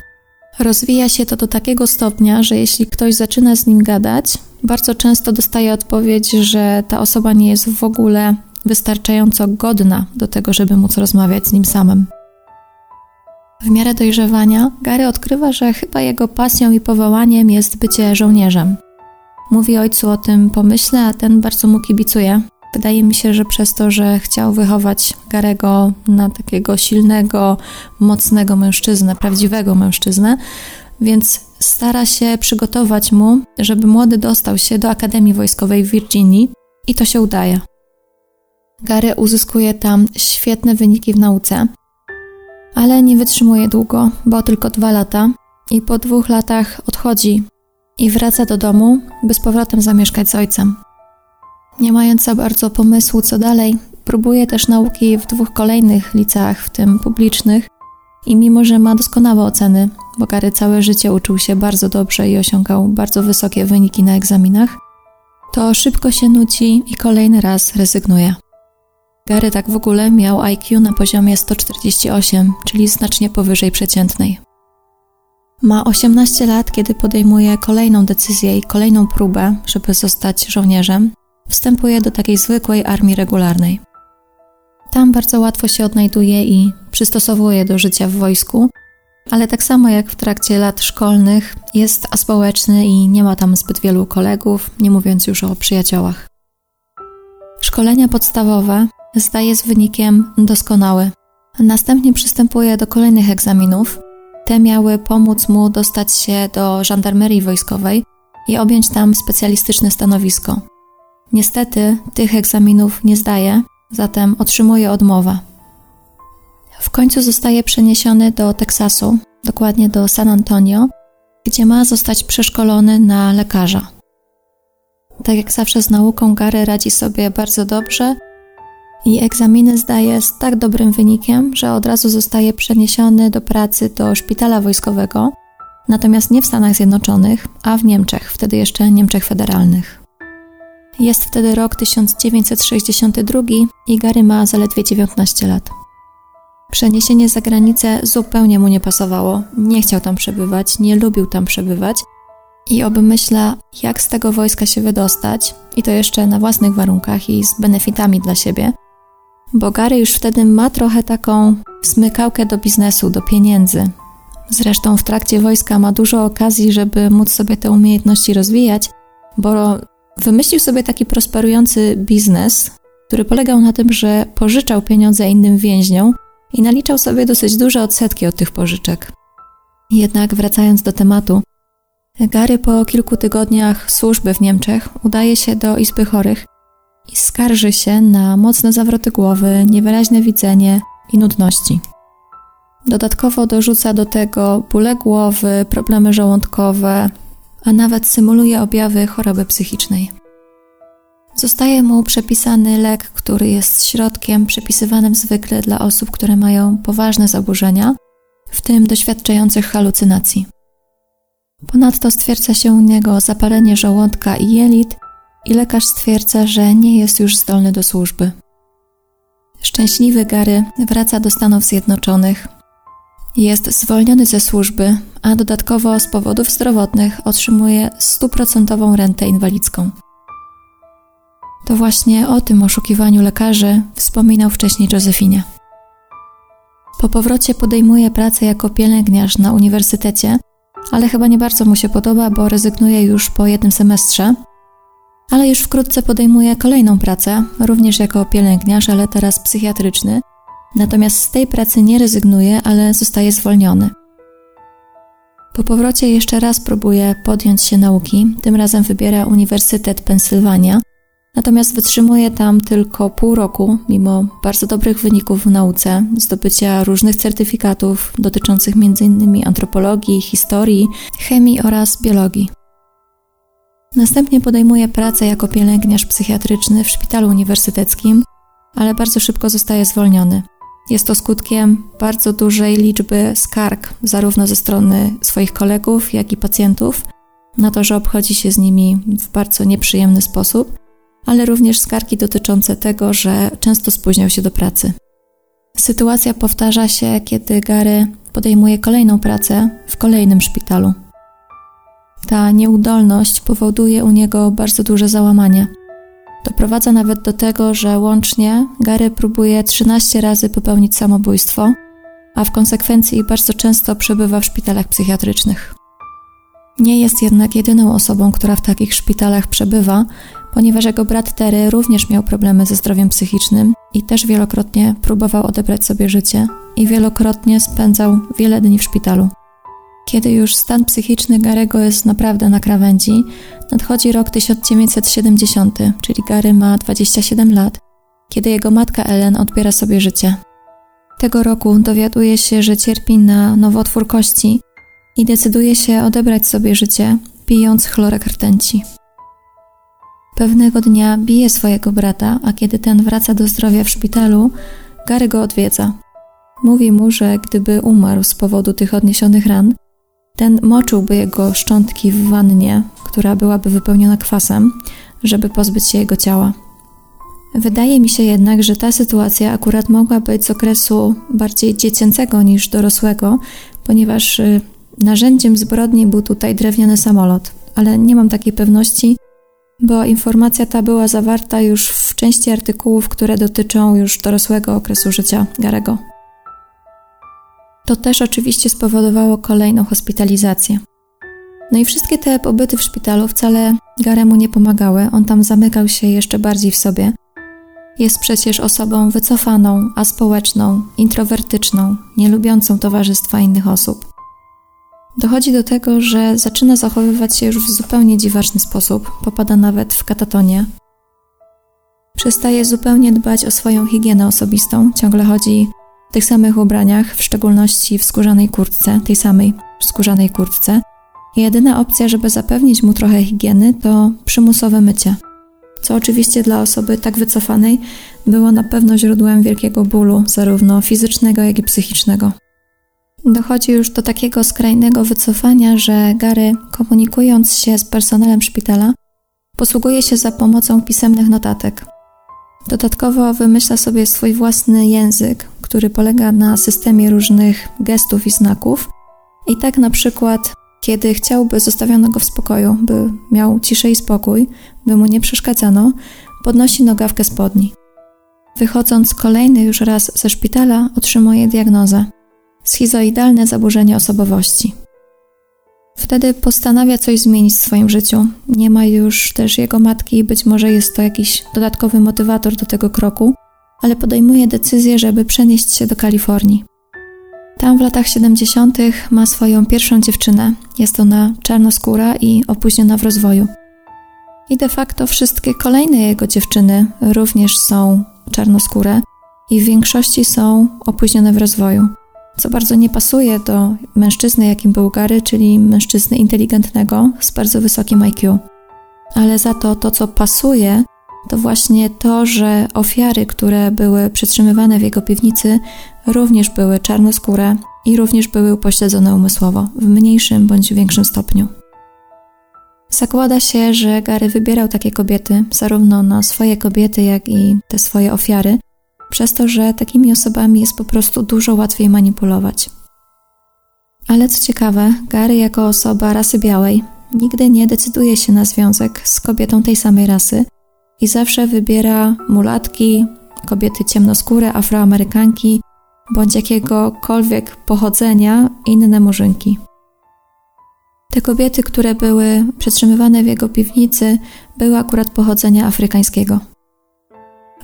S1: Rozwija się to do takiego stopnia, że jeśli ktoś zaczyna z nim gadać, bardzo często dostaje odpowiedź, że ta osoba nie jest w ogóle wystarczająco godna do tego, żeby móc rozmawiać z nim samym. W miarę dojrzewania Gary odkrywa, że chyba jego pasją i powołaniem jest bycie żołnierzem. Mówi ojcu o tym pomyśle, a ten bardzo mu kibicuje. Wydaje mi się, że przez to, że chciał wychować Garego na takiego silnego, mocnego mężczyznę, prawdziwego mężczyznę, więc stara się przygotować mu, żeby młody dostał się do Akademii Wojskowej w Virginii i to się udaje. Gary uzyskuje tam świetne wyniki w nauce, ale nie wytrzymuje długo, bo tylko dwa lata i po dwóch latach odchodzi i wraca do domu, by z powrotem zamieszkać z ojcem. Nie mając za bardzo pomysłu, co dalej, próbuje też nauki w dwóch kolejnych liceach, w tym publicznych, i mimo, że ma doskonałe oceny, bo Gary całe życie uczył się bardzo dobrze i osiągał bardzo wysokie wyniki na egzaminach, to szybko się nuci i kolejny raz rezygnuje. Gary tak w ogóle miał IQ na poziomie 148, czyli znacznie powyżej przeciętnej. Ma 18 lat, kiedy podejmuje kolejną decyzję i kolejną próbę, żeby zostać żołnierzem. Wstępuje do takiej zwykłej armii regularnej. Tam bardzo łatwo się odnajduje i przystosowuje do życia w wojsku, ale tak samo jak w trakcie lat szkolnych jest aspołeczny i nie ma tam zbyt wielu kolegów, nie mówiąc już o przyjaciołach. Szkolenia podstawowe zdaje z wynikiem doskonały. Następnie przystępuje do kolejnych egzaminów. Te miały pomóc mu dostać się do żandarmerii wojskowej i objąć tam specjalistyczne stanowisko. Niestety tych egzaminów nie zdaje, zatem otrzymuje odmowę. W końcu zostaje przeniesiony do Teksasu, dokładnie do San Antonio, gdzie ma zostać przeszkolony na lekarza. Tak jak zawsze z nauką, Gary radzi sobie bardzo dobrze i egzaminy zdaje z tak dobrym wynikiem, że od razu zostaje przeniesiony do pracy do szpitala wojskowego, natomiast nie w Stanach Zjednoczonych, a w Niemczech, wtedy jeszcze Niemczech Federalnych. Jest wtedy rok 1962 i Gary ma zaledwie 19 lat. Przeniesienie za granicę zupełnie mu nie pasowało, nie chciał tam przebywać, nie lubił tam przebywać i obmyśla, jak z tego wojska się wydostać, i to jeszcze na własnych warunkach i z benefitami dla siebie – bo Gary już wtedy ma trochę taką smykałkę do biznesu, do pieniędzy. Zresztą w trakcie wojska ma dużo okazji, żeby móc sobie te umiejętności rozwijać, bo wymyślił sobie taki prosperujący biznes, który polegał na tym, że pożyczał pieniądze innym więźniom i naliczał sobie dosyć duże odsetki od tych pożyczek. Jednak wracając do tematu, Gary po kilku tygodniach służby w Niemczech udaje się do Izby Chorych i skarży się na mocne zawroty głowy, niewyraźne widzenie i nudności. Dodatkowo dorzuca do tego bóle głowy, problemy żołądkowe, a nawet symuluje objawy choroby psychicznej. Zostaje mu przepisany lek, który jest środkiem przepisywanym zwykle dla osób, które mają poważne zaburzenia, w tym doświadczających halucynacji. Ponadto stwierdza się u niego zapalenie żołądka i jelit i lekarz stwierdza, że nie jest już zdolny do służby. Szczęśliwy Gary wraca do Stanów Zjednoczonych. Jest zwolniony ze służby, a dodatkowo z powodów zdrowotnych otrzymuje stuprocentową rentę inwalidzką. To właśnie o tym oszukiwaniu lekarzy wspominał wcześniej Josefinie. Po powrocie podejmuje pracę jako pielęgniarz na uniwersytecie, ale chyba nie bardzo mu się podoba, bo rezygnuje już po jednym semestrze ale już wkrótce podejmuje kolejną pracę, również jako pielęgniarz, ale teraz psychiatryczny. Natomiast z tej pracy nie rezygnuje, ale zostaje zwolniony. Po powrocie jeszcze raz próbuje podjąć się nauki, tym razem wybiera Uniwersytet Pensylwania, natomiast wytrzymuje tam tylko pół roku, mimo bardzo dobrych wyników w nauce, zdobycia różnych certyfikatów dotyczących m.in. antropologii, historii, chemii oraz biologii. Następnie podejmuje pracę jako pielęgniarz psychiatryczny w szpitalu uniwersyteckim, ale bardzo szybko zostaje zwolniony. Jest to skutkiem bardzo dużej liczby skarg, zarówno ze strony swoich kolegów, jak i pacjentów, na to, że obchodzi się z nimi w bardzo nieprzyjemny sposób. ale również skargi dotyczące tego, że często spóźniał się do pracy. Sytuacja powtarza się, kiedy Gary podejmuje kolejną pracę w kolejnym szpitalu. Ta nieudolność powoduje u niego bardzo duże załamanie. Doprowadza nawet do tego, że łącznie Gary próbuje 13 razy popełnić samobójstwo, a w konsekwencji bardzo często przebywa w szpitalach psychiatrycznych. Nie jest jednak jedyną osobą, która w takich szpitalach przebywa, ponieważ jego brat Terry również miał problemy ze zdrowiem psychicznym i też wielokrotnie próbował odebrać sobie życie i wielokrotnie spędzał wiele dni w szpitalu. Kiedy już stan psychiczny Garego jest naprawdę na krawędzi, nadchodzi rok 1970, czyli Gary ma 27 lat, kiedy jego matka Ellen odbiera sobie życie. Tego roku dowiaduje się, że cierpi na nowotwór kości i decyduje się odebrać sobie życie, pijąc chlorek rtęci. Pewnego dnia bije swojego brata, a kiedy ten wraca do zdrowia w szpitalu, Gary go odwiedza. Mówi mu, że gdyby umarł z powodu tych odniesionych ran, ten moczyłby jego szczątki w wannie, która byłaby wypełniona kwasem, żeby pozbyć się jego ciała. Wydaje mi się jednak, że ta sytuacja akurat mogła być z okresu bardziej dziecięcego niż dorosłego, ponieważ y, narzędziem zbrodni był tutaj drewniany samolot, ale nie mam takiej pewności, bo informacja ta była zawarta już w części artykułów, które dotyczą już dorosłego okresu życia Garego. To też oczywiście spowodowało kolejną hospitalizację. No i wszystkie te pobyty w szpitalu wcale Garemu nie pomagały, on tam zamykał się jeszcze bardziej w sobie. Jest przecież osobą wycofaną, aspołeczną, introwertyczną, nielubiącą towarzystwa innych osób. Dochodzi do tego, że zaczyna zachowywać się już w zupełnie dziwaczny sposób, popada nawet w katatonię. Przestaje zupełnie dbać o swoją higienę osobistą, ciągle chodzi w tych samych ubraniach, w szczególności w skórzanej kurtce, tej samej skórzanej kurtce. I jedyna opcja, żeby zapewnić mu trochę higieny, to przymusowe mycie. Co oczywiście dla osoby tak wycofanej było na pewno źródłem wielkiego bólu, zarówno fizycznego, jak i psychicznego. Dochodzi już do takiego skrajnego wycofania, że Gary, komunikując się z personelem szpitala, posługuje się za pomocą pisemnych notatek. Dodatkowo wymyśla sobie swój własny język, który polega na systemie różnych gestów i znaków. I tak na przykład, kiedy chciałby zostawiono go w spokoju, by miał ciszę i spokój, by mu nie przeszkadzano, podnosi nogawkę spodni. Wychodząc kolejny już raz ze szpitala, otrzymuje diagnozę schizoidalne zaburzenie osobowości. Wtedy postanawia coś zmienić w swoim życiu. Nie ma już też jego matki, być może jest to jakiś dodatkowy motywator do tego kroku, ale podejmuje decyzję, żeby przenieść się do Kalifornii. Tam w latach 70. ma swoją pierwszą dziewczynę. Jest ona czarnoskóra i opóźniona w rozwoju. I de facto wszystkie kolejne jego dziewczyny również są czarnoskóre i w większości są opóźnione w rozwoju co bardzo nie pasuje do mężczyzny, jakim był Gary, czyli mężczyzny inteligentnego z bardzo wysokim IQ. Ale za to to, co pasuje, to właśnie to, że ofiary, które były przetrzymywane w jego piwnicy, również były czarnoskóre i również były upośledzone umysłowo, w mniejszym bądź większym stopniu. Zakłada się, że Gary wybierał takie kobiety, zarówno na swoje kobiety, jak i te swoje ofiary, przez to, że takimi osobami jest po prostu dużo łatwiej manipulować. Ale co ciekawe, Gary jako osoba rasy białej nigdy nie decyduje się na związek z kobietą tej samej rasy i zawsze wybiera mulatki, kobiety ciemnoskóre, afroamerykanki bądź jakiegokolwiek pochodzenia inne murzynki. Te kobiety, które były przetrzymywane w jego piwnicy, były akurat pochodzenia afrykańskiego.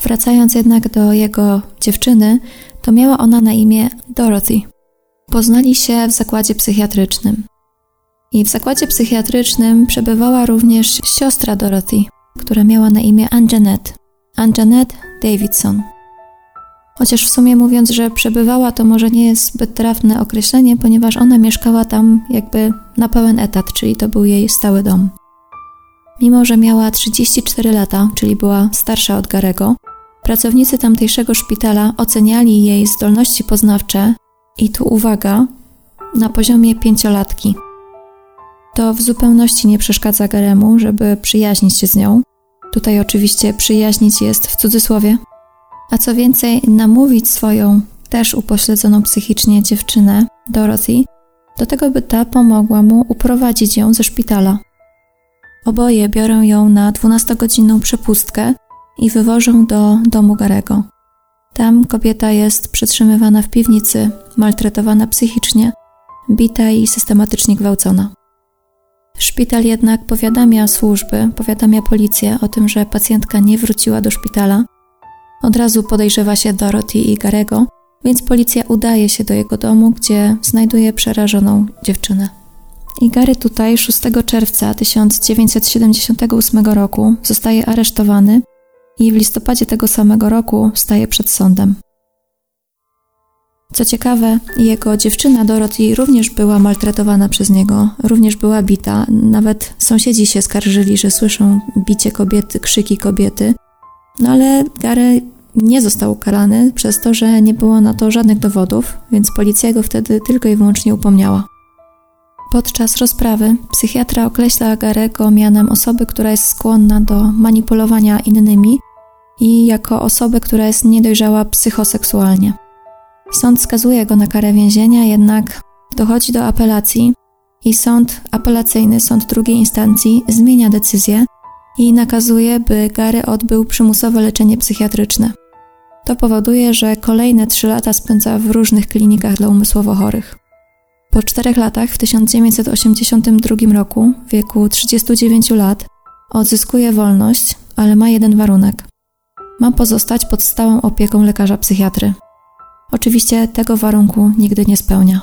S1: Wracając jednak do jego dziewczyny, to miała ona na imię Dorothy. Poznali się w zakładzie psychiatrycznym. I w zakładzie psychiatrycznym przebywała również siostra Dorothy, która miała na imię Anjanette. Anjanette Davidson. Chociaż w sumie mówiąc, że przebywała, to może nie jest zbyt trafne określenie, ponieważ ona mieszkała tam jakby na pełen etat, czyli to był jej stały dom. Mimo, że miała 34 lata, czyli była starsza od Garego, pracownicy tamtejszego szpitala oceniali jej zdolności poznawcze i tu uwaga, na poziomie pięciolatki. To w zupełności nie przeszkadza Garemu, żeby przyjaźnić się z nią, Tutaj oczywiście przyjaźnić jest w cudzysłowie. A co więcej, namówić swoją też upośledzoną psychicznie dziewczynę, Dorothy, do tego, by ta pomogła mu uprowadzić ją ze szpitala. Oboje biorą ją na 12-godzinną przepustkę i wywożą do domu Garego. Tam kobieta jest przetrzymywana w piwnicy, maltretowana psychicznie, bita i systematycznie gwałcona. Szpital jednak powiadamia służby, powiadamia policję o tym, że pacjentka nie wróciła do szpitala. Od razu podejrzewa się Dorothy i Garego, więc policja udaje się do jego domu, gdzie znajduje przerażoną dziewczynę. I Gary tutaj 6 czerwca 1978 roku zostaje aresztowany i w listopadzie tego samego roku staje przed sądem. Co ciekawe, jego dziewczyna Dorothy również była maltretowana przez niego, również była bita. Nawet sąsiedzi się skarżyli, że słyszą bicie kobiety, krzyki kobiety. No ale Gary nie został ukarany przez to, że nie było na to żadnych dowodów, więc policja go wtedy tylko i wyłącznie upomniała. Podczas rozprawy psychiatra określa Garego mianem osoby, która jest skłonna do manipulowania innymi i jako osobę, która jest niedojrzała psychoseksualnie. Sąd skazuje go na karę więzienia, jednak dochodzi do apelacji i sąd apelacyjny, sąd drugiej instancji zmienia decyzję i nakazuje, by Gary odbył przymusowe leczenie psychiatryczne. To powoduje, że kolejne trzy lata spędza w różnych klinikach dla umysłowo chorych. Po czterech latach, w 1982 roku, w wieku 39 lat, odzyskuje wolność, ale ma jeden warunek. Ma pozostać pod stałą opieką lekarza psychiatry. Oczywiście tego warunku nigdy nie spełnia.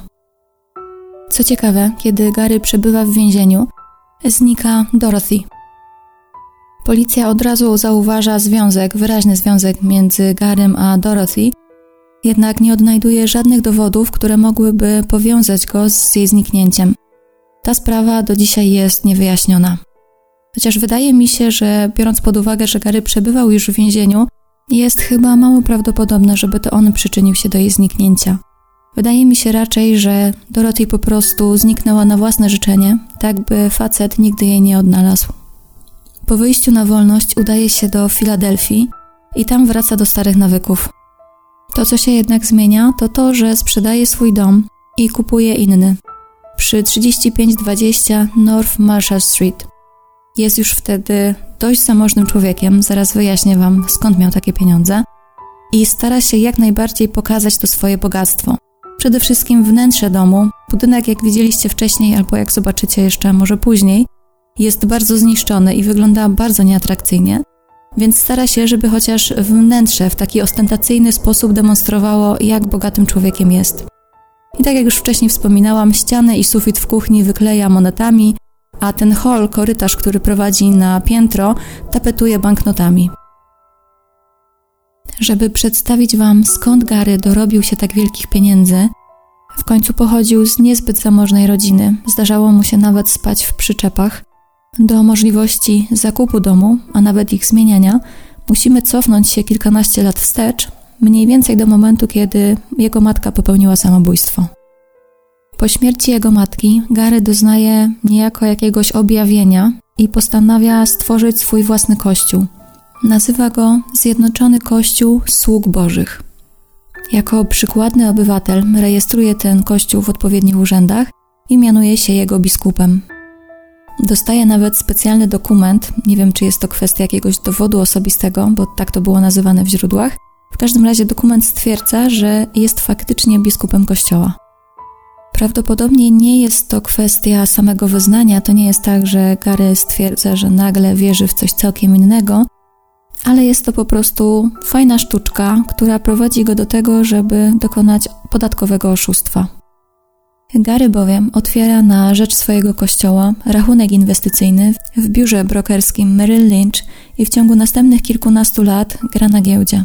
S1: Co ciekawe, kiedy Gary przebywa w więzieniu, znika Dorothy. Policja od razu zauważa związek, wyraźny związek między Garym a Dorothy, jednak nie odnajduje żadnych dowodów, które mogłyby powiązać go z jej zniknięciem. Ta sprawa do dzisiaj jest niewyjaśniona. Chociaż wydaje mi się, że biorąc pod uwagę, że Gary przebywał już w więzieniu, jest chyba mało prawdopodobne, żeby to on przyczynił się do jej zniknięcia. Wydaje mi się raczej, że Dorothy po prostu zniknęła na własne życzenie, tak by facet nigdy jej nie odnalazł. Po wyjściu na wolność udaje się do Filadelfii i tam wraca do starych nawyków. To, co się jednak zmienia, to to, że sprzedaje swój dom i kupuje inny. Przy 3520 North Marshall Street. Jest już wtedy dość zamożnym człowiekiem, zaraz wyjaśnię Wam skąd miał takie pieniądze, i stara się jak najbardziej pokazać to swoje bogactwo. Przede wszystkim wnętrze domu, budynek jak widzieliście wcześniej albo jak zobaczycie jeszcze może później, jest bardzo zniszczony i wygląda bardzo nieatrakcyjnie, więc stara się, żeby chociaż wnętrze w taki ostentacyjny sposób demonstrowało, jak bogatym człowiekiem jest. I tak jak już wcześniej wspominałam, ściany i sufit w kuchni wykleja monetami, a ten hol, korytarz, który prowadzi na piętro, tapetuje banknotami. Żeby przedstawić Wam, skąd Gary dorobił się tak wielkich pieniędzy, w końcu pochodził z niezbyt zamożnej rodziny, zdarzało mu się nawet spać w przyczepach. Do możliwości zakupu domu, a nawet ich zmieniania, musimy cofnąć się kilkanaście lat wstecz, mniej więcej do momentu, kiedy jego matka popełniła samobójstwo. Po śmierci jego matki, Gary doznaje niejako jakiegoś objawienia i postanawia stworzyć swój własny kościół. Nazywa go Zjednoczony Kościół Sług Bożych. Jako przykładny obywatel rejestruje ten kościół w odpowiednich urzędach i mianuje się jego biskupem. Dostaje nawet specjalny dokument, nie wiem czy jest to kwestia jakiegoś dowodu osobistego, bo tak to było nazywane w źródłach. W każdym razie dokument stwierdza, że jest faktycznie biskupem kościoła. Prawdopodobnie nie jest to kwestia samego wyznania, to nie jest tak, że Gary stwierdza, że nagle wierzy w coś całkiem innego, ale jest to po prostu fajna sztuczka, która prowadzi go do tego, żeby dokonać podatkowego oszustwa. Gary bowiem otwiera na rzecz swojego kościoła rachunek inwestycyjny w biurze brokerskim Merrill Lynch i w ciągu następnych kilkunastu lat gra na giełdzie.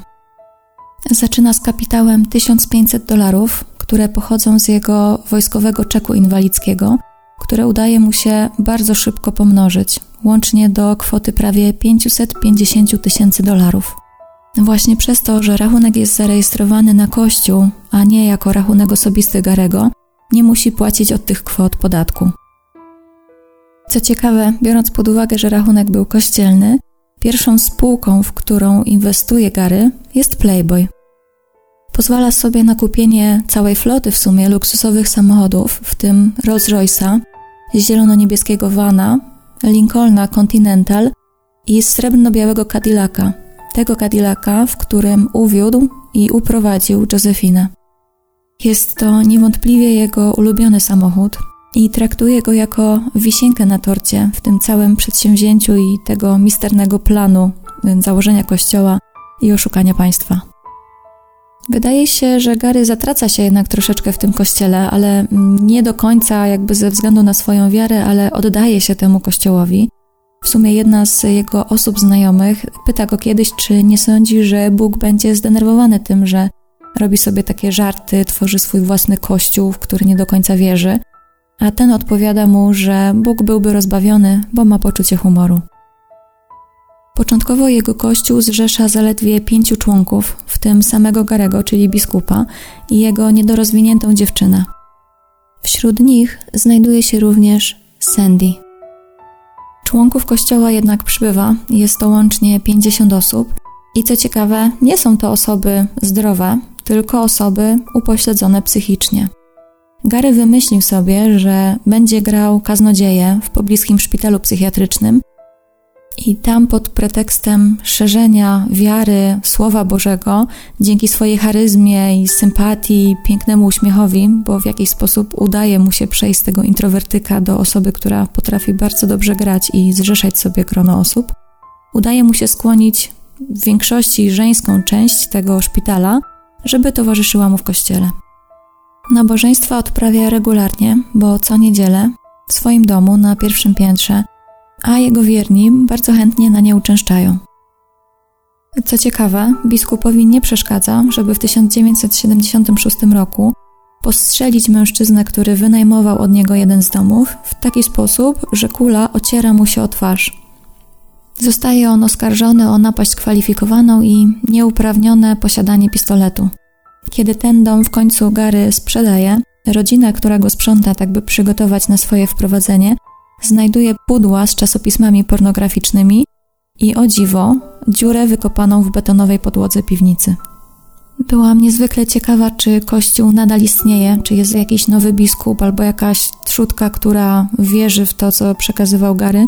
S1: Zaczyna z kapitałem 1500 dolarów, które pochodzą z jego wojskowego czeku inwalidzkiego, które udaje mu się bardzo szybko pomnożyć, łącznie do kwoty prawie 550 tysięcy dolarów. Właśnie przez to, że rachunek jest zarejestrowany na Kościół, a nie jako rachunek osobisty Garego, nie musi płacić od tych kwot podatku. Co ciekawe, biorąc pod uwagę, że rachunek był kościelny, Pierwszą spółką, w którą inwestuje Gary, jest Playboy. Pozwala sobie na kupienie całej floty w sumie luksusowych samochodów, w tym Rolls-Royce'a, zielono-niebieskiego Vana, Lincolna Continental i srebrno-białego Cadillaca. Tego Cadillaca, w którym uwiódł i uprowadził Josephinę. Jest to niewątpliwie jego ulubiony samochód i traktuje go jako wisienkę na torcie w tym całym przedsięwzięciu i tego misternego planu założenia kościoła i oszukania państwa. Wydaje się, że Gary zatraca się jednak troszeczkę w tym kościele, ale nie do końca jakby ze względu na swoją wiarę, ale oddaje się temu kościołowi. W sumie jedna z jego osób znajomych pyta go kiedyś, czy nie sądzi, że Bóg będzie zdenerwowany tym, że robi sobie takie żarty, tworzy swój własny kościół, w który nie do końca wierzy, a ten odpowiada mu, że Bóg byłby rozbawiony, bo ma poczucie humoru. Początkowo jego kościół zrzesza zaledwie pięciu członków, w tym samego Garego, czyli biskupa, i jego niedorozwiniętą dziewczynę. Wśród nich znajduje się również Sandy. Członków kościoła jednak przybywa, jest to łącznie 50 osób, i co ciekawe, nie są to osoby zdrowe, tylko osoby upośledzone psychicznie. Gary wymyślił sobie, że będzie grał kaznodzieję w pobliskim szpitalu psychiatrycznym i tam pod pretekstem szerzenia wiary Słowa Bożego, dzięki swojej charyzmie i sympatii, pięknemu uśmiechowi, bo w jakiś sposób udaje mu się przejść z tego introwertyka do osoby, która potrafi bardzo dobrze grać i zrzeszać sobie grono osób, udaje mu się skłonić w większości żeńską część tego szpitala, żeby towarzyszyła mu w kościele. Nabożeństwa odprawia regularnie, bo co niedzielę w swoim domu na pierwszym piętrze, a jego wierni bardzo chętnie na nie uczęszczają. Co ciekawe, biskupowi nie przeszkadza, żeby w 1976 roku postrzelić mężczyznę, który wynajmował od niego jeden z domów, w taki sposób, że kula ociera mu się o twarz. Zostaje on oskarżony o napaść kwalifikowaną i nieuprawnione posiadanie pistoletu. Kiedy ten dom w końcu Gary sprzedaje, rodzina, która go sprząta, tak by przygotować na swoje wprowadzenie, znajduje pudła z czasopismami pornograficznymi i o dziwo, dziurę wykopaną w betonowej podłodze piwnicy. Byłam niezwykle ciekawa, czy kościół nadal istnieje, czy jest jakiś nowy biskup albo jakaś trzutka, która wierzy w to, co przekazywał Gary.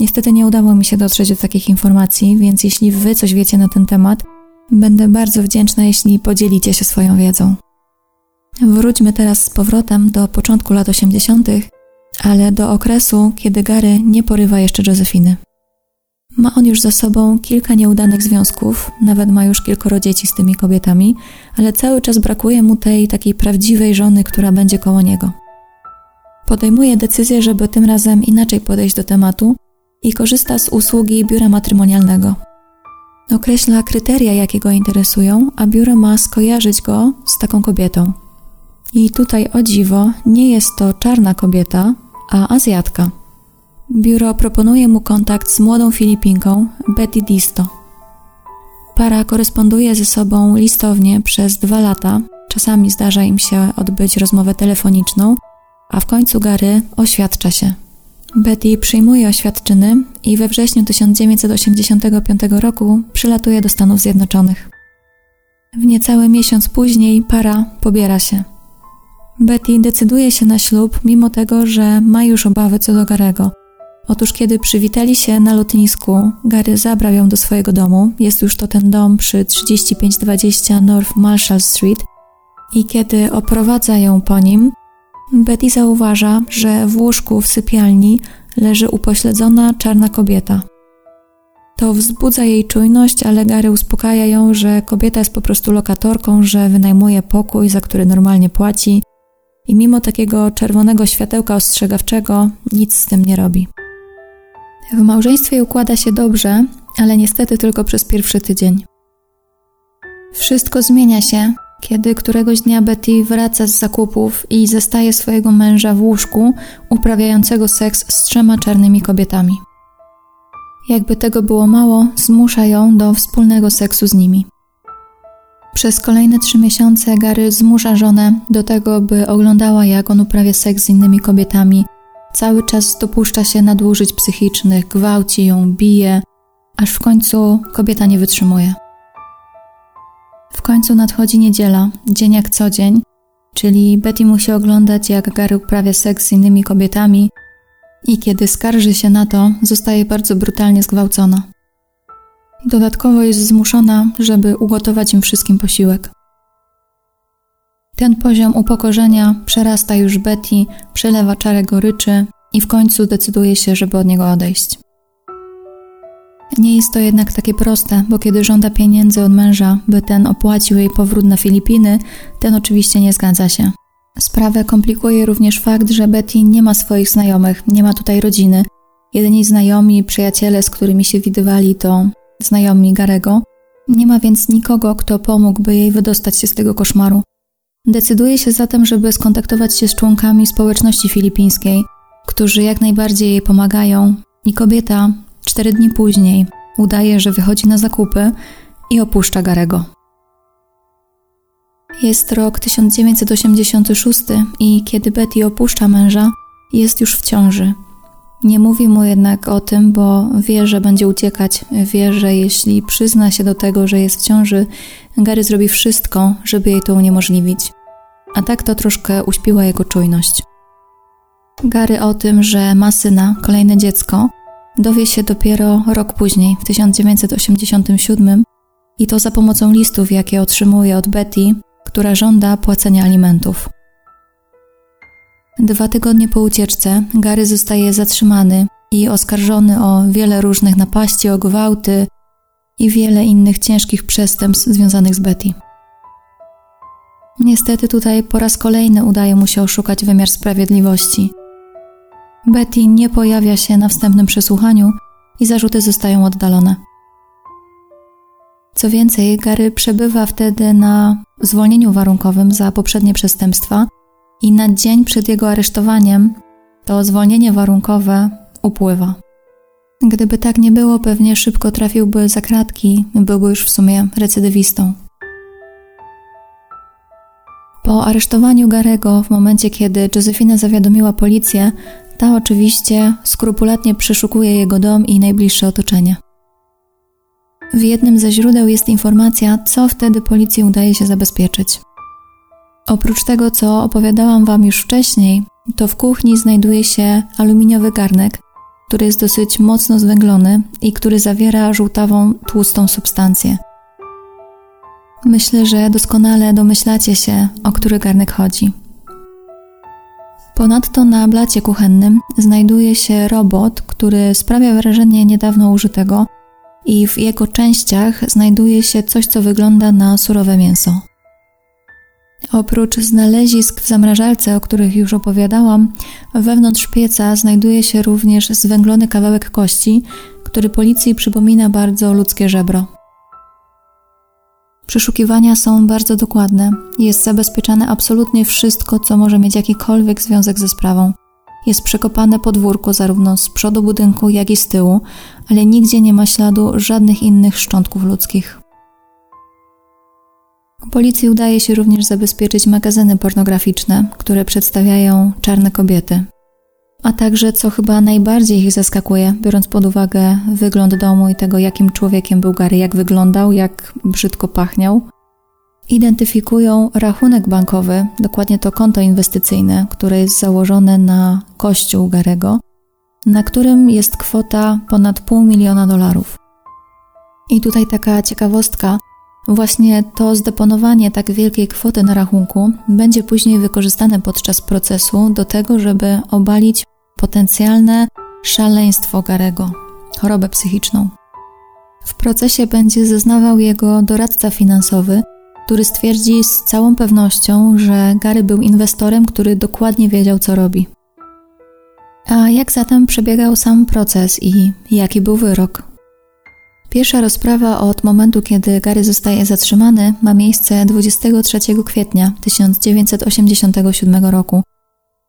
S1: Niestety nie udało mi się dotrzeć do takich informacji, więc jeśli wy coś wiecie na ten temat, będę bardzo wdzięczna, jeśli podzielicie się swoją wiedzą. Wróćmy teraz z powrotem do początku lat 80., ale do okresu, kiedy Gary nie porywa jeszcze Josephiny. Ma on już za sobą kilka nieudanych związków, nawet ma już kilkoro dzieci z tymi kobietami, ale cały czas brakuje mu tej takiej prawdziwej żony, która będzie koło niego. Podejmuje decyzję, żeby tym razem inaczej podejść do tematu i korzysta z usługi biura matrymonialnego. Określa kryteria, jakie go interesują, a biuro ma skojarzyć go z taką kobietą. I tutaj o dziwo, nie jest to czarna kobieta, a Azjatka. Biuro proponuje mu kontakt z młodą Filipinką Betty Disto. Para koresponduje ze sobą listownie przez dwa lata, czasami zdarza im się odbyć rozmowę telefoniczną, a w końcu Gary oświadcza się. Betty przyjmuje oświadczyny i we wrześniu 1985 roku przylatuje do Stanów Zjednoczonych. W niecały miesiąc później para pobiera się. Betty decyduje się na ślub, mimo tego, że ma już obawy co do Garego. Otóż, kiedy przywitali się na lotnisku, Gary zabrał ją do swojego domu. Jest już to ten dom przy 3520 North Marshall Street. I kiedy oprowadza ją po nim, Betty zauważa, że w łóżku w sypialni leży upośledzona czarna kobieta. To wzbudza jej czujność, ale Gary uspokaja ją, że kobieta jest po prostu lokatorką, że wynajmuje pokój, za który normalnie płaci i mimo takiego czerwonego światełka ostrzegawczego nic z tym nie robi. W małżeństwie układa się dobrze, ale niestety tylko przez pierwszy tydzień. Wszystko zmienia się, kiedy któregoś dnia Betty wraca z zakupów i zestaje swojego męża w łóżku, uprawiającego seks z trzema czarnymi kobietami. Jakby tego było mało, zmusza ją do wspólnego seksu z nimi. Przez kolejne trzy miesiące Gary zmusza żonę do tego, by oglądała, jak on uprawia seks z innymi kobietami. Cały czas dopuszcza się nadużyć psychicznych, gwałci ją, bije, aż w końcu kobieta nie wytrzymuje. W końcu nadchodzi niedziela, dzień jak co dzień, czyli Betty musi oglądać, jak Gary uprawia seks z innymi kobietami i kiedy skarży się na to, zostaje bardzo brutalnie zgwałcona. Dodatkowo jest zmuszona, żeby ugotować im wszystkim posiłek. Ten poziom upokorzenia przerasta już Betty, przelewa czarę goryczy i w końcu decyduje się, żeby od niego odejść. Nie jest to jednak takie proste, bo kiedy żąda pieniędzy od męża, by ten opłacił jej powrót na Filipiny, ten oczywiście nie zgadza się. Sprawę komplikuje również fakt, że Betty nie ma swoich znajomych, nie ma tutaj rodziny. Jedyni znajomi, przyjaciele, z którymi się widywali, to znajomi Garego. Nie ma więc nikogo, kto pomógłby jej wydostać się z tego koszmaru. Decyduje się zatem, żeby skontaktować się z członkami społeczności filipińskiej, którzy jak najbardziej jej pomagają, i kobieta cztery dni później udaje, że wychodzi na zakupy i opuszcza Garego. Jest rok 1986 i kiedy Betty opuszcza męża, jest już w ciąży. Nie mówi mu jednak o tym, bo wie, że będzie uciekać. Wie, że jeśli przyzna się do tego, że jest w ciąży, Gary zrobi wszystko, żeby jej to uniemożliwić. A tak to troszkę uśpiła jego czujność. Gary o tym, że ma syna, kolejne dziecko, dowie się dopiero rok później, w 1987, i to za pomocą listów, jakie otrzymuje od Betty, która żąda płacenia alimentów. Dwa tygodnie po ucieczce Gary zostaje zatrzymany i oskarżony o wiele różnych napaści, o gwałty i wiele innych ciężkich przestępstw związanych z Betty. Niestety tutaj po raz kolejny udaje mu się oszukać wymiar sprawiedliwości. Betty nie pojawia się na wstępnym przesłuchaniu i zarzuty zostają oddalone. Co więcej, Gary przebywa wtedy na zwolnieniu warunkowym za poprzednie przestępstwa i na dzień przed jego aresztowaniem to zwolnienie warunkowe upływa. Gdyby tak nie było, pewnie szybko trafiłby za kratki, byłby już w sumie recydywistą. Po aresztowaniu Garego, w momencie kiedy Josephine zawiadomiła policję, ta oczywiście skrupulatnie przeszukuje jego dom i najbliższe otoczenie. W jednym ze źródeł jest informacja, co wtedy policji udaje się zabezpieczyć. Oprócz tego, co opowiadałam Wam już wcześniej, to w kuchni znajduje się aluminiowy garnek, który jest dosyć mocno zwęglony i który zawiera żółtawą, tłustą substancję. Myślę, że doskonale domyślacie się, o który garnek chodzi. Ponadto na blacie kuchennym znajduje się robot, który sprawia wrażenie niedawno użytego i w jego częściach znajduje się coś, co wygląda na surowe mięso. Oprócz znalezisk w zamrażalce, o których już opowiadałam, wewnątrz pieca znajduje się również zwęglony kawałek kości, który policji przypomina bardzo ludzkie żebro. Przeszukiwania są bardzo dokładne. Jest zabezpieczane absolutnie wszystko, co może mieć jakikolwiek związek ze sprawą. Jest przekopane podwórko zarówno z przodu budynku, jak i z tyłu, ale nigdzie nie ma śladu żadnych innych szczątków ludzkich. Policji udaje się również zabezpieczyć magazyny pornograficzne, które przedstawiają czarne kobiety. A także, co chyba najbardziej ich zaskakuje, biorąc pod uwagę wygląd domu i tego, jakim człowiekiem był Gary, jak wyglądał, jak brzydko pachniał, identyfikują rachunek bankowy, dokładnie to konto inwestycyjne, które jest założone na kościół Garego, na którym jest kwota ponad pół miliona dolarów. I tutaj taka ciekawostka. Właśnie to zdeponowanie tak wielkiej kwoty na rachunku będzie później wykorzystane podczas procesu do tego, żeby obalić potencjalne szaleństwo Garego, chorobę psychiczną. W procesie będzie zeznawał jego doradca finansowy, który stwierdzi z całą pewnością, że Gary był inwestorem, który dokładnie wiedział, co robi. A jak zatem przebiegał sam proces i jaki był wyrok? Pierwsza rozprawa od momentu, kiedy Gary zostaje zatrzymany, ma miejsce 23 kwietnia 1987 roku,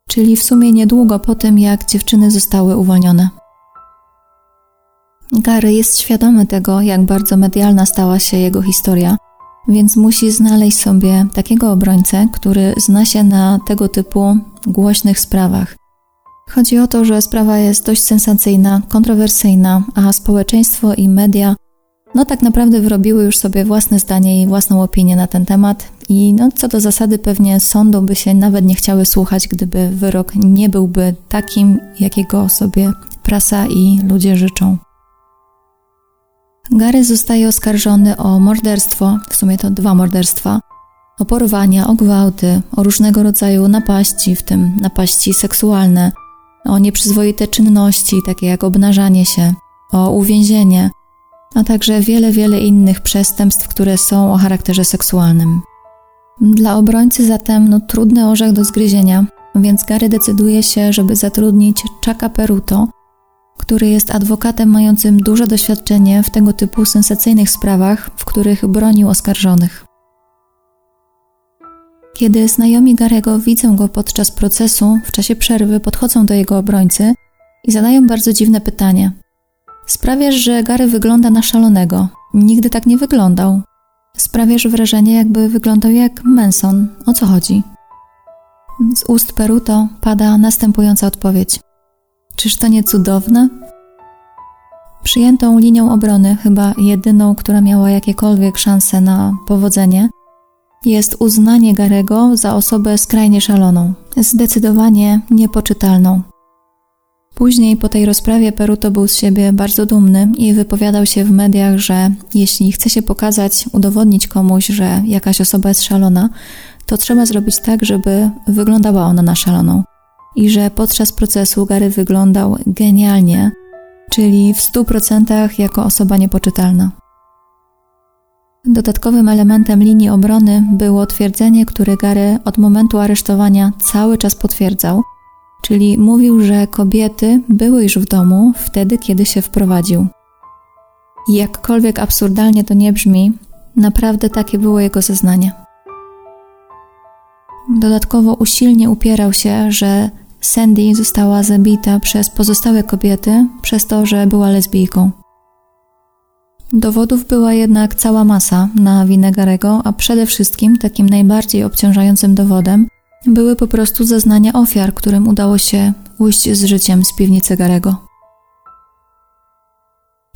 S1: czyli w sumie niedługo po tym, jak dziewczyny zostały uwolnione. Gary jest świadomy tego, jak bardzo medialna stała się jego historia, więc musi znaleźć sobie takiego obrońcę, który zna się na tego typu głośnych sprawach. Chodzi o to, że sprawa jest dość sensacyjna, kontrowersyjna, a społeczeństwo i media no tak naprawdę wyrobiły już sobie własne zdanie i własną opinię na ten temat i no, co do zasady pewnie sądu by się nawet nie chciały słuchać, gdyby wyrok nie byłby takim, jakiego sobie prasa i ludzie życzą. Gary zostaje oskarżony o morderstwo, w sumie to dwa morderstwa, o porwania, o gwałty, o różnego rodzaju napaści, w tym napaści seksualne, o nieprzyzwoite czynności, takie jak obnażanie się, o uwięzienie, a także wiele, wiele innych przestępstw, które są o charakterze seksualnym. Dla obrońcy zatem no, trudny orzech do zgryzienia, więc Gary decyduje się, żeby zatrudnić Chucka Peruto, który jest adwokatem mającym duże doświadczenie w tego typu sensacyjnych sprawach, w których bronił oskarżonych. Kiedy znajomi Garego widzą go podczas procesu, w czasie przerwy podchodzą do jego obrońcy i zadają bardzo dziwne pytanie. Sprawiasz, że Gary wygląda na szalonego. Nigdy tak nie wyglądał. Sprawiasz wrażenie, jakby wyglądał jak Manson. O co chodzi? Z ust Peruto pada następująca odpowiedź. Czyż to nie cudowne? Przyjętą linią obrony, chyba jedyną, która miała jakiekolwiek szanse na powodzenie, jest uznanie Garego za osobę skrajnie szaloną, zdecydowanie niepoczytalną. Później po tej rozprawie Peruto był z siebie bardzo dumny i wypowiadał się w mediach, że jeśli chce się pokazać, udowodnić komuś, że jakaś osoba jest szalona, to trzeba zrobić tak, żeby wyglądała ona na szaloną. I że podczas procesu Gary wyglądał genialnie, czyli w 100% jako osoba niepoczytalna. Dodatkowym elementem linii obrony było twierdzenie, które Gary od momentu aresztowania cały czas potwierdzał, czyli mówił, że kobiety były już w domu wtedy, kiedy się wprowadził. Jakkolwiek absurdalnie to nie brzmi, naprawdę takie było jego zeznanie. Dodatkowo usilnie upierał się, że Sandy została zabita przez pozostałe kobiety przez to, że była lesbijką. Dowodów była jednak cała masa na winę Garego, a przede wszystkim takim najbardziej obciążającym dowodem były po prostu zeznania ofiar, którym udało się ujść z życiem z piwnicy Garego.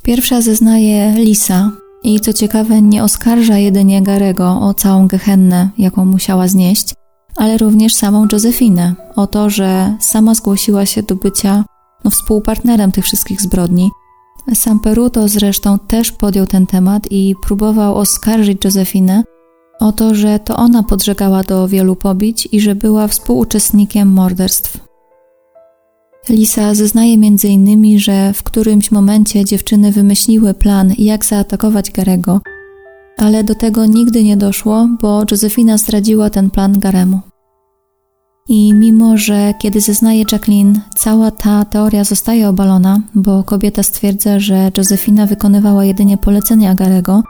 S1: Pierwsza zeznaje Lisa i co ciekawe nie oskarża jedynie Garego o całą gehennę, jaką musiała znieść, ale również samą Josefinę o to, że sama zgłosiła się do bycia no, współpartnerem tych wszystkich zbrodni. Sam Peruto zresztą też podjął ten temat i próbował oskarżyć Josefinę o to, że to ona podżegała do wielu pobić i że była współuczestnikiem morderstw. Lisa zeznaje m.in., że w którymś momencie dziewczyny wymyśliły plan, jak zaatakować Garego, ale do tego nigdy nie doszło, bo Josefina zdradziła ten plan Garemu. I mimo, że kiedy zeznaje Jacqueline, cała ta teoria zostaje obalona, bo kobieta stwierdza, że Josefina wykonywała jedynie polecenia Garego,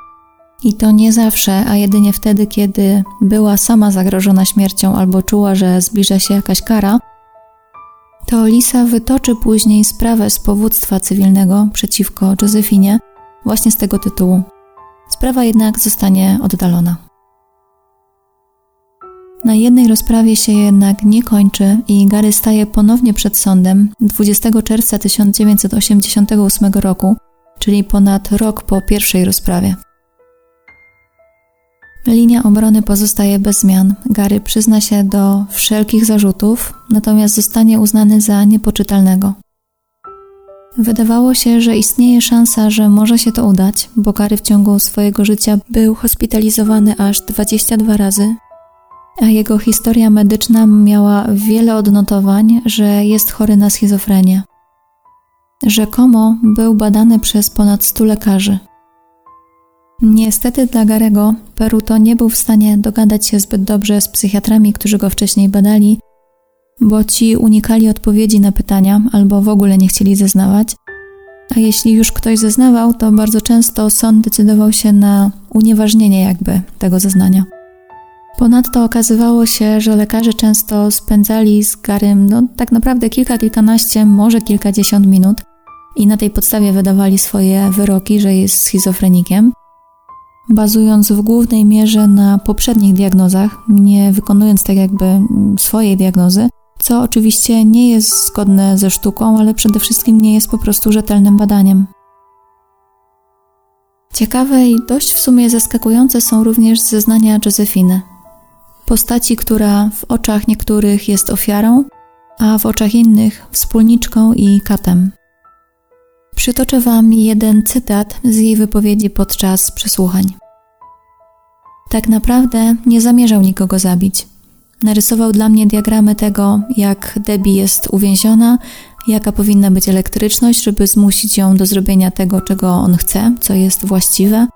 S1: i to nie zawsze, a jedynie wtedy, kiedy była sama zagrożona śmiercią albo czuła, że zbliża się jakaś kara, to Lisa wytoczy później sprawę z powództwa cywilnego przeciwko Josefinie właśnie z tego tytułu. Sprawa jednak zostanie oddalona. Na jednej rozprawie się jednak nie kończy i Gary staje ponownie przed sądem 20 czerwca 1988 roku, czyli ponad rok po pierwszej rozprawie. Linia obrony pozostaje bez zmian. Gary przyzna się do wszelkich zarzutów, natomiast zostanie uznany za niepoczytalnego. Wydawało się, że istnieje szansa, że może się to udać, bo Gary w ciągu swojego życia był hospitalizowany aż 22 razy, a jego historia medyczna miała wiele odnotowań, że jest chory na schizofrenię. Rzekomo był badany przez ponad 100 lekarzy. Niestety dla Garego Peruto nie był w stanie dogadać się zbyt dobrze z psychiatrami, którzy go wcześniej badali, bo ci unikali odpowiedzi na pytania albo w ogóle nie chcieli zeznawać. A jeśli już ktoś zeznawał, to bardzo często sąd decydował się na unieważnienie jakby tego zeznania. Ponadto okazywało się, że lekarze często spędzali z Garym no, tak naprawdę kilka, kilkanaście, może kilkadziesiąt minut i na tej podstawie wydawali swoje wyroki, że jest schizofrenikiem bazując w głównej mierze na poprzednich diagnozach, nie wykonując tak jakby swojej diagnozy, Co oczywiście nie jest zgodne ze sztuką, ale przede wszystkim nie jest po prostu rzetelnym badaniem. Ciekawe i dość w sumie zaskakujące są również zeznania Józefiny. Postaci, która w oczach niektórych jest ofiarą, a w oczach innych wspólniczką i katem. Przytoczę Wam jeden cytat z jej wypowiedzi podczas przesłuchań. Tak naprawdę nie zamierzał nikogo zabić. Narysował dla mnie diagramy tego, jak Debbie jest uwięziona, jaka powinna być elektryczność, żeby zmusić ją do zrobienia tego, czego on chce, co jest właściwe.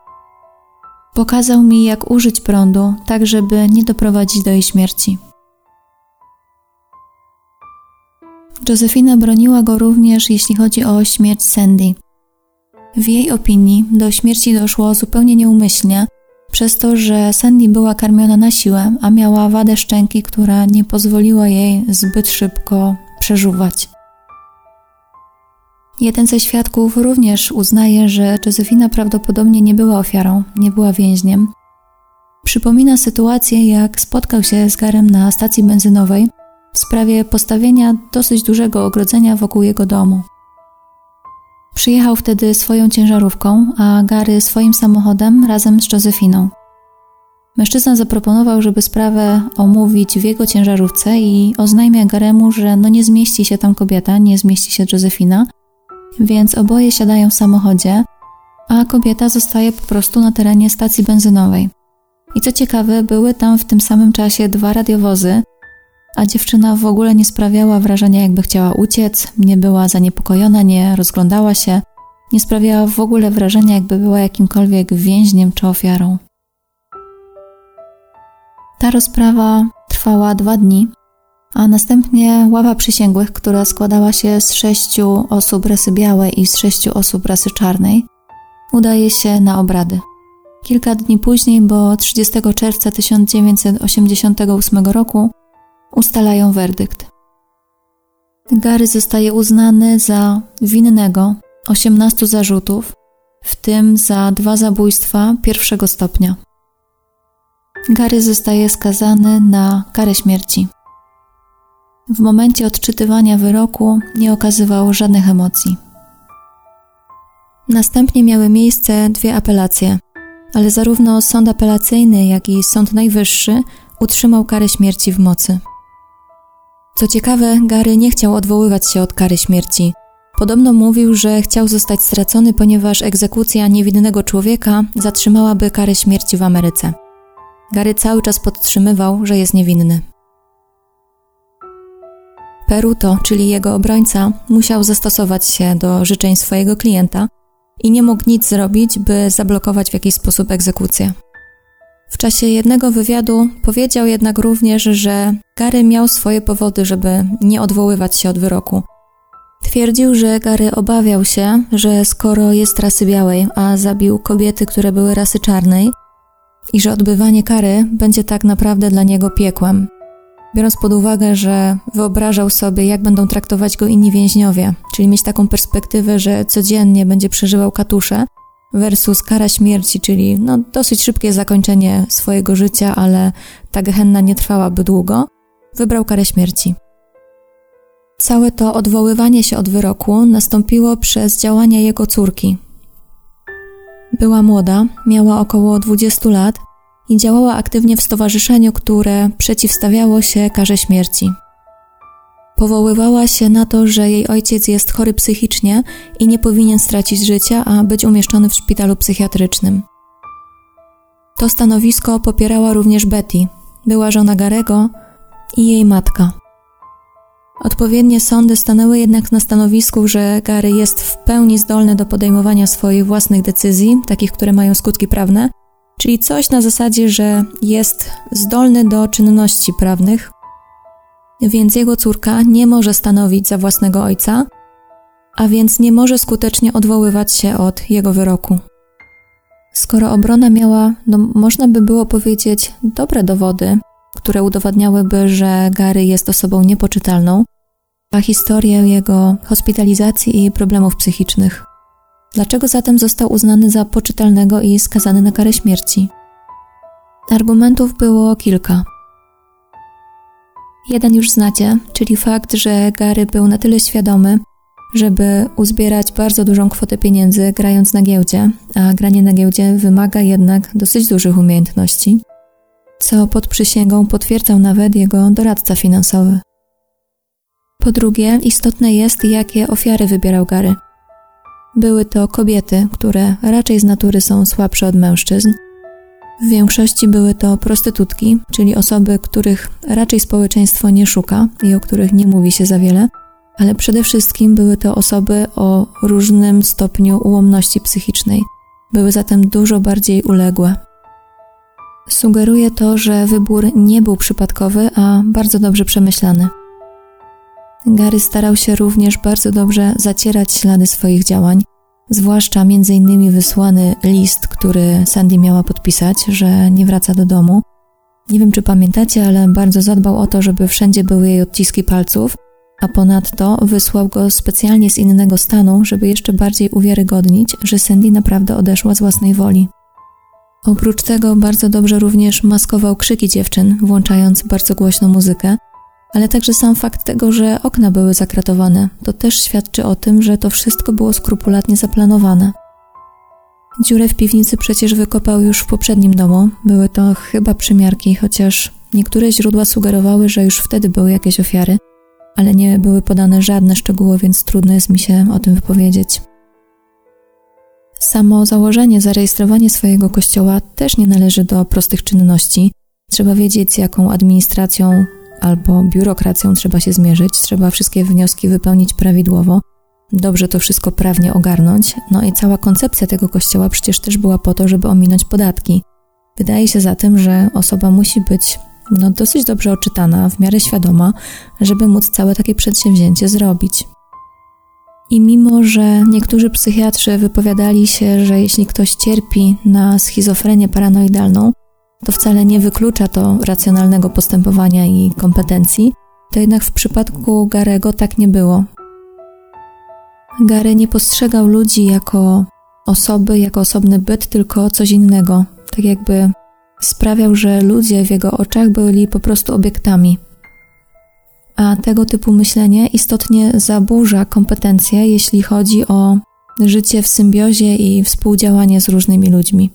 S1: Pokazał mi, jak użyć prądu, tak żeby nie doprowadzić do jej śmierci. Josefina broniła go również, jeśli chodzi o śmierć Sandy. W jej opinii do śmierci doszło zupełnie nieumyślnie, przez to, że Sandy była karmiona na siłę, a miała wadę szczęki, która nie pozwoliła jej zbyt szybko przeżuwać. Jeden ze świadków również uznaje, że Josefina prawdopodobnie nie była ofiarą, nie była więźniem. Przypomina sytuację, jak spotkał się z Garem na stacji benzynowej w sprawie postawienia dosyć dużego ogrodzenia wokół jego domu. Przyjechał wtedy swoją ciężarówką, a Gary swoim samochodem razem z Josefiną. Mężczyzna zaproponował, żeby sprawę omówić w jego ciężarówce i oznajmia Garemu, że no nie zmieści się tam kobieta, nie zmieści się Josefina, więc oboje siadają w samochodzie, a kobieta zostaje po prostu na terenie stacji benzynowej. I co ciekawe, były tam w tym samym czasie dwa radiowozy, a dziewczyna w ogóle nie sprawiała wrażenia, jakby chciała uciec, nie była zaniepokojona, nie rozglądała się, nie sprawiała w ogóle wrażenia, jakby była jakimkolwiek więźniem czy ofiarą. Ta rozprawa trwała dwa dni, a następnie ława przysięgłych, która składała się z sześciu osób rasy białej i z sześciu osób rasy czarnej, udaje się na obrady. Kilka dni później, bo 30 czerwca 1988 roku, ustalają werdykt. Gary zostaje uznany za winnego 18 zarzutów, w tym za dwa zabójstwa pierwszego stopnia. Gary zostaje skazany na karę śmierci. W momencie odczytywania wyroku nie okazywał żadnych emocji. Następnie miały miejsce dwie apelacje, ale zarówno sąd apelacyjny, jak i Sąd Najwyższy utrzymał karę śmierci w mocy. Co ciekawe, Gary nie chciał odwoływać się od kary śmierci. Podobno mówił, że chciał zostać stracony, ponieważ egzekucja niewinnego człowieka zatrzymałaby karę śmierci w Ameryce. Gary cały czas podtrzymywał, że jest niewinny. Peruto, czyli jego obrońca, musiał zastosować się do życzeń swojego klienta i nie mógł nic zrobić, by zablokować w jakiś sposób egzekucję. W czasie jednego wywiadu powiedział jednak również, że Gary miał swoje powody, żeby nie odwoływać się od wyroku. Twierdził, że Gary obawiał się, że skoro jest rasy białej, a zabił kobiety, które były rasy czarnej, i że odbywanie kary będzie tak naprawdę dla niego piekłem. Biorąc pod uwagę, że wyobrażał sobie, jak będą traktować go inni więźniowie, czyli mieć taką perspektywę, że codziennie będzie przeżywał katusze, versus kara śmierci, czyli no, dosyć szybkie zakończenie swojego życia, ale ta gehenna nie trwałaby długo, wybrał karę śmierci. Całe to odwoływanie się od wyroku nastąpiło przez działania jego córki. Była młoda, miała około 20 lat i działała aktywnie w stowarzyszeniu, które przeciwstawiało się karze śmierci. Powoływała się na to, że jej ojciec jest chory psychicznie i nie powinien stracić życia, a być umieszczony w szpitalu psychiatrycznym. To stanowisko popierała również Betty, była żona Garego i jej matka. Odpowiednie sądy stanęły jednak na stanowisku, że Gary jest w pełni zdolny do podejmowania swoich własnych decyzji, takich, które mają skutki prawne, czyli coś na zasadzie, że jest zdolny do czynności prawnych, więc jego córka nie może stanowić za własnego ojca, a więc nie może skutecznie odwoływać się od jego wyroku. Skoro obrona miała, no można by było powiedzieć, dobre dowody, które udowadniałyby, że Gary jest osobą niepoczytalną, a historię jego hospitalizacji i problemów psychicznych. Dlaczego zatem został uznany za poczytalnego i skazany na karę śmierci? Argumentów było kilka. Jeden już znacie, czyli fakt, że Gary był na tyle świadomy, żeby uzbierać bardzo dużą kwotę pieniędzy grając na giełdzie, a granie na giełdzie wymaga jednak dosyć dużych umiejętności, co pod przysięgą potwierdzał nawet jego doradca finansowy. Po drugie, istotne jest, jakie ofiary wybierał Gary. Były to kobiety, które raczej z natury są słabsze od mężczyzn. W większości były to prostytutki, czyli osoby, których raczej społeczeństwo nie szuka i o których nie mówi się za wiele, ale przede wszystkim były to osoby o różnym stopniu ułomności psychicznej. Były zatem dużo bardziej uległe. Sugeruje to, że wybór nie był przypadkowy, a bardzo dobrze przemyślany. Gary starał się również bardzo dobrze zacierać ślady swoich działań, zwłaszcza m.in. wysłany list, który Sandy miała podpisać, że nie wraca do domu. Nie wiem, czy pamiętacie, ale bardzo zadbał o to, żeby wszędzie były jej odciski palców, a ponadto wysłał go specjalnie z innego stanu, żeby jeszcze bardziej uwiarygodnić, że Sandy naprawdę odeszła z własnej woli. Oprócz tego bardzo dobrze również maskował krzyki dziewczyn, włączając bardzo głośną muzykę, ale także sam fakt tego, że okna były zakratowane, to też świadczy o tym, że to wszystko było skrupulatnie zaplanowane. Dziurę w piwnicy przecież wykopał już w poprzednim domu, były to chyba przymiarki, chociaż niektóre źródła sugerowały, że już wtedy były jakieś ofiary, ale nie były podane żadne szczegóły, więc trudno jest mi się o tym wypowiedzieć. Samo założenie, zarejestrowanie swojego kościoła też nie należy do prostych czynności. Trzeba wiedzieć, z jaką administracją albo biurokracją trzeba się zmierzyć, trzeba wszystkie wnioski wypełnić prawidłowo, dobrze to wszystko prawnie ogarnąć. No i cała koncepcja tego kościoła przecież też była po to, żeby ominąć podatki. Wydaje się zatem, że osoba musi być no, dosyć dobrze oczytana, w miarę świadoma, żeby móc całe takie przedsięwzięcie zrobić. I mimo, że niektórzy psychiatrzy wypowiadali się, że jeśli ktoś cierpi na schizofrenię paranoidalną, to wcale nie wyklucza to racjonalnego postępowania i kompetencji, to jednak w przypadku Garego tak nie było. Gary nie postrzegał ludzi jako osoby, jako osobny byt, tylko coś innego. Tak jakby sprawiał, że ludzie w jego oczach byli po prostu obiektami. A tego typu myślenie istotnie zaburza kompetencje, jeśli chodzi o życie w symbiozie i współdziałanie z różnymi ludźmi.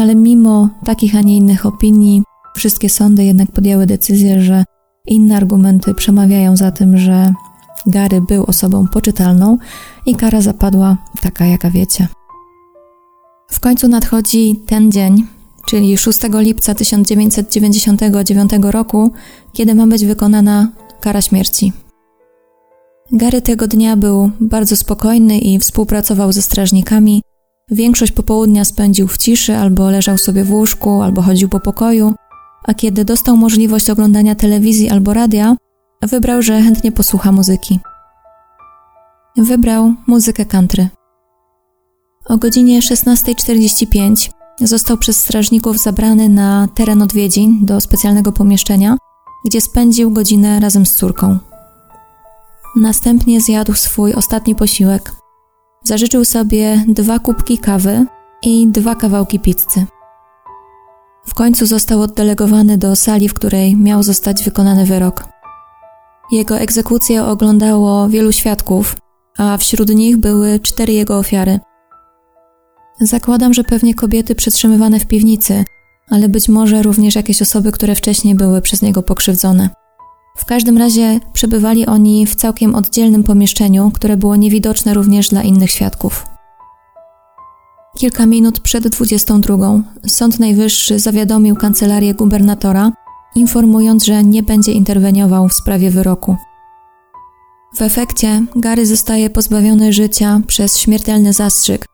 S1: Ale mimo takich, a nie innych opinii, wszystkie sądy jednak podjęły decyzję, że inne argumenty przemawiają za tym, że Gary był osobą poczytalną i kara zapadła taka, jaka wiecie. W końcu nadchodzi ten dzień, czyli 6 lipca 1999 roku, kiedy ma być wykonana kara śmierci. Gary tego dnia był bardzo spokojny i współpracował ze strażnikami, Większość popołudnia spędził w ciszy, albo leżał sobie w łóżku, albo chodził po pokoju, a kiedy dostał możliwość oglądania telewizji albo radia, wybrał, że chętnie posłucha muzyki. Wybrał muzykę country. O godzinie 16.45 został przez strażników zabrany na teren odwiedzin do specjalnego pomieszczenia, gdzie spędził godzinę razem z córką. Następnie zjadł swój ostatni posiłek, Zażyczył sobie dwa kubki kawy i dwa kawałki pizzy. W końcu został oddelegowany do sali, w której miał zostać wykonany wyrok. Jego egzekucję oglądało wielu świadków, a wśród nich były cztery jego ofiary. Zakładam, że pewnie kobiety przetrzymywane w piwnicy, ale być może również jakieś osoby, które wcześniej były przez niego pokrzywdzone. W każdym razie przebywali oni w całkiem oddzielnym pomieszczeniu, które było niewidoczne również dla innych świadków. Kilka minut przed 22 Sąd Najwyższy zawiadomił kancelarię gubernatora, informując, że nie będzie interweniował w sprawie wyroku. W efekcie Gary zostaje pozbawiony życia przez śmiertelny zastrzyk,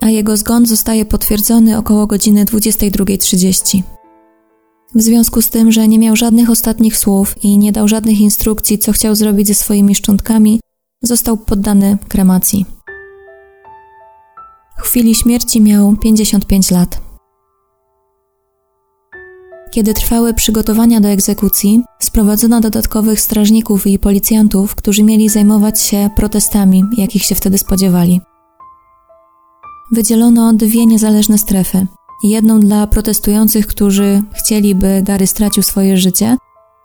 S1: a jego zgon zostaje potwierdzony około godziny 22.30. W związku z tym, że nie miał żadnych ostatnich słów i nie dał żadnych instrukcji, co chciał zrobić ze swoimi szczątkami, został poddany kremacji. W chwili śmierci miał 55 lat. Kiedy trwały przygotowania do egzekucji, sprowadzono dodatkowych strażników i policjantów, którzy mieli zajmować się protestami, jakich się wtedy spodziewali. Wydzielono dwie niezależne strefy jedną dla protestujących, którzy chcieli, by Gary stracił swoje życie,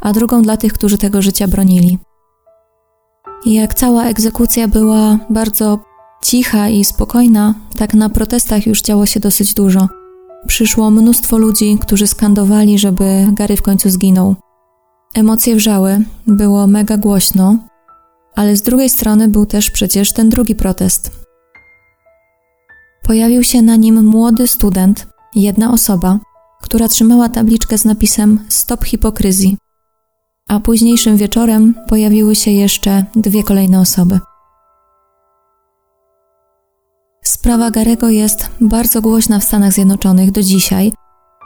S1: a drugą dla tych, którzy tego życia bronili. I jak cała egzekucja była bardzo cicha i spokojna, tak na protestach już działo się dosyć dużo. Przyszło mnóstwo ludzi, którzy skandowali, żeby Gary w końcu zginął. Emocje wrzały, było mega głośno, ale z drugiej strony był też przecież ten drugi protest. Pojawił się na nim młody student, jedna osoba, która trzymała tabliczkę z napisem Stop hipokryzji. A późniejszym wieczorem pojawiły się jeszcze dwie kolejne osoby. Sprawa Garego jest bardzo głośna w Stanach Zjednoczonych do dzisiaj,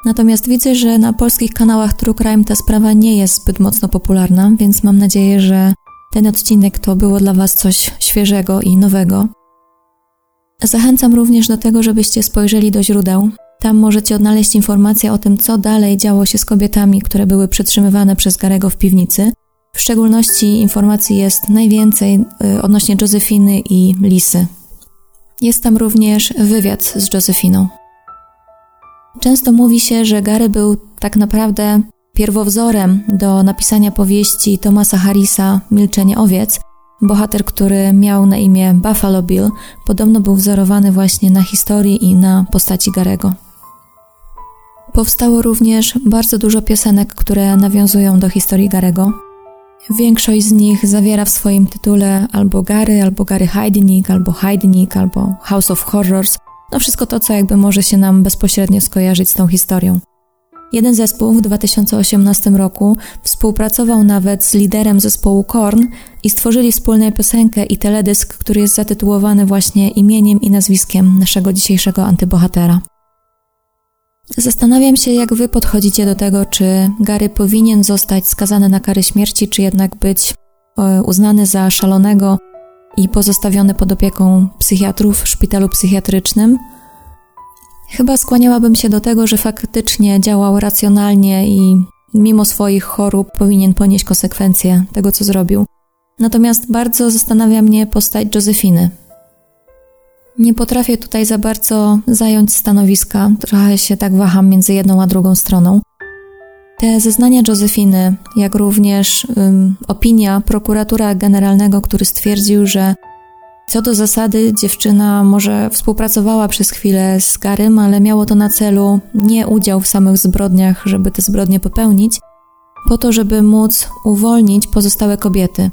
S1: natomiast widzę, że na polskich kanałach True Crime ta sprawa nie jest zbyt mocno popularna, więc mam nadzieję, że ten odcinek to było dla Was coś świeżego i nowego. Zachęcam również do tego, żebyście spojrzeli do źródeł. Tam możecie odnaleźć informacje o tym, co dalej działo się z kobietami, które były przetrzymywane przez Garego w piwnicy. W szczególności informacji jest najwięcej y, odnośnie Józefiny i Lisy. Jest tam również wywiad z Józefiną. Często mówi się, że Gary był tak naprawdę pierwowzorem do napisania powieści Thomasa Harrisa Milczenie owiec. Bohater, który miał na imię Buffalo Bill, podobno był wzorowany właśnie na historii i na postaci Garego. Powstało również bardzo dużo piosenek, które nawiązują do historii Garego. Większość z nich zawiera w swoim tytule albo Gary, albo Gary Heidnik, albo Heidnik, albo House of Horrors. No wszystko to, co jakby może się nam bezpośrednio skojarzyć z tą historią. Jeden zespół w 2018 roku współpracował nawet z liderem zespołu Korn i stworzyli wspólną piosenkę i teledysk, który jest zatytułowany właśnie imieniem i nazwiskiem naszego dzisiejszego antybohatera. Zastanawiam się, jak wy podchodzicie do tego, czy Gary powinien zostać skazany na karę śmierci, czy jednak być e, uznany za szalonego i pozostawiony pod opieką psychiatrów w szpitalu psychiatrycznym. Chyba skłaniałabym się do tego, że faktycznie działał racjonalnie i mimo swoich chorób powinien ponieść konsekwencje tego, co zrobił. Natomiast bardzo zastanawia mnie postać Józefiny. Nie potrafię tutaj za bardzo zająć stanowiska, trochę się tak waham między jedną a drugą stroną. Te zeznania Józefiny, jak również opinia prokuratura generalnego, który stwierdził, że co do zasady dziewczyna może współpracowała przez chwilę z Garym, ale miało to na celu nie udział w samych zbrodniach, żeby te zbrodnie popełnić, po to, żeby móc uwolnić pozostałe kobiety.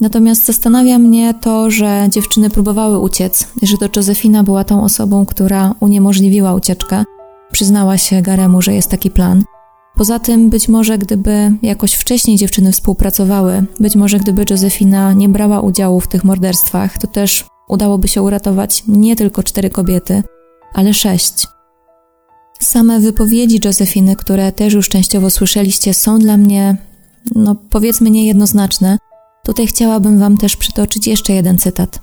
S1: Natomiast zastanawia mnie to, że dziewczyny próbowały uciec, że to Josefina była tą osobą, która uniemożliwiła ucieczkę. Przyznała się Garemu, że jest taki plan. Poza tym, być może gdyby jakoś wcześniej dziewczyny współpracowały, być może gdyby Josefina nie brała udziału w tych morderstwach, to też udałoby się uratować nie tylko cztery kobiety, ale sześć. Same wypowiedzi Josefiny, które też już częściowo słyszeliście, są dla mnie, no powiedzmy, niejednoznaczne. Tutaj chciałabym Wam też przytoczyć jeszcze jeden cytat.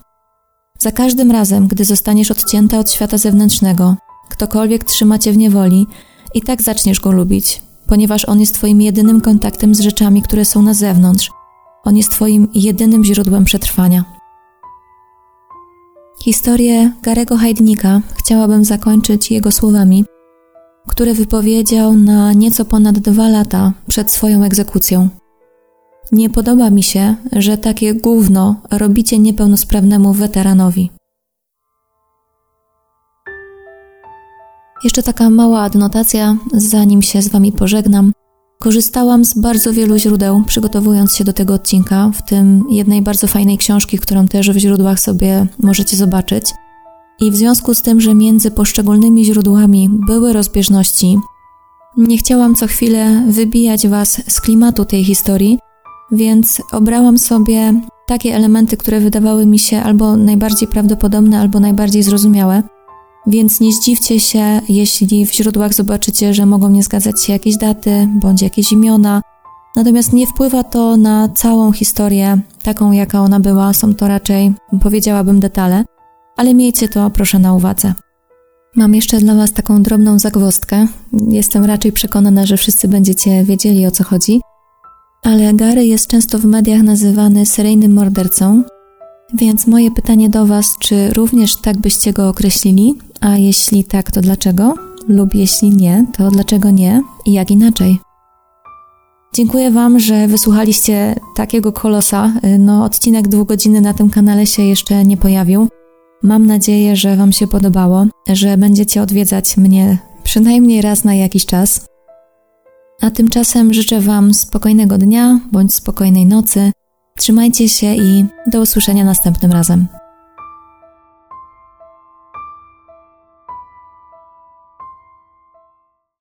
S1: Za każdym razem, gdy zostaniesz odcięta od świata zewnętrznego, ktokolwiek trzyma Cię w niewoli, i tak zaczniesz go lubić, ponieważ on jest Twoim jedynym kontaktem z rzeczami, które są na zewnątrz. On jest Twoim jedynym źródłem przetrwania. Historię Garego Hajdnika chciałabym zakończyć jego słowami, które wypowiedział na nieco ponad dwa lata przed swoją egzekucją. Nie podoba mi się, że takie gówno robicie niepełnosprawnemu weteranowi. Jeszcze taka mała adnotacja, zanim się z Wami pożegnam. Korzystałam z bardzo wielu źródeł, przygotowując się do tego odcinka, w tym jednej bardzo fajnej książki, którą też w źródłach sobie możecie zobaczyć. I w związku z tym, że między poszczególnymi źródłami były rozbieżności, nie chciałam co chwilę wybijać Was z klimatu tej historii, więc obrałam sobie takie elementy, które wydawały mi się albo najbardziej prawdopodobne, albo najbardziej zrozumiałe. Więc nie zdziwcie się, jeśli w źródłach zobaczycie, że mogą nie zgadzać się jakieś daty bądź jakieś imiona. Natomiast nie wpływa to na całą historię, taką jaka ona była. Są to raczej, powiedziałabym, detale, ale miejcie to proszę na uwadze. Mam jeszcze dla Was taką drobną zagwozdkę. Jestem raczej przekonana, że wszyscy będziecie wiedzieli o co chodzi. Ale Gary jest często w mediach nazywany seryjnym mordercą, więc moje pytanie do Was, czy również tak byście go określili? A jeśli tak, to dlaczego? Lub jeśli nie, to dlaczego nie i jak inaczej? Dziękuję Wam, że wysłuchaliście takiego kolosa. No, odcinek dwugodzinny na tym kanale się jeszcze nie pojawił. Mam nadzieję, że Wam się podobało, że będziecie odwiedzać mnie przynajmniej raz na jakiś czas. A tymczasem życzę Wam spokojnego dnia bądź spokojnej nocy. Trzymajcie się i do usłyszenia następnym razem.